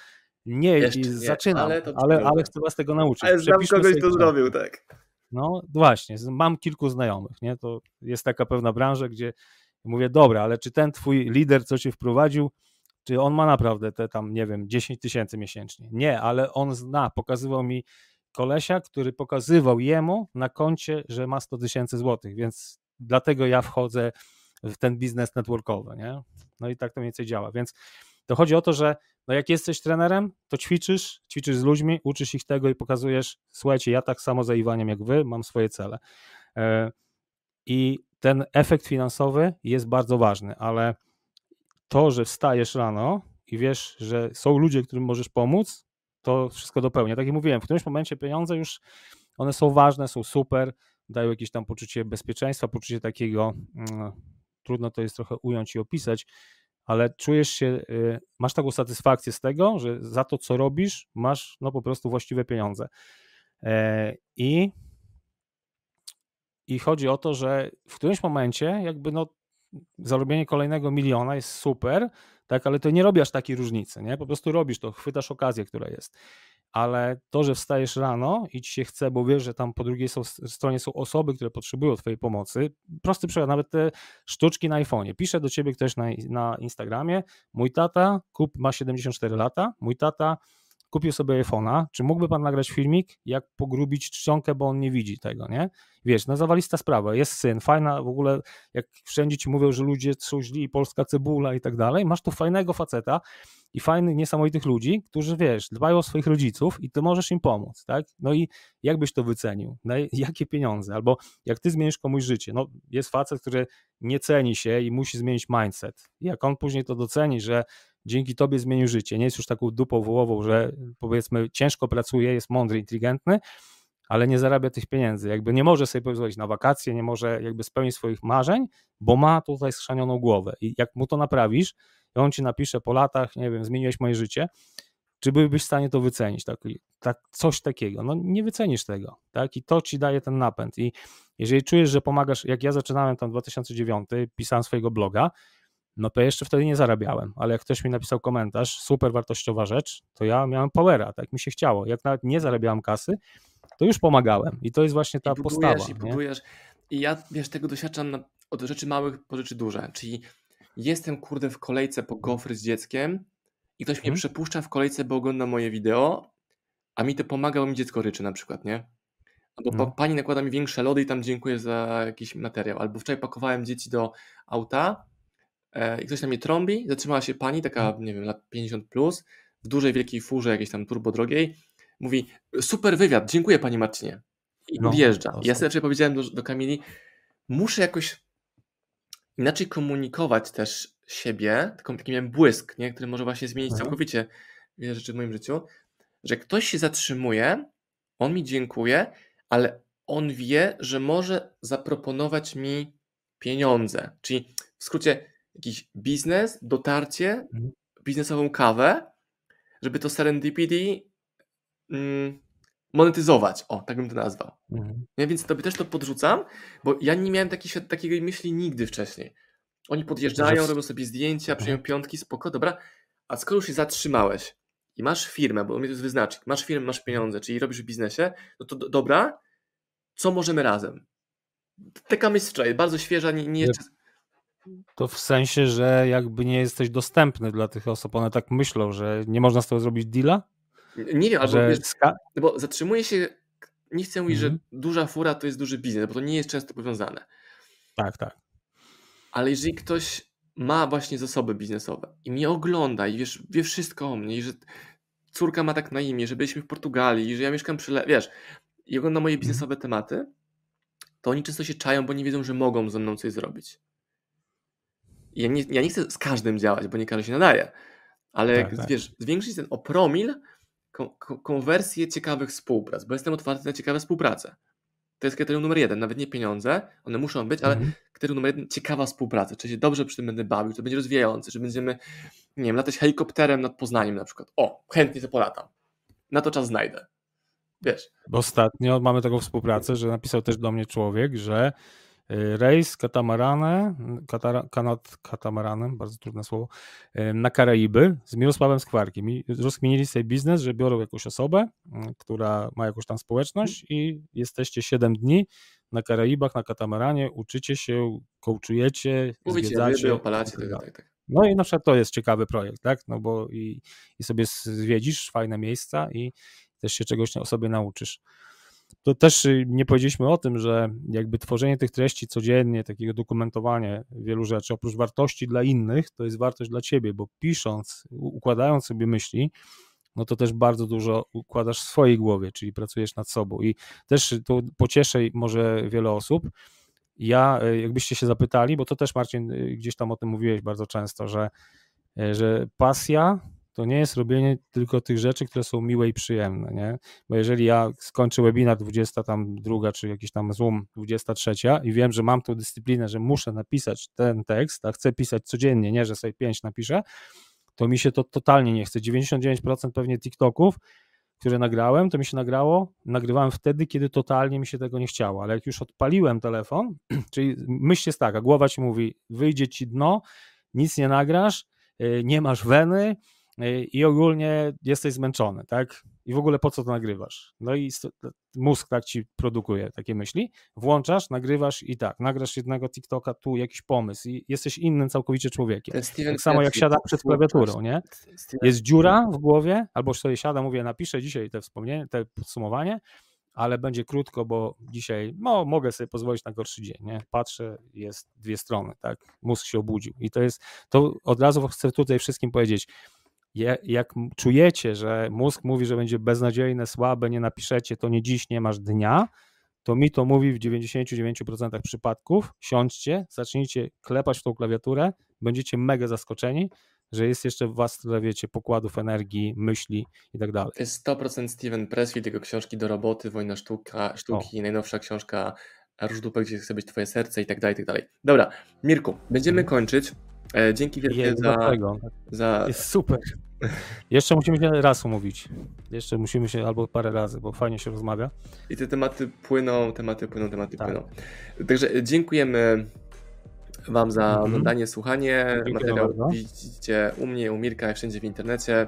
Nie, Jeszcze zaczynam, ale, ale, ale, chcę was tego nauczyć. Ale znam kogoś, kto zrobił, tak. No właśnie, mam kilku znajomych, nie? To jest taka pewna branża, gdzie mówię, dobra, ale czy ten twój lider, co cię wprowadził, czy on ma naprawdę te tam, nie wiem, 10 tysięcy miesięcznie? Nie, ale on zna, pokazywał mi kolesia, który pokazywał jemu na koncie, że ma 100 tysięcy złotych, więc dlatego ja wchodzę w ten biznes networkowy, nie? No i tak to mniej więcej działa, więc to chodzi o to, że no jak jesteś trenerem, to ćwiczysz, ćwiczysz z ludźmi, uczysz ich tego i pokazujesz, słuchajcie, ja tak samo za Iwaniem jak wy, mam swoje cele. E, I ten efekt finansowy jest bardzo ważny, ale to, że wstajesz rano i wiesz, że są ludzie, którym możesz pomóc, to wszystko dopełnia. Tak jak mówiłem, w którymś momencie pieniądze już, one są ważne, są super, dają jakieś tam poczucie bezpieczeństwa, poczucie takiego, no, trudno to jest trochę ująć i opisać, ale czujesz się, y, masz taką satysfakcję z tego, że za to, co robisz, masz no po prostu właściwe pieniądze. E, I, i chodzi o to, że w którymś momencie jakby no zarobienie kolejnego miliona jest super, tak, ale to nie robi aż takiej różnicy, nie? Po prostu robisz to, chwytasz okazję, która jest. Ale to, że wstajesz rano i ci się chce, bo wiesz, że tam po drugiej stronie są osoby, które potrzebują Twojej pomocy. Prosty przykład, nawet te sztuczki na iPhone'ie. Pisze do ciebie ktoś na, na Instagramie, mój tata kup, ma 74 lata, mój tata kupił sobie iPhone'a, czy mógłby pan nagrać filmik, jak pogrubić czcionkę, bo on nie widzi tego, nie? Wiesz, no zawalista sprawa, jest syn, fajna w ogóle, jak wszędzie ci mówią, że ludzie są źli, polska cebula i tak dalej, masz tu fajnego faceta i fajnych, niesamowitych ludzi, którzy, wiesz, dbają o swoich rodziców i ty możesz im pomóc, tak? No i jak byś to wycenił? Na jakie pieniądze? Albo jak ty zmienisz komuś życie? No jest facet, który nie ceni się i musi zmienić mindset. Jak on później to doceni, że dzięki tobie zmienił życie. Nie jest już taką dupą wołową, że powiedzmy ciężko pracuje, jest mądry, inteligentny, ale nie zarabia tych pieniędzy. Jakby nie może sobie pozwolić na wakacje, nie może jakby spełnić swoich marzeń, bo ma tutaj schrzanioną głowę. I jak mu to naprawisz, i on ci napisze po latach, nie wiem, zmieniłeś moje życie, czy byłbyś w stanie to wycenić, tak, tak, coś takiego? No nie wycenisz tego, tak? I to ci daje ten napęd. I jeżeli czujesz, że pomagasz, jak ja zaczynałem tam w 2009, pisałem swojego bloga, no to jeszcze wtedy nie zarabiałem, ale jak ktoś mi napisał komentarz, super wartościowa rzecz, to ja miałem powera, tak mi się chciało. Jak nawet nie zarabiałem kasy, to już pomagałem. I to jest właśnie ta I budujesz, postawa. I budujesz. I ja, wiesz, tego doświadczam na, od rzeczy małych po rzeczy duże. Czyli jestem, kurde, w kolejce po gofry z dzieckiem i ktoś hmm. mnie mhm. przepuszcza w kolejce, bo ogląda moje wideo, a mi to pomaga, bo mi dziecko ryczy na przykład, nie? Albo no. pani nakłada mi większe lody i tam dziękuję za jakiś materiał. Albo wczoraj pakowałem dzieci do auta i ktoś na mnie trąbi, zatrzymała się pani, taka, mhm. nie wiem, lat 50 plus, w dużej, wielkiej furze jakiejś tam turbo drogiej, mówi, super wywiad, dziękuję pani Marcinie. I no, odjeżdża. Ja sobie powiedziałem do, do Kamili, muszę jakoś inaczej komunikować też siebie, taką, taki miałem błysk, nie? który może właśnie zmienić mhm. całkowicie wiele rzeczy w moim życiu, że ktoś się zatrzymuje, on mi dziękuję, ale on wie, że może zaproponować mi pieniądze. Czyli w skrócie jakiś biznes, dotarcie, mhm. biznesową kawę, żeby to serendipity mm, monetyzować. O, tak bym to nazwał. Mhm. Ja więc tobie też to podrzucam, bo ja nie miałem takiej, takiej myśli nigdy wcześniej. Oni podjeżdżają, robią sobie zdjęcia, przyjmują mhm. piątki, spoko, dobra. A skoro już się zatrzymałeś i masz firmę, bo mnie to jest wyznacznik, masz firmę, masz pieniądze, czyli robisz w biznesie, no to do, dobra, co możemy razem? Taka myśl wczoraj, bardzo świeża, nie, nie jeszcze... To w sensie, że jakby nie jesteś dostępny dla tych osób, one tak myślą, że nie można z tego zrobić deala? Nie wiem, albo wiesz, no bo zatrzymuje się, nie chcę mówić, mhm. że duża fura to jest duży biznes, bo to nie jest często powiązane. Tak, tak. Ale jeżeli ktoś ma właśnie zasoby biznesowe i mnie ogląda i wiesz, wie wszystko o mnie i że córka ma tak na imię, że byliśmy w Portugalii i że ja mieszkam przy, Le- wiesz, i ogląda moje mhm. biznesowe tematy, to oni często się czają, bo nie wiedzą, że mogą ze mną coś zrobić. Ja nie, ja nie chcę z każdym działać, bo nie każdy się nadaje, ale tak, jak, tak. wiesz, zwiększyć ten o promil, konwersję ciekawych współprac, bo jestem otwarty na ciekawe współprace. To jest kryterium numer jeden, nawet nie pieniądze, one muszą być, ale mhm. kryterium numer jeden, ciekawa współpraca, czy się dobrze przy tym będę bawił, to będzie rozwijające, że będziemy, nie wiem, latać helikopterem nad Poznaniem na przykład. O, chętnie to polatam. Na to czas znajdę. Wiesz. Ostatnio mamy taką współpracę, że napisał też do mnie człowiek, że rejs katamaranem, katara, kanat, katamaranem, bardzo trudne słowo, y, na Karaiby z Mirosławem Skwarkiem i rozkminili sobie biznes, że biorą jakąś osobę, y, która ma jakąś tam społeczność i jesteście 7 dni na Karaibach, na katamaranie, uczycie się, kołczujecie, Mówicie, zwiedzacie. opalacie, tak, tak, tak. No i na przykład to jest ciekawy projekt, tak, no bo i, i sobie zwiedzisz fajne miejsca i też się czegoś o sobie nauczysz to też y, nie powiedzieliśmy o tym, że jakby tworzenie tych treści codziennie, takiego dokumentowanie wielu rzeczy, oprócz wartości dla innych, to jest wartość dla ciebie, bo pisząc, układając sobie myśli, no to też bardzo dużo układasz w swojej głowie, czyli pracujesz nad sobą. I też to pocieszę może wiele osób. Ja, y, jakbyście się zapytali, bo to też Marcin y, gdzieś tam o tym mówiłeś bardzo często, że, że pasja to nie jest robienie tylko tych rzeczy, które są miłe i przyjemne, nie? Bo jeżeli ja skończę webinar 20 tam druga, czy jakiś tam Zoom 23 i wiem, że mam tą dyscyplinę, że muszę napisać ten tekst, a chcę pisać codziennie, nie, że sobie 5 napiszę, to mi się to totalnie nie chce. 99% pewnie TikToków, które nagrałem, to mi się nagrało, nagrywałem wtedy, kiedy totalnie mi się tego nie chciało, ale jak już odpaliłem telefon, <clears throat> czyli myśl jest taka, głowa ci mówi, wyjdzie ci dno, nic nie nagrasz, y, nie masz weny, i ogólnie jesteś zmęczony, tak? I w ogóle po co to nagrywasz? No i mózg tak ci produkuje takie myśli. Włączasz, nagrywasz i tak, nagrasz jednego TikToka, tu jakiś pomysł i jesteś innym całkowicie człowiekiem. Tak samo jak siada przed klawiaturą, nie? Jest dziura w głowie, albo sobie siada, mówię, napiszę dzisiaj te wspomnienie, te podsumowanie, ale będzie krótko, bo dzisiaj no, mogę sobie pozwolić na gorszy dzień, nie? Patrzę, jest dwie strony, tak? Mózg się obudził i to jest, to od razu chcę tutaj wszystkim powiedzieć, jak czujecie, że mózg mówi, że będzie beznadziejne, słabe, nie napiszecie, to nie dziś, nie masz dnia, to mi to mówi w 99% przypadków. Siądźcie, zacznijcie klepać w tą klawiaturę, będziecie mega zaskoczeni, że jest jeszcze w was tyle, wiecie, pokładów energii, myśli i tak dalej. To jest 100% Steven Pressfield, jego książki do roboty, Wojna sztuka, sztuki, o. najnowsza książka Różdupek, gdzie chce być twoje serce i tak dalej, i tak dalej. Dobra, Mirku, będziemy mhm. kończyć. E, dzięki wielkie za, za... Jest super. Jeszcze musimy się raz umówić. Jeszcze musimy się albo parę razy, bo fajnie się rozmawia. I te tematy płyną, tematy płyną, tematy tak. płyną. Także dziękujemy Wam za mhm. oglądanie, słuchanie. Dziękuję Materiał bardzo. widzicie u mnie, u Mirka wszędzie w internecie.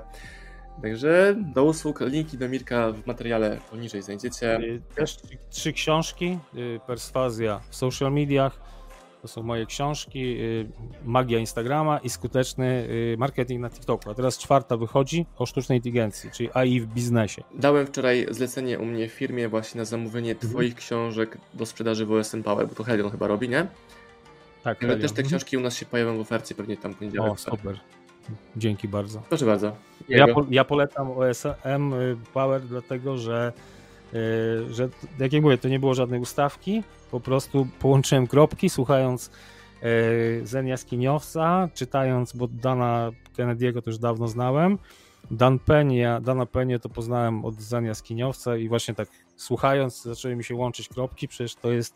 Także do usług, linki do Mirka w materiale poniżej znajdziecie. Y, też trzy książki, y, Perswazja w social mediach, to są moje książki, y, Magia Instagrama i skuteczny marketing na TikToku. A teraz czwarta wychodzi o sztucznej inteligencji, czyli AI w biznesie. Dałem wczoraj zlecenie u mnie w firmie właśnie na zamówienie mhm. Twoich książek do sprzedaży w OSM Power, bo to Helion chyba robi, nie? Tak. Ale też te książki u nas się pojawią w ofercie pewnie tam poniedziałek. O, super. Dzięki bardzo. Proszę bardzo. Ja, po, ja polecam OSM y, Power, dlatego że, że, jak ja mówię, to nie było żadnej ustawki. Po prostu połączyłem kropki, słuchając yy, Zen Jaskiniowca, czytając, bo Dana Kennedy'ego też dawno znałem. Dan Penia, Dana Penie to poznałem od Zen Jaskiniowca i właśnie tak słuchając zaczęły mi się łączyć kropki, przecież to jest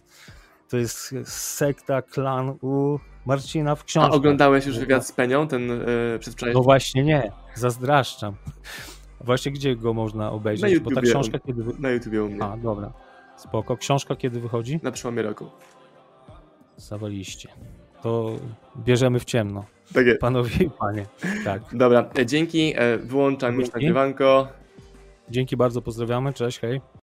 to jest sekta, klan u Marcina w książce. A oglądałeś już wywiad z Penią, ten yy, przedwczorajszy? No właśnie nie, zazdraszczam. Właśnie gdzie go można obejrzeć? Na Bo ta książka kiedy... Na YouTubie u mnie. A, dobra. Spoko. Książka kiedy wychodzi? Na przełomie roku. Zawaliście. To bierzemy w ciemno. Tak jest. Panowie i panie. Tak. Dobra, e, dzięki. E, wyłączam dzięki. już nagrywanko. Dzięki bardzo, pozdrawiamy. Cześć, hej.